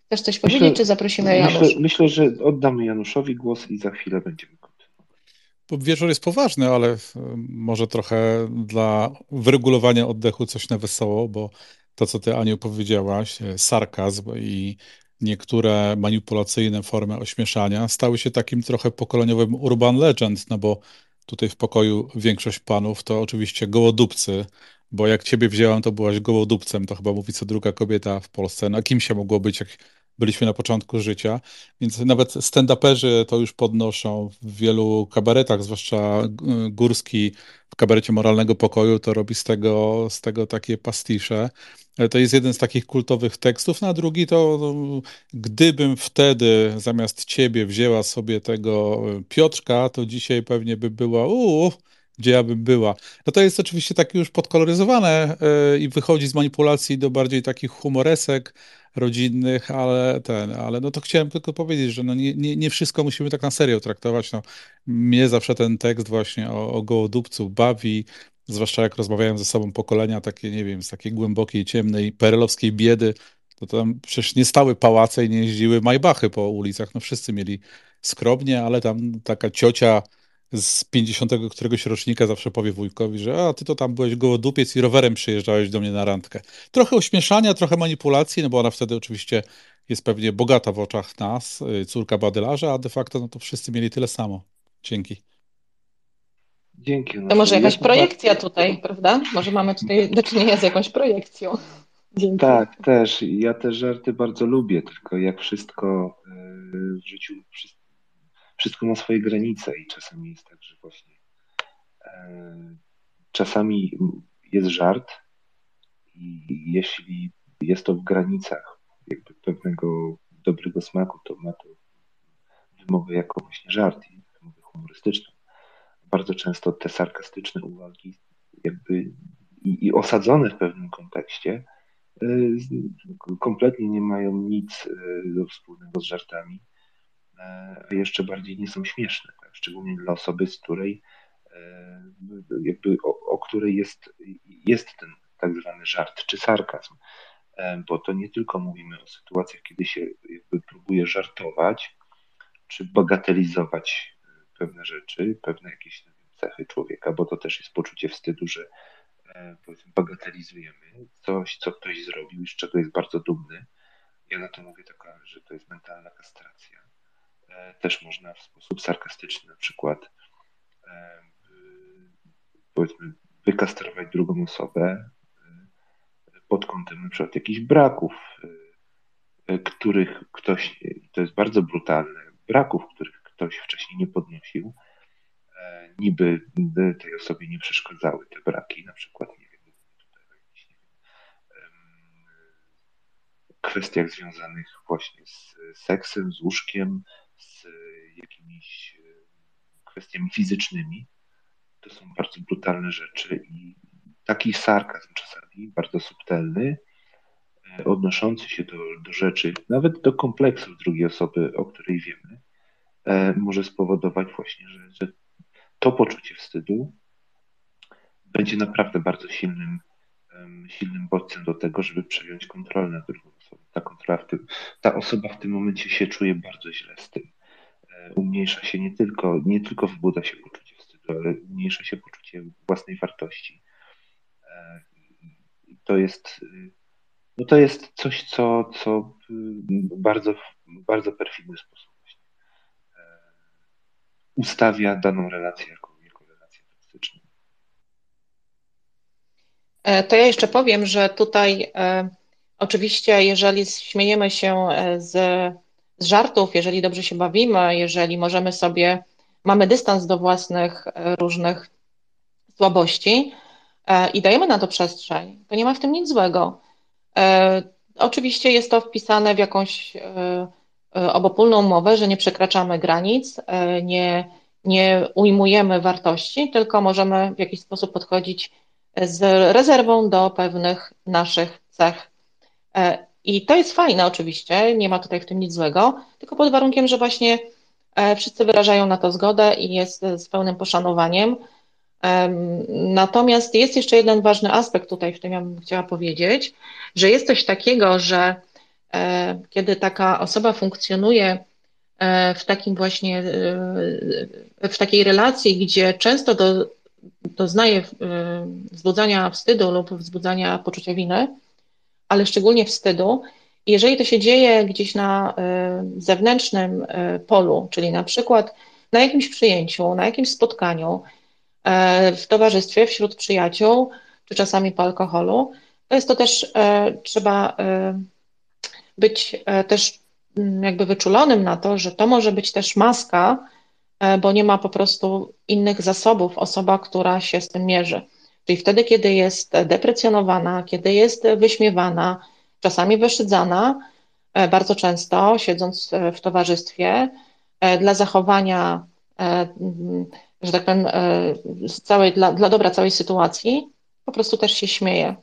chcesz coś myślę, powiedzieć, czy zaprosimy Janusza? Myślę, myślę, że oddamy Januszowi głos i za chwilę będziemy bo wieczór jest poważny, ale e, może trochę dla wyregulowania oddechu coś na wesoło, bo to, co ty, Aniu, powiedziałaś, e, sarkazm i niektóre manipulacyjne formy ośmieszania stały się takim trochę pokoleniowym urban legend, no bo tutaj w pokoju większość panów to oczywiście gołodupcy, bo jak ciebie wzięłam, to byłaś gołodupcem, to chyba mówi co druga kobieta w Polsce. No kim się mogło być, jak byliśmy na początku życia, więc nawet stand-uperzy to już podnoszą w wielu kabaretach, zwłaszcza Górski w kabarecie Moralnego Pokoju to robi z tego, z tego takie pastisze. To jest jeden z takich kultowych tekstów, no a drugi to no, gdybym wtedy zamiast ciebie wzięła sobie tego Piotrka, to dzisiaj pewnie by była uuu, gdzie ja bym była. No to jest oczywiście takie już podkoloryzowane yy, i wychodzi z manipulacji do bardziej takich humoresek, rodzinnych, ale ten, ale no to chciałem tylko powiedzieć, że no nie, nie, nie wszystko musimy tak na serio traktować. No, mnie zawsze ten tekst właśnie o, o gołodupcu bawi, zwłaszcza jak rozmawiałem ze sobą pokolenia takie, nie wiem, z takiej głębokiej, ciemnej, perelowskiej biedy, to tam przecież nie stały pałace i nie jeździły majbachy po ulicach, no wszyscy mieli skromnie, ale tam taka ciocia z 50 któregoś rocznika zawsze powie wujkowi, że a ty to tam byłeś gołodupiec i rowerem przyjeżdżałeś do mnie na randkę. Trochę ośmieszania, trochę manipulacji, no bo ona wtedy oczywiście jest pewnie bogata w oczach nas, y, córka badylarza, a de facto no to wszyscy mieli tyle samo. Dzięki. Dzięki. No to może jakaś projekcja tutaj, prawda? Może mamy tutaj do czynienia z jakąś projekcją. Dzięki. Tak, też. Ja te żarty bardzo lubię, tylko jak wszystko y, w życiu, wszystko ma swoje granice i czasami jest tak, że właśnie e, czasami jest żart i jeśli jest to w granicach jakby pewnego dobrego smaku, to ma to wymowę jako właśnie żart i wymowę humorystyczną. Bardzo często te sarkastyczne uwagi jakby i, i osadzone w pewnym kontekście e, kompletnie nie mają nic e, wspólnego z żartami jeszcze bardziej nie są śmieszne, tak? szczególnie dla osoby, z której e, jakby o, o której jest, jest ten tak zwany żart czy sarkazm, e, bo to nie tylko mówimy o sytuacjach, kiedy się jakby próbuje żartować czy bagatelizować e, pewne rzeczy, pewne jakieś cechy człowieka, bo to też jest poczucie wstydu, że bagatelizujemy coś, co ktoś zrobił i z czego jest bardzo dumny. Ja na to mówię taka, że to jest mentalna kastracja E, też można w sposób sarkastyczny na przykład e, powiedzmy wykastrować drugą osobę e, pod kątem na przykład jakichś braków, których ktoś, to jest bardzo brutalne, braków, których ktoś wcześniej nie podnosił, niby tej osobie nie przeszkadzały te braki, na przykład, nie wiem, tutaj nie wiem, kwestiach związanych właśnie z seksem, z łóżkiem, z jakimiś e, kwestiami fizycznymi. To są bardzo brutalne rzeczy i taki sarkazm czasami, bardzo subtelny, e, odnoszący się do, do rzeczy, nawet do kompleksów drugiej osoby, o której wiemy, e, może spowodować właśnie, że, że to poczucie wstydu będzie naprawdę bardzo silnym, silnym bodźcem do tego, żeby przejąć kontrolę nad drugą. Ta kontrola w tym, ta osoba w tym momencie się czuje bardzo źle z tym. E, umniejsza się nie tylko, nie tylko wybudza się poczucie wstydu, ale umniejsza się poczucie własnej wartości. E, to jest, no to jest coś, co, co bardzo, bardzo perfidny sposób e, ustawia daną relację jako, jako relację toksyczną. To ja jeszcze powiem, że tutaj oczywiście, jeżeli śmiejemy się z z żartów, jeżeli dobrze się bawimy, jeżeli możemy sobie, mamy dystans do własnych e, różnych słabości e, i dajemy na to przestrzeń, to nie ma w tym nic złego. E, oczywiście jest to wpisane w jakąś obopólną umowę, że nie przekraczamy granic, nie, nie ujmujemy wartości, tylko możemy w jakiś sposób podchodzić z rezerwą do pewnych naszych cech I to jest fajne oczywiście, nie ma tutaj w tym nic złego, tylko pod warunkiem, że właśnie wszyscy wyrażają na to zgodę i jest z pełnym poszanowaniem. Natomiast jest jeszcze jeden ważny aspekt tutaj, w tym ja bym chciała powiedzieć, że jest coś takiego, że kiedy taka osoba funkcjonuje E, w takim właśnie, e, w takiej relacji, gdzie często do, doznaje e, wzbudzania wstydu lub wzbudzania poczucia winy, ale szczególnie wstydu. Jeżeli to się dzieje gdzieś na zewnętrznym polu, czyli na przykład na jakimś przyjęciu, na jakimś spotkaniu, w towarzystwie, wśród przyjaciół, czy czasami po alkoholu, to jest to też, trzeba być też Mm, jakby wyczulonym na to, że to może być też maska, e, bo nie ma po prostu innych zasobów osoba, która się z tym mierzy. Czyli wtedy, kiedy jest deprecjonowana, kiedy jest wyśmiewana, czasami wyszydzana, e, bardzo często siedząc e, w towarzystwie, dla zachowania, mm, że tak powiem, całej, dla, dla dobra całej sytuacji, po prostu też się śmieje.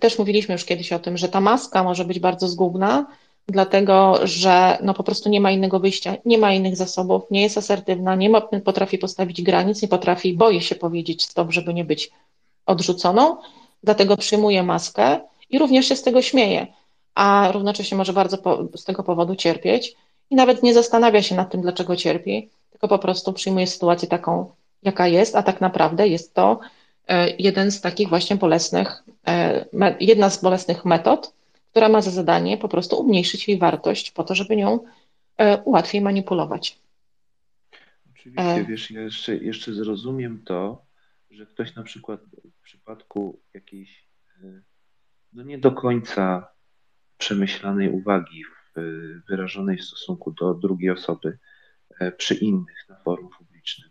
Też mówiliśmy już kiedyś o tym, że ta maska może być bardzo zgubna, dlatego że no po prostu nie ma innego wyjścia, nie ma innych zasobów, nie jest asertywna, nie ma, potrafi postawić granic, nie potrafi, boi się powiedzieć stop, żeby nie być odrzuconą, dlatego przyjmuje maskę i również się z tego śmieje, a równocześnie może bardzo po, z tego powodu cierpieć i nawet nie zastanawia się nad tym, dlaczego cierpi, tylko po prostu przyjmuje sytuację taką, jaka jest, a tak naprawdę jest to e, jeden z takich właśnie bolesnych, e, jedna z bolesnych metod, która ma za zadanie po prostu umniejszyć jej wartość po to, żeby nią e, łatwiej manipulować. Oczywiście, e... wiesz, ja jeszcze, jeszcze zrozumiem to, że ktoś na przykład w przypadku jakiejś e, no nie do końca przemyślanej uwagi wyrażonej w stosunku do drugiej osoby przy innych na forum publicznym,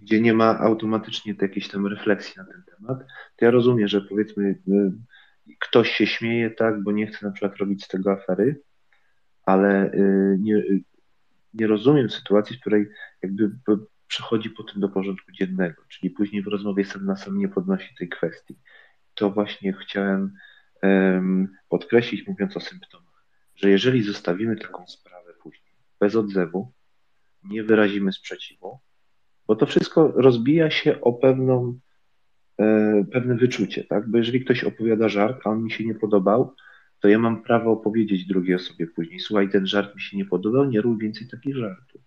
gdzie nie ma automatycznie jakiejś tam refleksji na ten temat, to ja rozumiem, że powiedzmy ktoś się śmieje, tak, bo nie chce na przykład robić z tego afery, ale y, nie, nie rozumiem sytuacji, w której jakby przechodzi po tym do porządku dziennego, czyli później w rozmowie sam na sam nie podnosi tej kwestii. To właśnie chciałem um, podkreślić, mówiąc o symptomach, że jeżeli zostawimy taką sprawę później bez odzewu, nie wyrazimy sprzeciwu, bo to wszystko rozbija się o pewną pewne wyczucie, tak? Bo jeżeli ktoś opowiada żart, a on mi się nie podobał, to ja mam prawo opowiedzieć drugiej osobie później, słuchaj, ten żart mi się nie podobał, nie rób więcej takich żartów.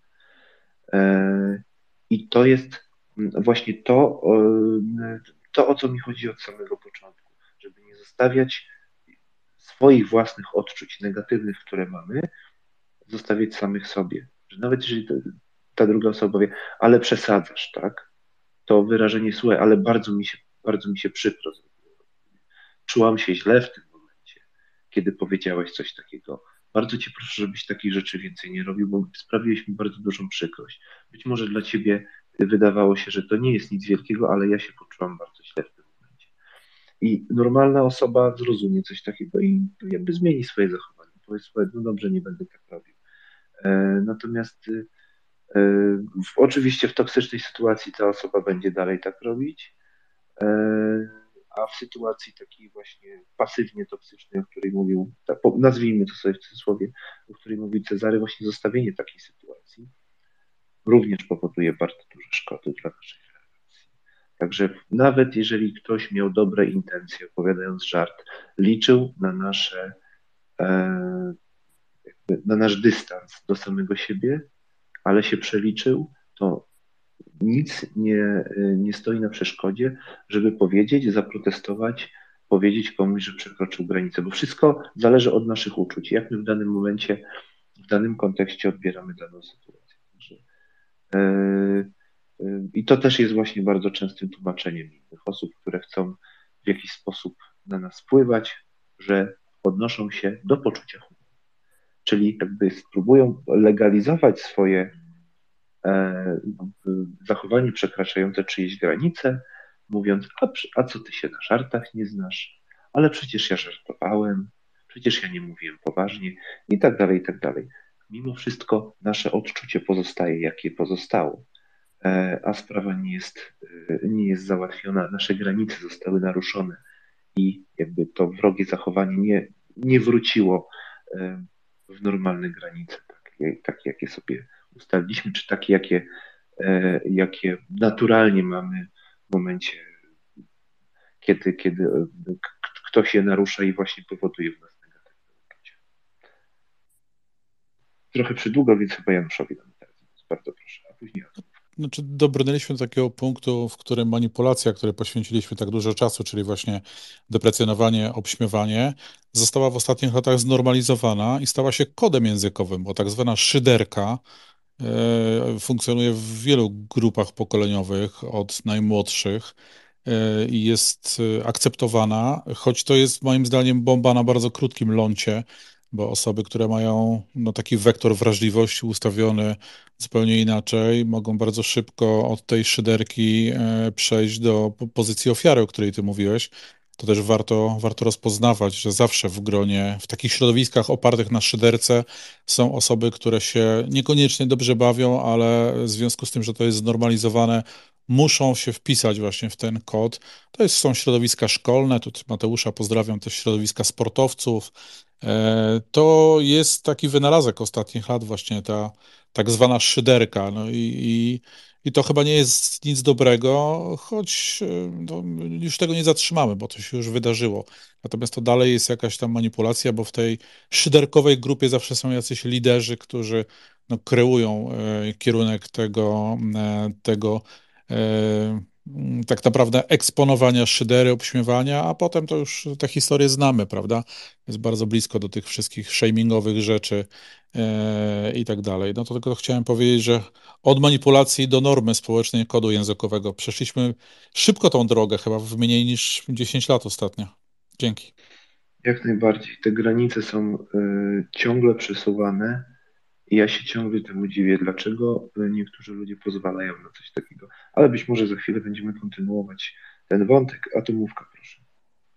E, I to jest właśnie to, to, o co mi chodzi od samego początku, żeby nie zostawiać swoich własnych odczuć negatywnych, które mamy, zostawiać samych sobie. Że nawet jeżeli ta druga osoba powie, ale przesadzasz, tak? To wyrażenie słuchaj, ale bardzo mi się, bardzo mi się przykro zrobiło. Czułam się źle w tym momencie, kiedy powiedziałeś coś takiego. Bardzo cię proszę, żebyś takich rzeczy więcej nie robił, bo sprawiłeś mi bardzo dużą przykrość. Być może dla ciebie wydawało się, że to nie jest nic wielkiego, ale ja się poczułam bardzo źle w tym momencie. I normalna osoba zrozumie coś takiego i jakby zmieni swoje zachowanie. Powiedz no dobrze, nie będę tak robił. E, natomiast y, oczywiście w toksycznej sytuacji ta osoba będzie dalej tak robić, e, a w sytuacji takiej właśnie pasywnie toksycznej, o której mówił, nazwijmy to sobie w cudzysłowie, o której mówił Cezary, właśnie zostawienie takiej sytuacji również powoduje bardzo duże szkody dla naszej relacji. Także nawet jeżeli ktoś miał dobre intencje, opowiadając żart, liczył na nasze e, na nasz dystans do samego siebie, ale się przeliczył, to nic nie, nie stoi na przeszkodzie, żeby powiedzieć, zaprotestować, powiedzieć komuś, że przekroczył granicę, bo wszystko zależy od naszych uczuć, jak my w danym momencie, w danym kontekście odbieramy daną sytuację. Także, yy, I to też jest właśnie bardzo częstym tłumaczeniem innych osób, które chcą w jakiś sposób na nas wpływać, że odnoszą się do poczucia humoru czyli jakby spróbują legalizować swoje e, zachowanie przekraczające czyjeś granice, mówiąc, a, a co ty się na żartach nie znasz, ale przecież ja żartowałem, przecież ja nie mówiłem poważnie i tak dalej, i tak dalej. Mimo wszystko nasze odczucie pozostaje, jakie pozostało, e, a sprawa nie jest, e, nie jest załatwiona, nasze granice zostały naruszone i jakby to wrogie zachowanie nie, nie wróciło w normalne granice, takie, takie jakie sobie ustaliliśmy, czy takie, jakie, e, jakie naturalnie mamy w momencie, kiedy, kiedy ktoś je narusza i właśnie powoduje w nas negatywne uczucia. Trochę przydługo, więc chyba Januszowi dam teraz. Bardzo proszę, a później znaczy, dobrnęliśmy do takiego punktu, w którym manipulacja, której poświęciliśmy tak dużo czasu, czyli właśnie deprecjonowanie, obśmiewanie, została w ostatnich latach znormalizowana i stała się kodem językowym, bo tak zwana szyderka e, funkcjonuje w wielu grupach pokoleniowych, od najmłodszych e, i jest e, akceptowana, choć to jest moim zdaniem bomba na bardzo krótkim lącie, bo osoby, które mają no, taki wektor wrażliwości ustawiony zupełnie inaczej, mogą bardzo szybko od tej szyderki e, przejść do pozycji ofiary, o której ty mówiłeś. To też warto, warto rozpoznawać, że zawsze w gronie, w takich środowiskach opartych na szyderce są osoby, które się niekoniecznie dobrze bawią, ale w związku z tym, że to jest znormalizowane, muszą się wpisać właśnie w ten kod. To jest, są środowiska szkolne, tu Mateusza pozdrawiam, też środowiska sportowców, to jest taki wynalazek ostatnich lat, właśnie ta tak zwana szyderka. No i, i, i to chyba nie jest nic dobrego, choć e, no, już tego nie zatrzymamy, bo to się już wydarzyło. Natomiast to dalej jest jakaś tam manipulacja, bo w tej szyderkowej grupie zawsze są jacyś liderzy, którzy no, kreują e, kierunek tego, e, tego e, tak naprawdę eksponowania szydery, obśmiewania, a potem to już te historie znamy, prawda? Jest bardzo blisko do tych wszystkich shamingowych rzeczy e, i tak dalej. No to tylko chciałem powiedzieć, że od manipulacji do normy społecznej kodu językowego przeszliśmy szybko tą drogę, chyba w mniej niż 10 lat ostatnio. Dzięki. Jak najbardziej. Te granice są y, ciągle przesuwane i ja się ciągle temu dziwię, dlaczego niektórzy ludzie pozwalają na coś takiego. Ale być może za chwilę będziemy kontynuować ten wątek. Atomówka, proszę.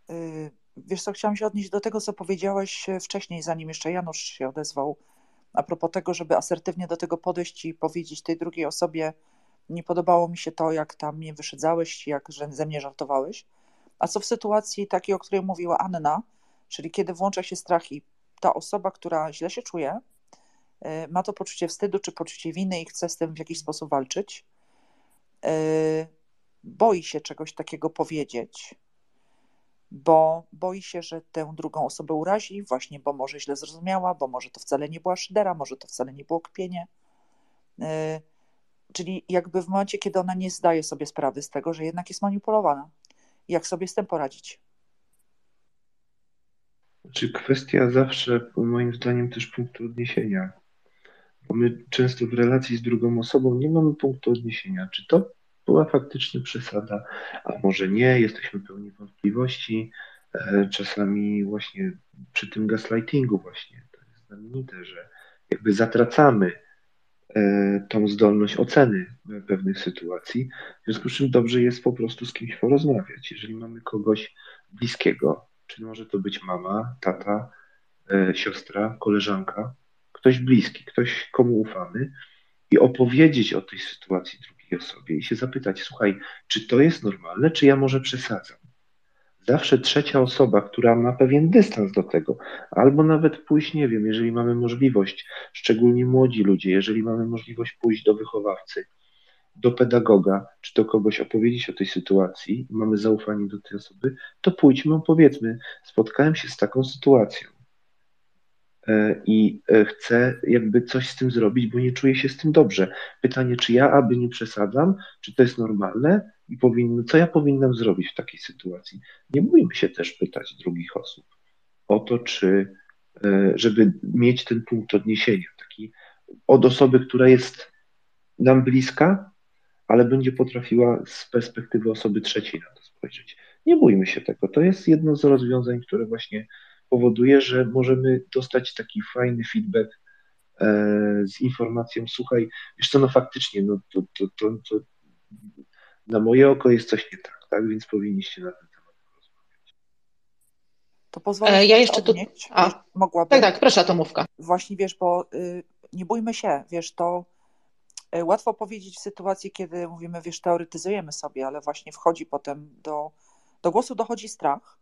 Y, wiesz co, chciałam się odnieść do tego, co powiedziałeś wcześniej, zanim jeszcze Janusz się odezwał, a propos tego, żeby asertywnie do tego podejść i powiedzieć tej drugiej osobie, nie podobało mi się to, jak tam mnie wyszydzałeś, jak ze mnie żartowałeś. A co w sytuacji takiej, o której mówiła Anna, czyli kiedy włącza się strach i ta osoba, która źle się czuje, E, ma to poczucie wstydu czy poczucie winy i chce z tym w jakiś sposób walczyć. E, boi się czegoś takiego powiedzieć, bo boi się, że tę drugą osobę urazi, właśnie bo może źle zrozumiała, bo może to wcale nie była szydera, może to wcale nie było kpienie. E, czyli jakby w momencie, kiedy ona nie zdaje sobie sprawy z tego, że jednak jest manipulowana. Jak sobie z tym poradzić? Czy kwestia zawsze, moim zdaniem, też punktu odniesienia my często w relacji z drugą osobą nie mamy punktu odniesienia, czy to była faktycznie przesada, a może nie, jesteśmy pełni wątpliwości. E, czasami właśnie przy tym gaslightingu właśnie to jest znamienite, że jakby zatracamy e, tą zdolność oceny pewnych sytuacji, w związku z czym dobrze jest po prostu z kimś porozmawiać. Jeżeli mamy kogoś bliskiego, czy może to być mama, tata, e, siostra, koleżanka, ktoś bliski, ktoś komu ufamy i opowiedzieć o tej sytuacji drugiej osobie i się zapytać, słuchaj, czy to jest normalne, czy ja może przesadzam? Zawsze trzecia osoba, która ma pewien dystans do tego, albo nawet pójść, nie wiem, jeżeli mamy możliwość, szczególnie młodzi ludzie, jeżeli mamy możliwość pójść do wychowawcy, do pedagoga, czy do kogoś opowiedzieć o tej sytuacji, mamy zaufanie do tej osoby, to pójdźmy, opowiedzmy, spotkałem się z taką sytuacją i e, chcę jakby coś z tym zrobić, bo nie czuję się z tym dobrze. Pytanie, czy ja aby nie przesadzam, czy to jest normalne i powinno, co ja powinnam zrobić w takiej sytuacji? Nie bójmy się też pytać drugich osób o to, czy, e, żeby mieć ten punkt odniesienia, taki od osoby, która jest nam bliska, ale będzie potrafiła z perspektywy osoby trzeciej na to spojrzeć. Nie bójmy się tego. To jest jedno z rozwiązań, które właśnie powoduje, że możemy dostać taki fajny feedback e, z informacją, słuchaj, wiesz co, no faktycznie, no to, to, to, to na moje oko jest coś nie tak, tak, więc powinniście na ten temat porozmawiać. To pozwolę e, ja jeszcze tu... A, mogłabym. Tak, tak, proszę, Atomówka. Właśnie, wiesz, bo y, nie bójmy się, wiesz, to y, łatwo powiedzieć w sytuacji, kiedy mówimy, wiesz, teoretyzujemy sobie, ale właśnie wchodzi potem do, do głosu dochodzi strach,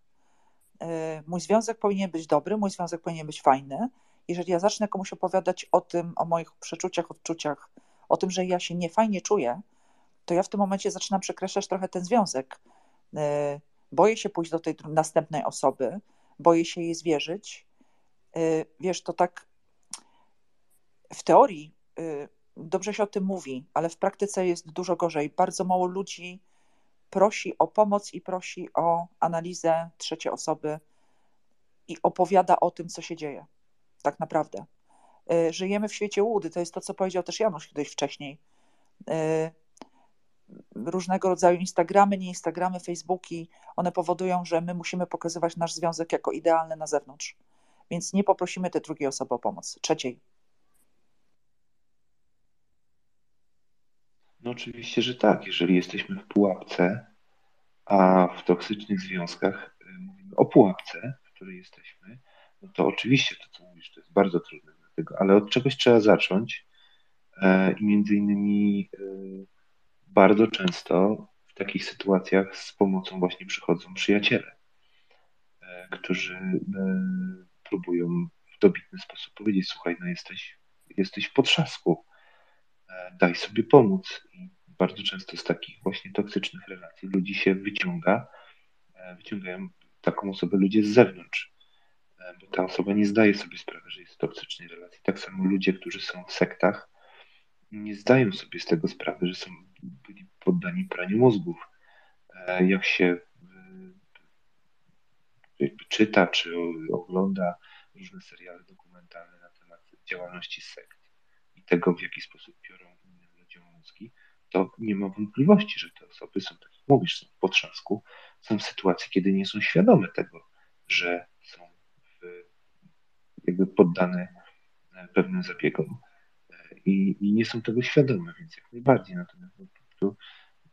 mój związek powinien być dobry, mój związek powinien być fajny. Jeżeli ja zacznę komuś opowiadać o tym, o moich przeczuciach, odczuciach, o tym, że ja się niefajnie czuję, to ja w tym momencie zaczynam przekreślać trochę ten związek. Boję się pójść do tej następnej osoby, boję się jej zwierzyć. Wiesz, to tak w teorii dobrze się o tym mówi, ale w praktyce jest dużo gorzej. Bardzo mało ludzi prosi o pomoc i prosi o analizę trzeciej osoby i opowiada o tym, co się dzieje. Tak naprawdę. Y, żyjemy w świecie łudy, to jest to, co powiedział też Janusz kiedyś wcześniej. Y, różnego rodzaju Instagramy, nie Instagramy, Facebooki, one powodują, że my musimy pokazywać nasz związek jako idealny na zewnątrz. Więc nie poprosimy tej drugiej osoby o pomoc, trzeciej. Oczywiście, że tak. Jeżeli jesteśmy w pułapce, a w toksycznych związkach y, mówimy o pułapce, w której jesteśmy, no to oczywiście to, co mówisz, to jest bardzo trudne dlatego, ale od czegoś trzeba zacząć e, i między innymi e, bardzo często w takich sytuacjach z pomocą właśnie przychodzą przyjaciele, e, którzy próbują w dobitny sposób powiedzieć, słuchaj, no jesteś, jesteś w potrzasku, daj sobie pomóc. I bardzo często z takich właśnie toksycznych relacji ludzi się wyciąga, e, wyciągają taką osobę ludzie z zewnątrz, e, bo ta osoba nie zdaje sobie sprawy, że jest w toksycznej relacji. Tak samo ludzie, którzy są w sektach, nie zdają sobie z tego sprawy, że są byli poddani praniu mózgów. E, jak się czyta czy ogląda różne seriale dokumentalne na temat działalności sekt tego, w jaki sposób piorą to nie ma wątpliwości, że te osoby są, tak jak mówisz, są w potrzasku, są w sytuacji, kiedy nie są świadome tego, że są w, jakby poddane pewnym zabiegom i, i, nie są tego świadome, więc jak najbardziej. Natomiast no, tu,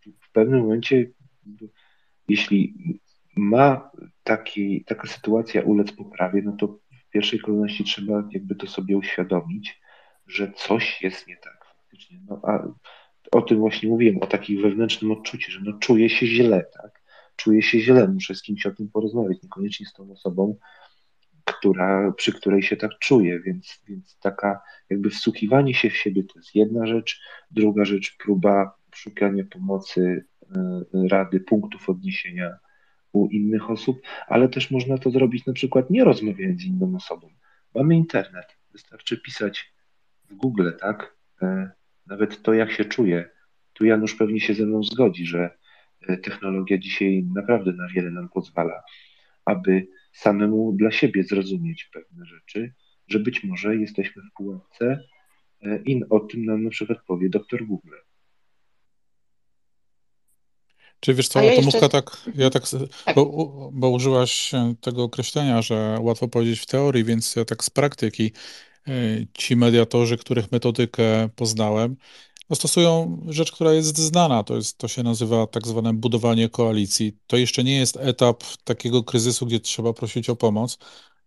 tu w pewnym momencie, jeśli ma taki, taka sytuacja ulec poprawie, no to w pierwszej kolejności trzeba jakby to sobie uświadomić, że coś jest nie tak faktycznie. No, a o tym właśnie mówiłem, o takim wewnętrznym odczuciu, że no czuję się źle, tak? Czuję się źle, muszę z kimś o tym porozmawiać, niekoniecznie z tą osobą, która, przy której się tak czuję, więc, więc taka jakby wsłuchiwanie się w siebie to jest jedna rzecz, druga rzecz próba szukania pomocy, y, rady, punktów odniesienia u innych osób, ale też można to zrobić na przykład nie rozmawiając z inną osobą. Mamy internet, wystarczy pisać w Google, tak? Y, nawet to, jak się czuję. Tu Janusz pewnie się ze mną zgodzi, że e, technologia dzisiaj naprawdę na wiele nam pozwala, aby samemu dla siebie zrozumieć pewne rzeczy, że być może jesteśmy w pułapce e, i o tym nam na przykład powie doktor Google. Czy wiesz co, ja Tomówka, jeszcze... tak, ja tak, tak. Bo, bo użyłaś tego określenia, że łatwo powiedzieć w teorii, więc ja tak z praktyki E, ci mediatorzy, których metodykę poznałem, no stosują rzecz, która jest znana. To, jest, to się nazywa tak zwane budowanie koalicji. To jeszcze nie jest etap takiego kryzysu, gdzie trzeba prosić o pomoc.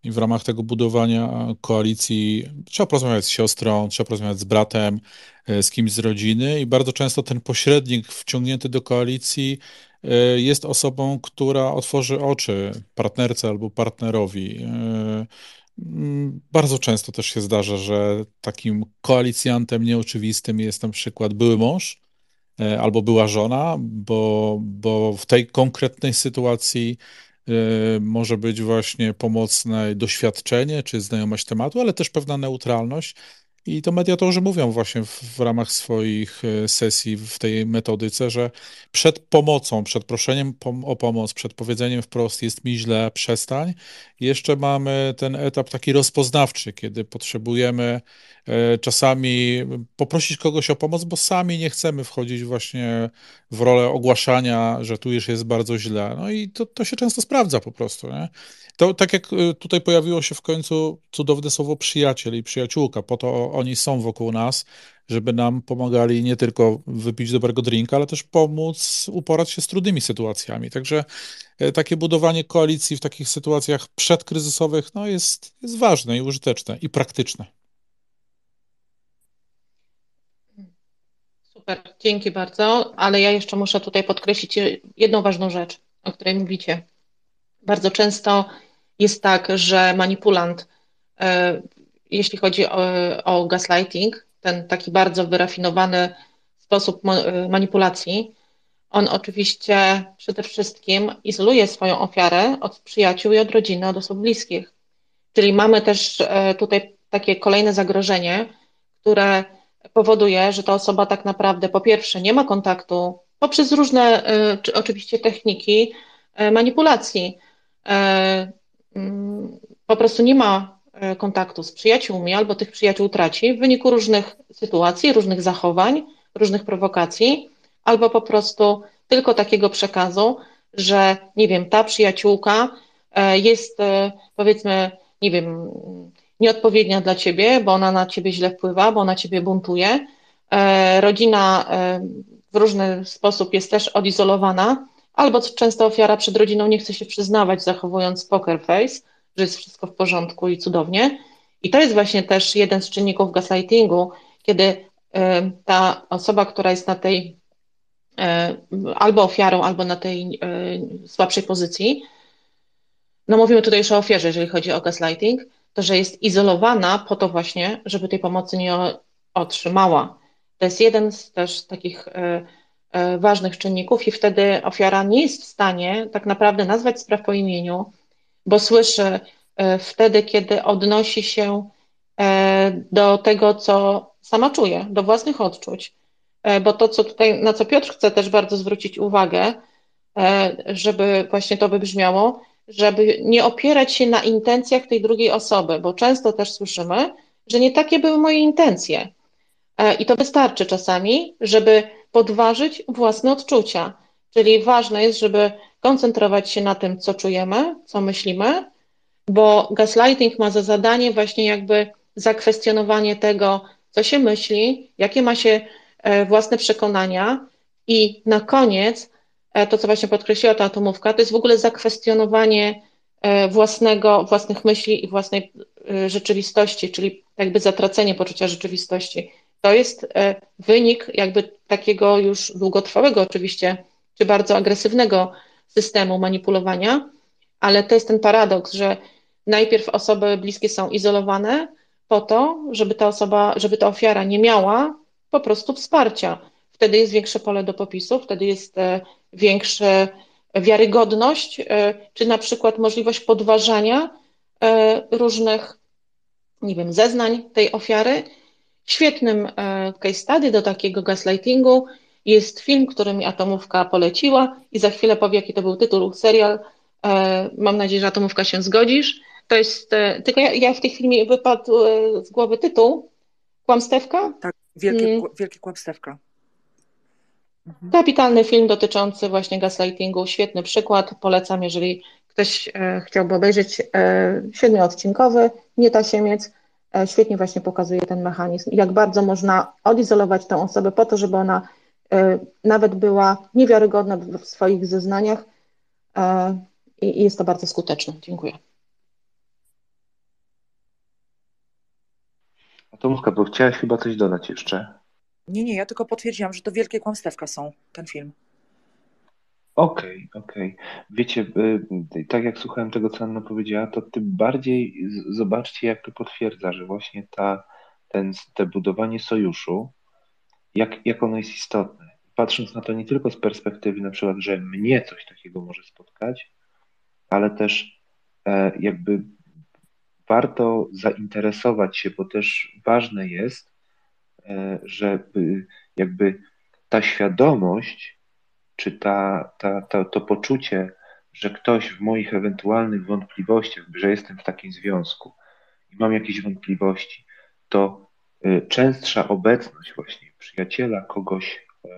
I w ramach tego budowania koalicji trzeba porozmawiać z siostrą, trzeba porozmawiać z bratem, e, z kimś z rodziny, i bardzo często ten pośrednik wciągnięty do koalicji e, jest osobą, która otworzy oczy partnerce albo partnerowi bardzo często też się zdarza, że takim koalicjantem nieoczywistym jest na przykład były mąż e, albo była żona, bo, bo w tej konkretnej sytuacji e, może być właśnie pomocne doświadczenie czy znajomość tematu, ale też pewna neutralność. I to mediatorzy mówią właśnie w, w, ramach swoich e, sesji w tej metodyce, że przed pomocą, przed proszeniem pom o pomoc, przed powiedzeniem wprost jest mi źle, przestań, jeszcze mamy ten etap taki rozpoznawczy, kiedy potrzebujemy e, czasami poprosić kogoś o pomoc, bo sami nie chcemy wchodzić właśnie w rolę ogłaszania, że tu już jest bardzo źle. No i to, to się często sprawdza po prostu. Nie? To tak jak y, tutaj pojawiło się w końcu cudowne słowo przyjaciel i przyjaciółka, po to oni są wokół nas, żeby nam pomagali nie tylko wypić dobrego drinka, ale też pomóc uporać się z trudnymi sytuacjami. Także e, takie budowanie koalicji w takich sytuacjach przedkryzysowych no jest, jest ważne i użyteczne i praktyczne. Super, dzięki bardzo, ale ja jeszcze muszę tutaj podkreślić jedną ważną rzecz, o której mówicie bardzo często jest tak, że manipulant, jeśli chodzi o, o gaslighting, ten taki bardzo wyrafinowany sposób manipulacji, on oczywiście przede wszystkim izoluje swoją ofiarę od przyjaciół i od rodziny, od osób bliskich. Czyli mamy też e, tutaj takie kolejne zagrożenie, które powoduje, że ta osoba tak naprawdę po pierwsze nie ma kontaktu poprzez różne e, oczywiście techniki e, manipulacji. Mm, po prostu nie ma kontaktu z przyjaciółmi albo tych przyjaciół traci w wyniku różnych sytuacji, różnych zachowań, różnych prowokacji albo po prostu tylko takiego przekazu, że nie wiem, ta przyjaciółka e, jest e, powiedzmy, nie wiem, nieodpowiednia dla ciebie, bo ona na ciebie źle wpływa, bo ona ciebie buntuje. E, rodzina w różny sposób jest też odizolowana, albo często ofiara przed rodziną nie chce się przyznawać, zachowując poker face, że jest wszystko w porządku i cudownie. I to jest właśnie też jeden z czynników gaslightingu, kiedy ta osoba, która jest na tej e, albo ofiarą, albo na tej e, słabszej pozycji, no mówimy tutaj już o ofierze, jeżeli chodzi o gaslighting, to że jest izolowana po to właśnie, żeby tej pomocy nie otrzymała. To jest jeden z też takich e, ważnych czynników i wtedy ofiara nie jest w stanie tak naprawdę nazwać spraw po imieniu, bo słyszy wtedy, kiedy odnosi się do tego, co sama czuje, do własnych odczuć. E, bo to, co tutaj, na co Piotr chce też bardzo zwrócić uwagę, e, żeby właśnie to wybrzmiało, żeby nie opierać się na intencjach tej drugiej osoby, bo często też słyszymy, że nie takie były moje intencje. E, I to wystarczy czasami, żeby podważyć własne odczucia. Czyli ważne jest, żeby koncentrować się na tym, co czujemy, co myślimy, bo gaslighting ma za zadanie właśnie jakby zakwestionowanie tego, co się myśli, jakie ma się e, własne przekonania i na koniec e, to, co właśnie podkreśliła ta atomówka, to jest w ogóle zakwestionowanie e, własnego, własnych myśli i własnej rzeczywistości, czyli jakby zatracenie poczucia rzeczywistości. To jest wynik jakby takiego już długotrwałego oczywiście, czy bardzo agresywnego systemu manipulowania, ale to jest ten paradoks, że najpierw osoby bliskie są izolowane, po to, żeby ta osoba, żeby ta ofiara nie miała po prostu wsparcia. Wtedy jest większe pole do popisu, wtedy jest e, większa wiarygodność, e, czy na przykład możliwość podważania e, różnych, nie wiem, zeznań tej ofiary. Świetnym case study do takiego gaslightingu jest film, który mi Atomówka poleciła i za chwilę powie, jaki to był tytuł, serial. Mam nadzieję, że Atomówka się zgodzisz. To jest, e, tylko ja, ja w tej chwili wypadł e, z głowy tytuł. Kłamstewka? Tak, wielkie, hmm. wielkie kłamstewka. Mhm. Kapitalny film dotyczący właśnie gaslightingu, świetny przykład, polecam, jeżeli ktoś e, chciałby obejrzeć, e, siedmioodcinkowy, nie tasiemiec, e, świetnie właśnie pokazuje ten mechanizm, jak bardzo można odizolować tę osobę po to, żeby ona e, nawet była niewiarygodna w swoich zeznaniach i, i jest to bardzo skuteczne. Dziękuję. Tomówka, bo chciałaś chyba coś dodać jeszcze. Nie, nie, ja tylko potwierdziłam, że to wielkie kłamstewka są, ten film. Okej, okay, okej. Okay. Wiecie, y, tak jak słuchałem tego, co Anna powiedziała, to tym bardziej zobaczcie, jak to potwierdza, że właśnie ta, ten, te budowanie sojuszu, jak, jak ono jest istotne. Patrząc na to nie tylko z perspektywy na przykład, że mnie coś takiego może spotkać, ale też e, jakby warto zainteresować się, bo też ważne jest, e, żeby jakby ta świadomość, czy ta, ta, ta, to poczucie, że ktoś w moich ewentualnych wątpliwościach, że jestem w takim związku i mam jakieś wątpliwości, to e, częstsza obecność właśnie przyjaciela, kogoś e,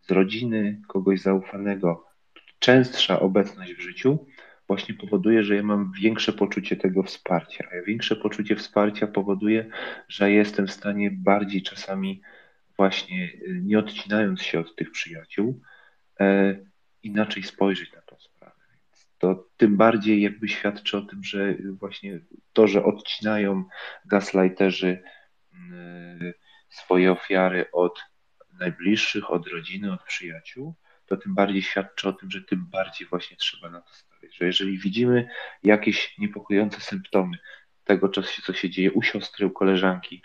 z rodziny, kogoś zaufanego, częstsza obecność w życiu właśnie powoduje, że ja mam większe poczucie tego wsparcia. A większe poczucie wsparcia powoduje, że jestem w stanie bardziej czasami właśnie y, nie odcinając się od tych przyjaciół, e, inaczej spojrzeć na tą sprawę. Więc to tym bardziej jakby świadczy o tym, że właśnie to, że odcinają gaslighterzy y, swoje ofiary od najbliższych, od rodziny, od przyjaciół, to tym bardziej świadczy o tym, że tym bardziej właśnie trzeba na to stawiać że jeżeli widzimy jakieś niepokojące symptomy tego, co się dzieje u siostry, u koleżanki,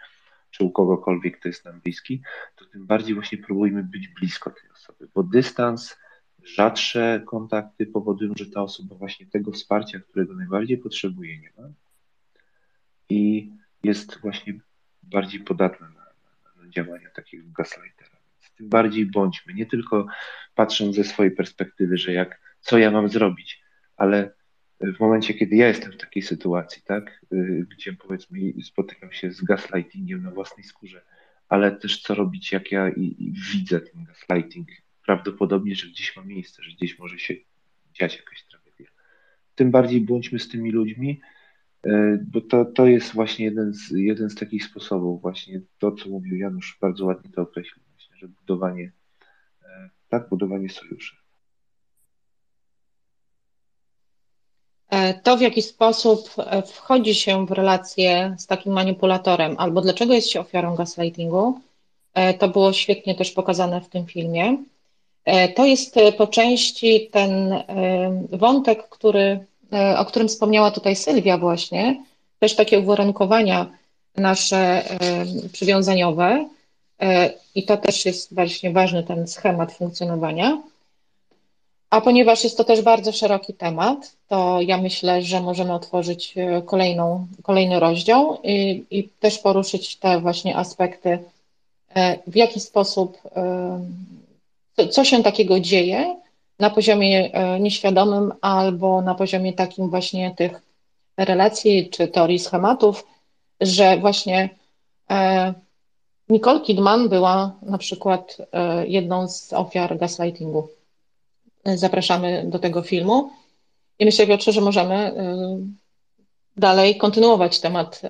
czy u kogokolwiek, kto jest nam bliski, to tym bardziej właśnie próbujmy być blisko tej osoby, bo dystans, rzadsze kontakty powodują, że ta osoba właśnie tego wsparcia, którego najbardziej potrzebuje, nie ma i jest właśnie bardziej podatna na, na, na działania takiego gaslightera. Więc tym bardziej bądźmy, nie tylko patrząc ze swojej perspektywy, że jak, co ja mam zrobić, ale w momencie, kiedy ja jestem w takiej sytuacji, tak, y, gdzie powiedzmy spotykam się z gaslightingiem na własnej skórze, ale też co robić, jak ja i, i widzę ten gaslighting, prawdopodobnie, że gdzieś ma miejsce, że gdzieś może się dziać jakaś tragedia. Tym bardziej bądźmy z tymi ludźmi, bo to, to jest właśnie jeden z, jeden z takich sposobów, właśnie to, co mówił Janusz, bardzo ładnie to określił, właśnie, że budowanie, y, tak, budowanie sojuszy. E, to, w jaki sposób e, wchodzi się w relację z takim manipulatorem, albo dlaczego jest się ofiarą gaslightingu, e, to było świetnie też pokazane w tym filmie. To jest po części ten wątek, który, o którym wspomniała tutaj Sylwia właśnie, też takie uwarunkowania nasze przywiązaniowe i to też jest właśnie ważny ten schemat funkcjonowania. A ponieważ jest to też bardzo szeroki temat, to ja myślę, że możemy otworzyć e, kolejną, kolejny rozdział i, i też poruszyć te właśnie aspekty, e, w jaki sposób, e, co się takiego dzieje na poziomie nieświadomym albo na poziomie takim właśnie tych relacji czy teorii schematów, że właśnie Nicole Kidman była na przykład jedną z ofiar gaslightingu zapraszamy do tego filmu. I myślę, Piotrze, że możemy dalej kontynuować temat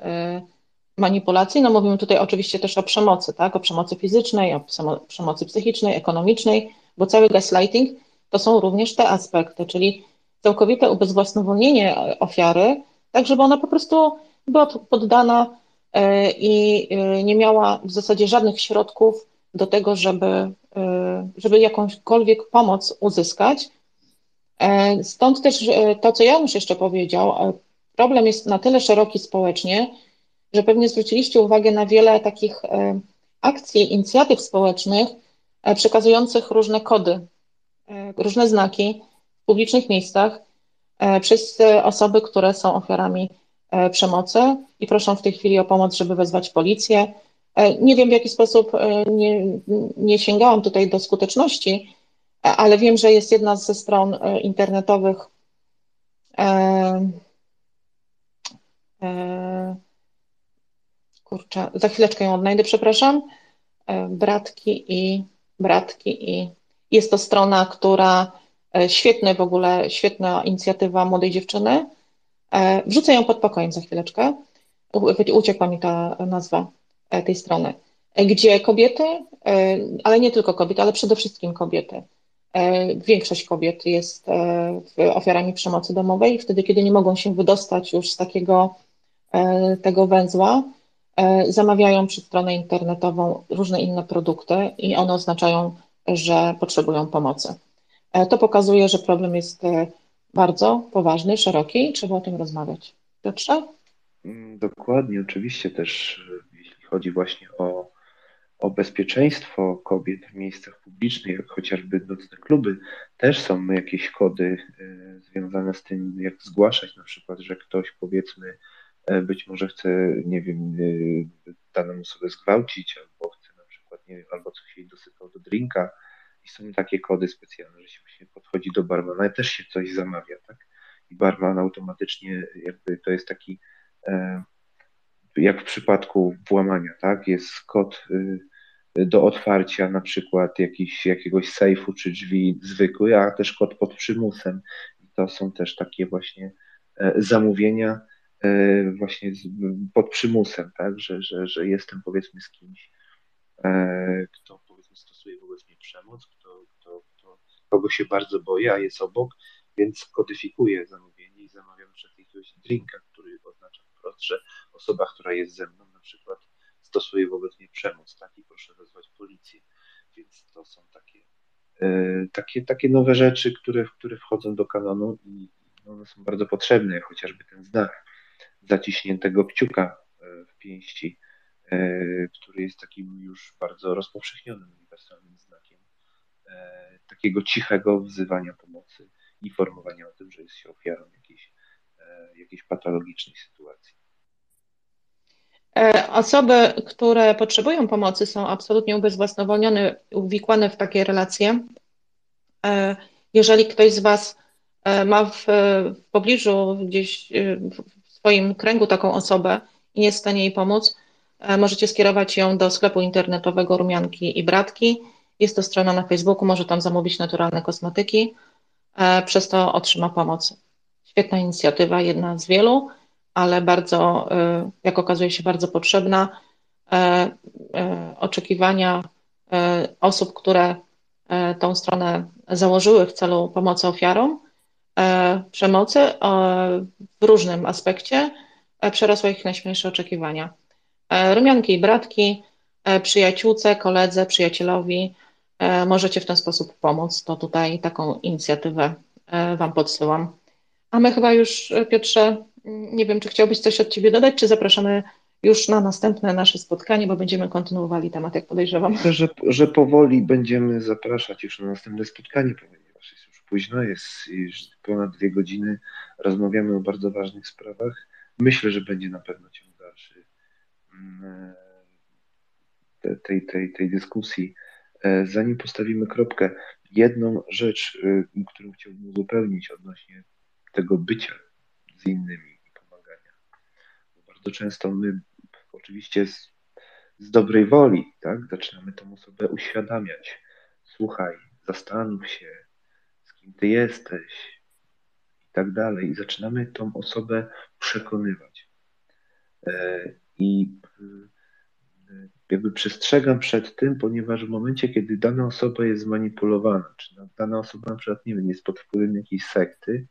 manipulacji. No mówimy tutaj oczywiście też o przemocy, tak? o przemocy fizycznej, o przemocy psychicznej, ekonomicznej, bo cały gaslighting to są również te aspekty, czyli całkowite ubezwłasnowolnienie ofiary, tak żeby ona po prostu była poddana y, i nie miała w zasadzie żadnych środków do tego, żeby E, żeby jakąśkolwiek pomoc uzyskać. E, stąd też e, to, co Janusz jeszcze powiedział, problem jest na tyle szeroki społecznie, że pewnie zwróciliście uwagę na wiele takich akcji, inicjatyw społecznych przekazujących różne kody, różne znaki w publicznych miejscach przez osoby, które są ofiarami przemocy i proszą w tej chwili o pomoc, żeby wezwać policję, E, nie wiem, w jaki sposób e, nie, nie sięgałam tutaj do skuteczności, e, ale wiem, że jest jedna ze stron internetowych. Kurczę, za chwileczkę ją odnajdę, przepraszam. Bratki i bratki i jest to strona, która świetny w ogóle, świetna inicjatywa młodej dziewczyny. Wrzucę ją pod pokojem za chwileczkę. Uciekła mi ta nazwa. E, tej strony, e, gdzie kobiety, e, ale nie tylko kobiety, ale przede wszystkim kobiety, większość kobiet jest ofiarami przemocy domowej, wtedy, kiedy nie mogą się wydostać już z takiego tego węzła, zamawiają przez stronę internetową różne inne produkty i one oznaczają, że potrzebują pomocy. To pokazuje, że problem jest bardzo poważny, szeroki i trzeba o tym rozmawiać. Piotrze? Mm, dokładnie, oczywiście też chodzi właśnie o, o bezpieczeństwo kobiet w miejscach publicznych, jak chociażby nocne kluby, też są jakieś kody e, związane z tym, jak zgłaszać na przykład, że ktoś powiedzmy e, być może chce, nie wiem, e, daną osobę zgwałcić, albo przykład, nie wiem, albo coś jej dosypał do drinka i są takie kody specjalne, że się właśnie podchodzi do barmana i też się coś zamawia, tak? I barman automatycznie jakby to jest taki jak w przypadku włamania, tak? Jest kod y, do otwarcia na przykład jakiś, jakiegoś sejfu czy drzwi zwykły, a też kod pod przymusem. I to są też takie właśnie e, zamówienia e, właśnie pod przymusem, tak? Że, że, że jestem powiedzmy z kimś, e, kto powiedzmy stosuje wobec mnie przemoc, kto, kto, kto, kogo się bardzo boję, a jest obok, więc kodyfikuję zamówienie i zamawiam przed jakiegoś drinka, który oznacza wprost, że osoba, która jest ze mną, na przykład stosuje wobec mnie przemoc, tak, i proszę wezwać policję. Więc to są takie, e, takie, takie nowe rzeczy, które, które wchodzą do kanonu i one są bardzo potrzebne, chociażby ten znak zaciśniętego kciuka w pięści, który jest takim już bardzo rozpowszechnionym uniwersalnym znakiem takiego cichego wzywania pomocy, informowania o tym, że jest się ofiarą jakiejś, jakiejś patologicznej sytuacji. E, osoby, które potrzebują pomocy, są absolutnie ubezwłasnowolnione, uwikłane w takie relacje. E, jeżeli ktoś z Was e, ma w, w pobliżu, gdzieś w swoim kręgu taką osobę i nie jest w stanie jej pomóc, możecie skierować ją do sklepu internetowego Rumianki i Bratki. Jest to strona na Facebooku, może tam zamówić naturalne kosmetyki, przez to otrzyma pomoc. Świetna inicjatywa, jedna z wielu ale bardzo, y, jak okazuje się, bardzo potrzebna. E, e, oczekiwania e, osób, które tą stronę założyły w celu pomocy ofiarom przemocy w różnym aspekcie przerosły ich najśmielsze oczekiwania. Rumianki i bratki, przyjaciółce, koledze, przyjacielowi możecie w ten sposób pomóc. To tutaj taką inicjatywę Wam podsyłam. A my chyba już, Piotrze, nie wiem, czy chciałbyś coś od Ciebie dodać, czy zapraszamy już na następne nasze spotkanie, bo będziemy kontynuowali temat, jak podejrzewam. Myślę, że, że powoli będziemy zapraszać już na następne spotkanie, ponieważ jest już późno, jest już ponad dwie godziny, rozmawiamy o bardzo ważnych sprawach. Myślę, że będzie na pewno mm, tej, tej, tej dyskusji. E, zanim postawimy kropkę, jedną rzecz, y, którą chciałbym uzupełnić odnośnie tego bycia z innymi i pomagania. Bo bardzo często my, oczywiście z, z dobrej woli, tak, zaczynamy tą osobę uświadamiać. Słuchaj, zastanów się, z kim ty jesteś i tak dalej. I zaczynamy tą osobę przekonywać. E, I e, jakby przestrzegam przed tym, ponieważ w momencie, kiedy dana osoba jest zmanipulowana, czy dana osoba na przykład, nie wiem, jest pod wpływem jakiejś sekty,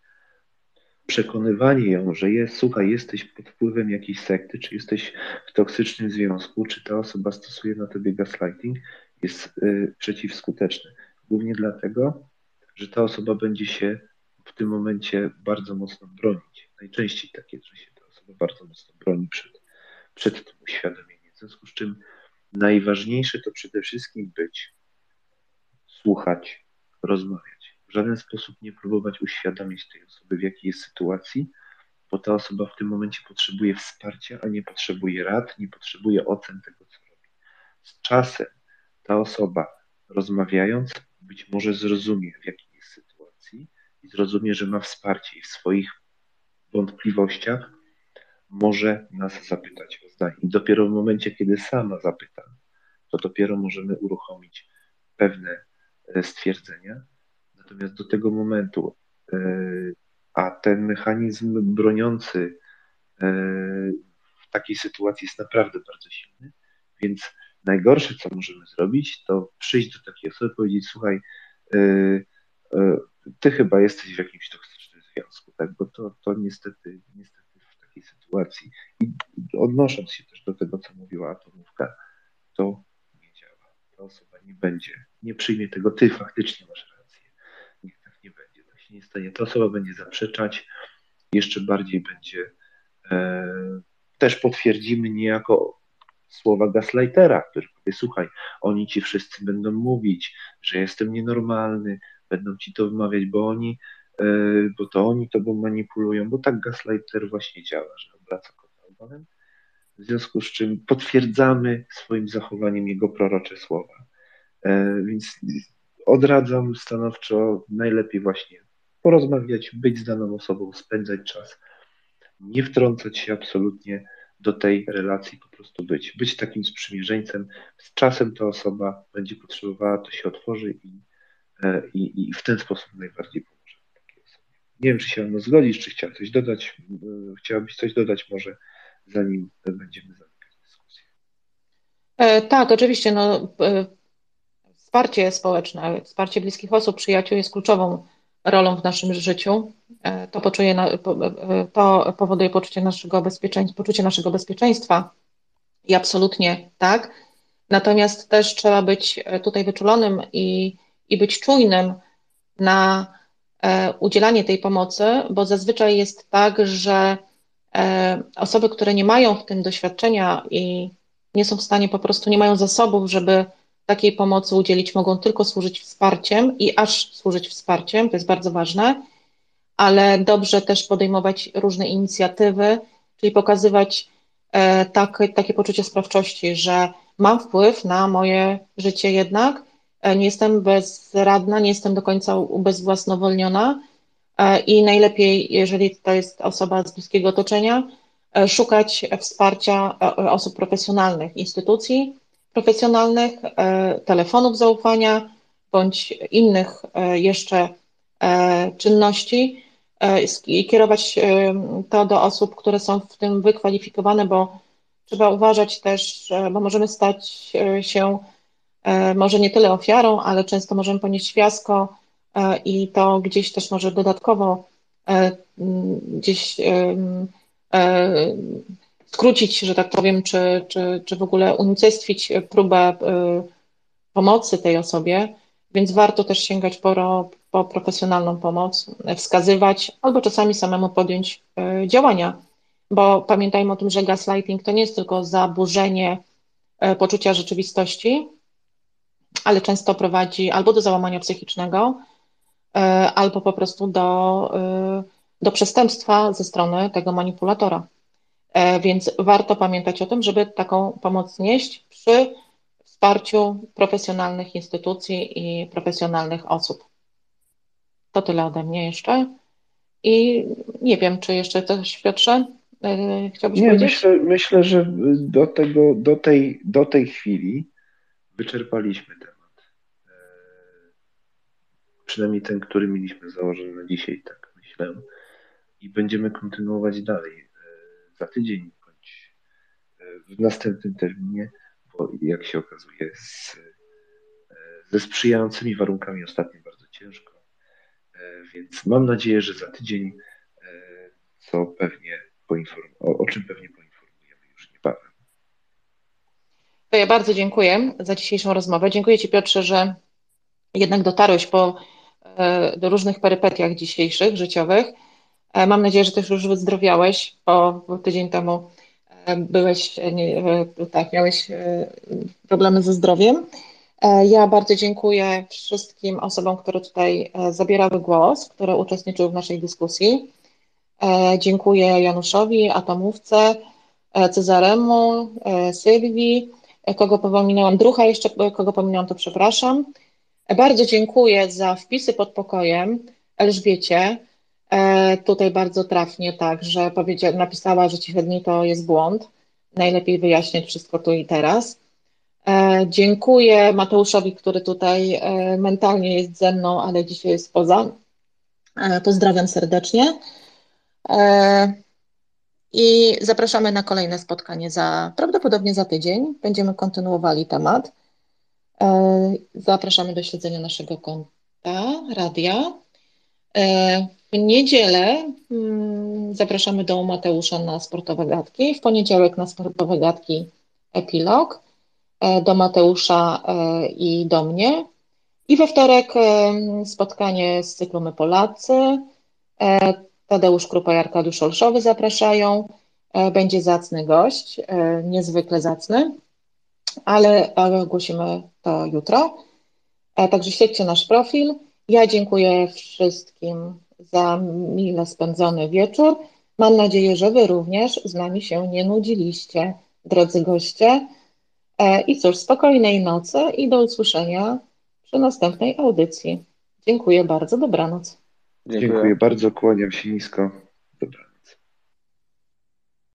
przekonywanie ją, że jest, słuchaj, jesteś pod wpływem jakiejś sekty, czy jesteś w toksycznym związku, czy ta osoba stosuje na tobie gaslighting, jest y, przeciwskuteczny. Głównie dlatego, że ta osoba będzie się w tym momencie bardzo mocno bronić. Najczęściej takie, że się ta osoba bardzo mocno broni przed, przed tym uświadomieniem. W związku z czym najważniejsze to przede wszystkim być, słuchać, rozmawiać w żaden sposób nie próbować uświadomić tej osoby, w jakiej jest sytuacji, bo ta osoba w tym momencie potrzebuje wsparcia, a nie potrzebuje rad, nie potrzebuje ocen tego, co robi. Z czasem ta osoba, rozmawiając, być może zrozumie, w jakiej jest sytuacji i zrozumie, że ma wsparcie i w swoich wątpliwościach może nas zapytać o zdanie. I dopiero w momencie, kiedy sama zapyta, to dopiero możemy uruchomić pewne e, stwierdzenia, Natomiast do tego momentu, e, a ten mechanizm broniący e, w takiej sytuacji jest naprawdę bardzo silny, więc najgorsze, co możemy zrobić, to przyjść do takiej osoby i powiedzieć, słuchaj, ty chyba jesteś w jakimś toksycznym związku, tak? Bo to, to niestety, niestety takiej sytuacji i odnosząc się też do tego, co mówiła Atomówka, to nie działa. Ta osoba nie będzie, nie przyjmie tego, ty faktycznie masz się nie stanie. Ta osoba będzie zaprzeczać, jeszcze bardziej będzie e, też potwierdzimy niejako słowa gaslightera, który powie, słuchaj, oni ci wszyscy będą mówić, że jestem nienormalny, będą ci to wymawiać, bo oni, bo to oni tobą manipulują, bo tak gaslighter właśnie działa, że obraca kota. W związku z czym potwierdzamy swoim zachowaniem jego prorocze słowa. E, więc odradzam stanowczo najlepiej właśnie porozmawiać, być z daną osobą, spędzać czas, nie wtrącać się absolutnie do tej relacji, po prostu być. Być takim sprzymierzeńcem. Z czasem ta osoba będzie potrzebowała, to się otworzy i, e, i, i w ten sposób najbardziej pomoże. Nie wiem, czy się ono zgodzisz, czy chciał coś dodać. E, chciałabyś coś dodać może, zanim będziemy zamykać dyskusję. E, tak, oczywiście. No, e, wsparcie społeczne, wsparcie bliskich osób, przyjaciół jest kluczową rolą w naszym życiu. To, poczuje, to powoduje poczucie naszego bezpieczeństwa, poczucie naszego bezpieczeństwa i absolutnie tak. Natomiast też trzeba być tutaj wyczulonym i, i być czujnym na udzielanie tej pomocy, bo zazwyczaj jest tak, że osoby, które nie mają w tym doświadczenia i nie są w stanie, po prostu nie mają zasobów, żeby takiej pomocy udzielić, mogą tylko służyć wsparciem i aż służyć wsparciem, to jest bardzo ważne, ale dobrze też podejmować różne inicjatywy, czyli pokazywać e, tak, takie poczucie sprawczości, że mam wpływ na moje życie jednak, e, nie jestem bezradna, nie jestem do końca ubezwłasnowolniona. E, i najlepiej, jeżeli to jest osoba z bliskiego otoczenia, szukać wsparcia osób profesjonalnych, instytucji profesjonalnych, telefonów zaufania bądź innych jeszcze czynności, E, i kierować e, to do osób, które są w tym wykwalifikowane, bo trzeba uważać też, bo możemy stać e, się może nie tyle ofiarą, ale często możemy ponieść fiasko i to gdzieś też może dodatkowo gdzieś skrócić, że tak powiem, czy, czy, czy w ogóle unicestwić próbę pomocy tej osobie, więc warto też sięgać po, po profesjonalną pomoc, wskazywać albo czasami samemu podjąć e, działania, bo pamiętajmy o tym, że gaslighting to nie jest tylko zaburzenie e, poczucia rzeczywistości, ale często prowadzi albo do załamania psychicznego, e, albo po prostu do, do przestępstwa ze strony tego manipulatora. Więc warto pamiętać o tym, żeby taką pomoc nieść przy wsparciu profesjonalnych instytucji i profesjonalnych osób. To tyle ode mnie jeszcze. I nie wiem, czy jeszcze coś, Piotrze, chciałbyś nie, powiedzieć? Myślę, myślę, że do, tego, do, tej, do tej chwili wyczerpaliśmy przynajmniej ten, który mieliśmy założony na dzisiaj, tak myślę. I będziemy kontynuować dalej yy, za tydzień bądź w następnym terminie bo jak się okazuje, z, ze sprzyjającymi warunkami ostatnio bardzo ciężko. E, więc mam nadzieję, że za tydzień, e, co pewnie poinform- o, o czym pewnie poinformujemy już niebawem. To ja bardzo dziękuję za dzisiejszą rozmowę. Dziękuję Ci, Piotrze, że jednak dotarłeś po e, do różnych perypetiach dzisiejszych, życiowych. Mam nadzieję, że też już wyzdrowiałeś, bo tydzień temu byłeś, tak, miałeś problemy ze zdrowiem. Ja bardzo dziękuję wszystkim osobom, które tutaj zabierały głos, które uczestniczyły w naszej dyskusji. Dziękuję Januszowi, Atomówce, Cezaremu, Sylwii, kogo pominęłam, Drucha jeszcze, kogo pominęłam, to przepraszam. Bardzo dziękuję za wpisy pod pokojem Elżbiecie, E, tutaj bardzo trafnie tak, że powiedziała, napisała, że cichedni to jest błąd. Najlepiej wyjaśniać wszystko tu i teraz. E, dziękuję Mateuszowi, który tutaj e, mentalnie jest ze mną, ale dzisiaj jest poza. Pozdrawiam serdecznie. I zapraszamy na kolejne spotkanie za prawdopodobnie za tydzień. Będziemy kontynuowali temat. Zapraszamy do śledzenia naszego konta radia. W niedzielę hmm, zapraszamy do Mateusza na sportowe gadki, w poniedziałek na sportowe gadki epilog, e, do Mateusza e, i do mnie. I we wtorek e, spotkanie z cyklu My Polacy. Tadeusz Krupa i Arkadiusz Olszowy zapraszają. Będzie zacny gość, niezwykle zacny, ale ogłosimy to jutro. Także śledźcie nasz profil. Ja dziękuję wszystkim za mile spędzony wieczór. Mam nadzieję, że Wy również z nami się nie nudziliście, drodzy goście. E, I cóż, spokojnej nocy i do usłyszenia przy następnej audycji. Dziękuję bardzo, dobranoc. Dziękuję, Dziękuję bardzo, kłaniam się nisko.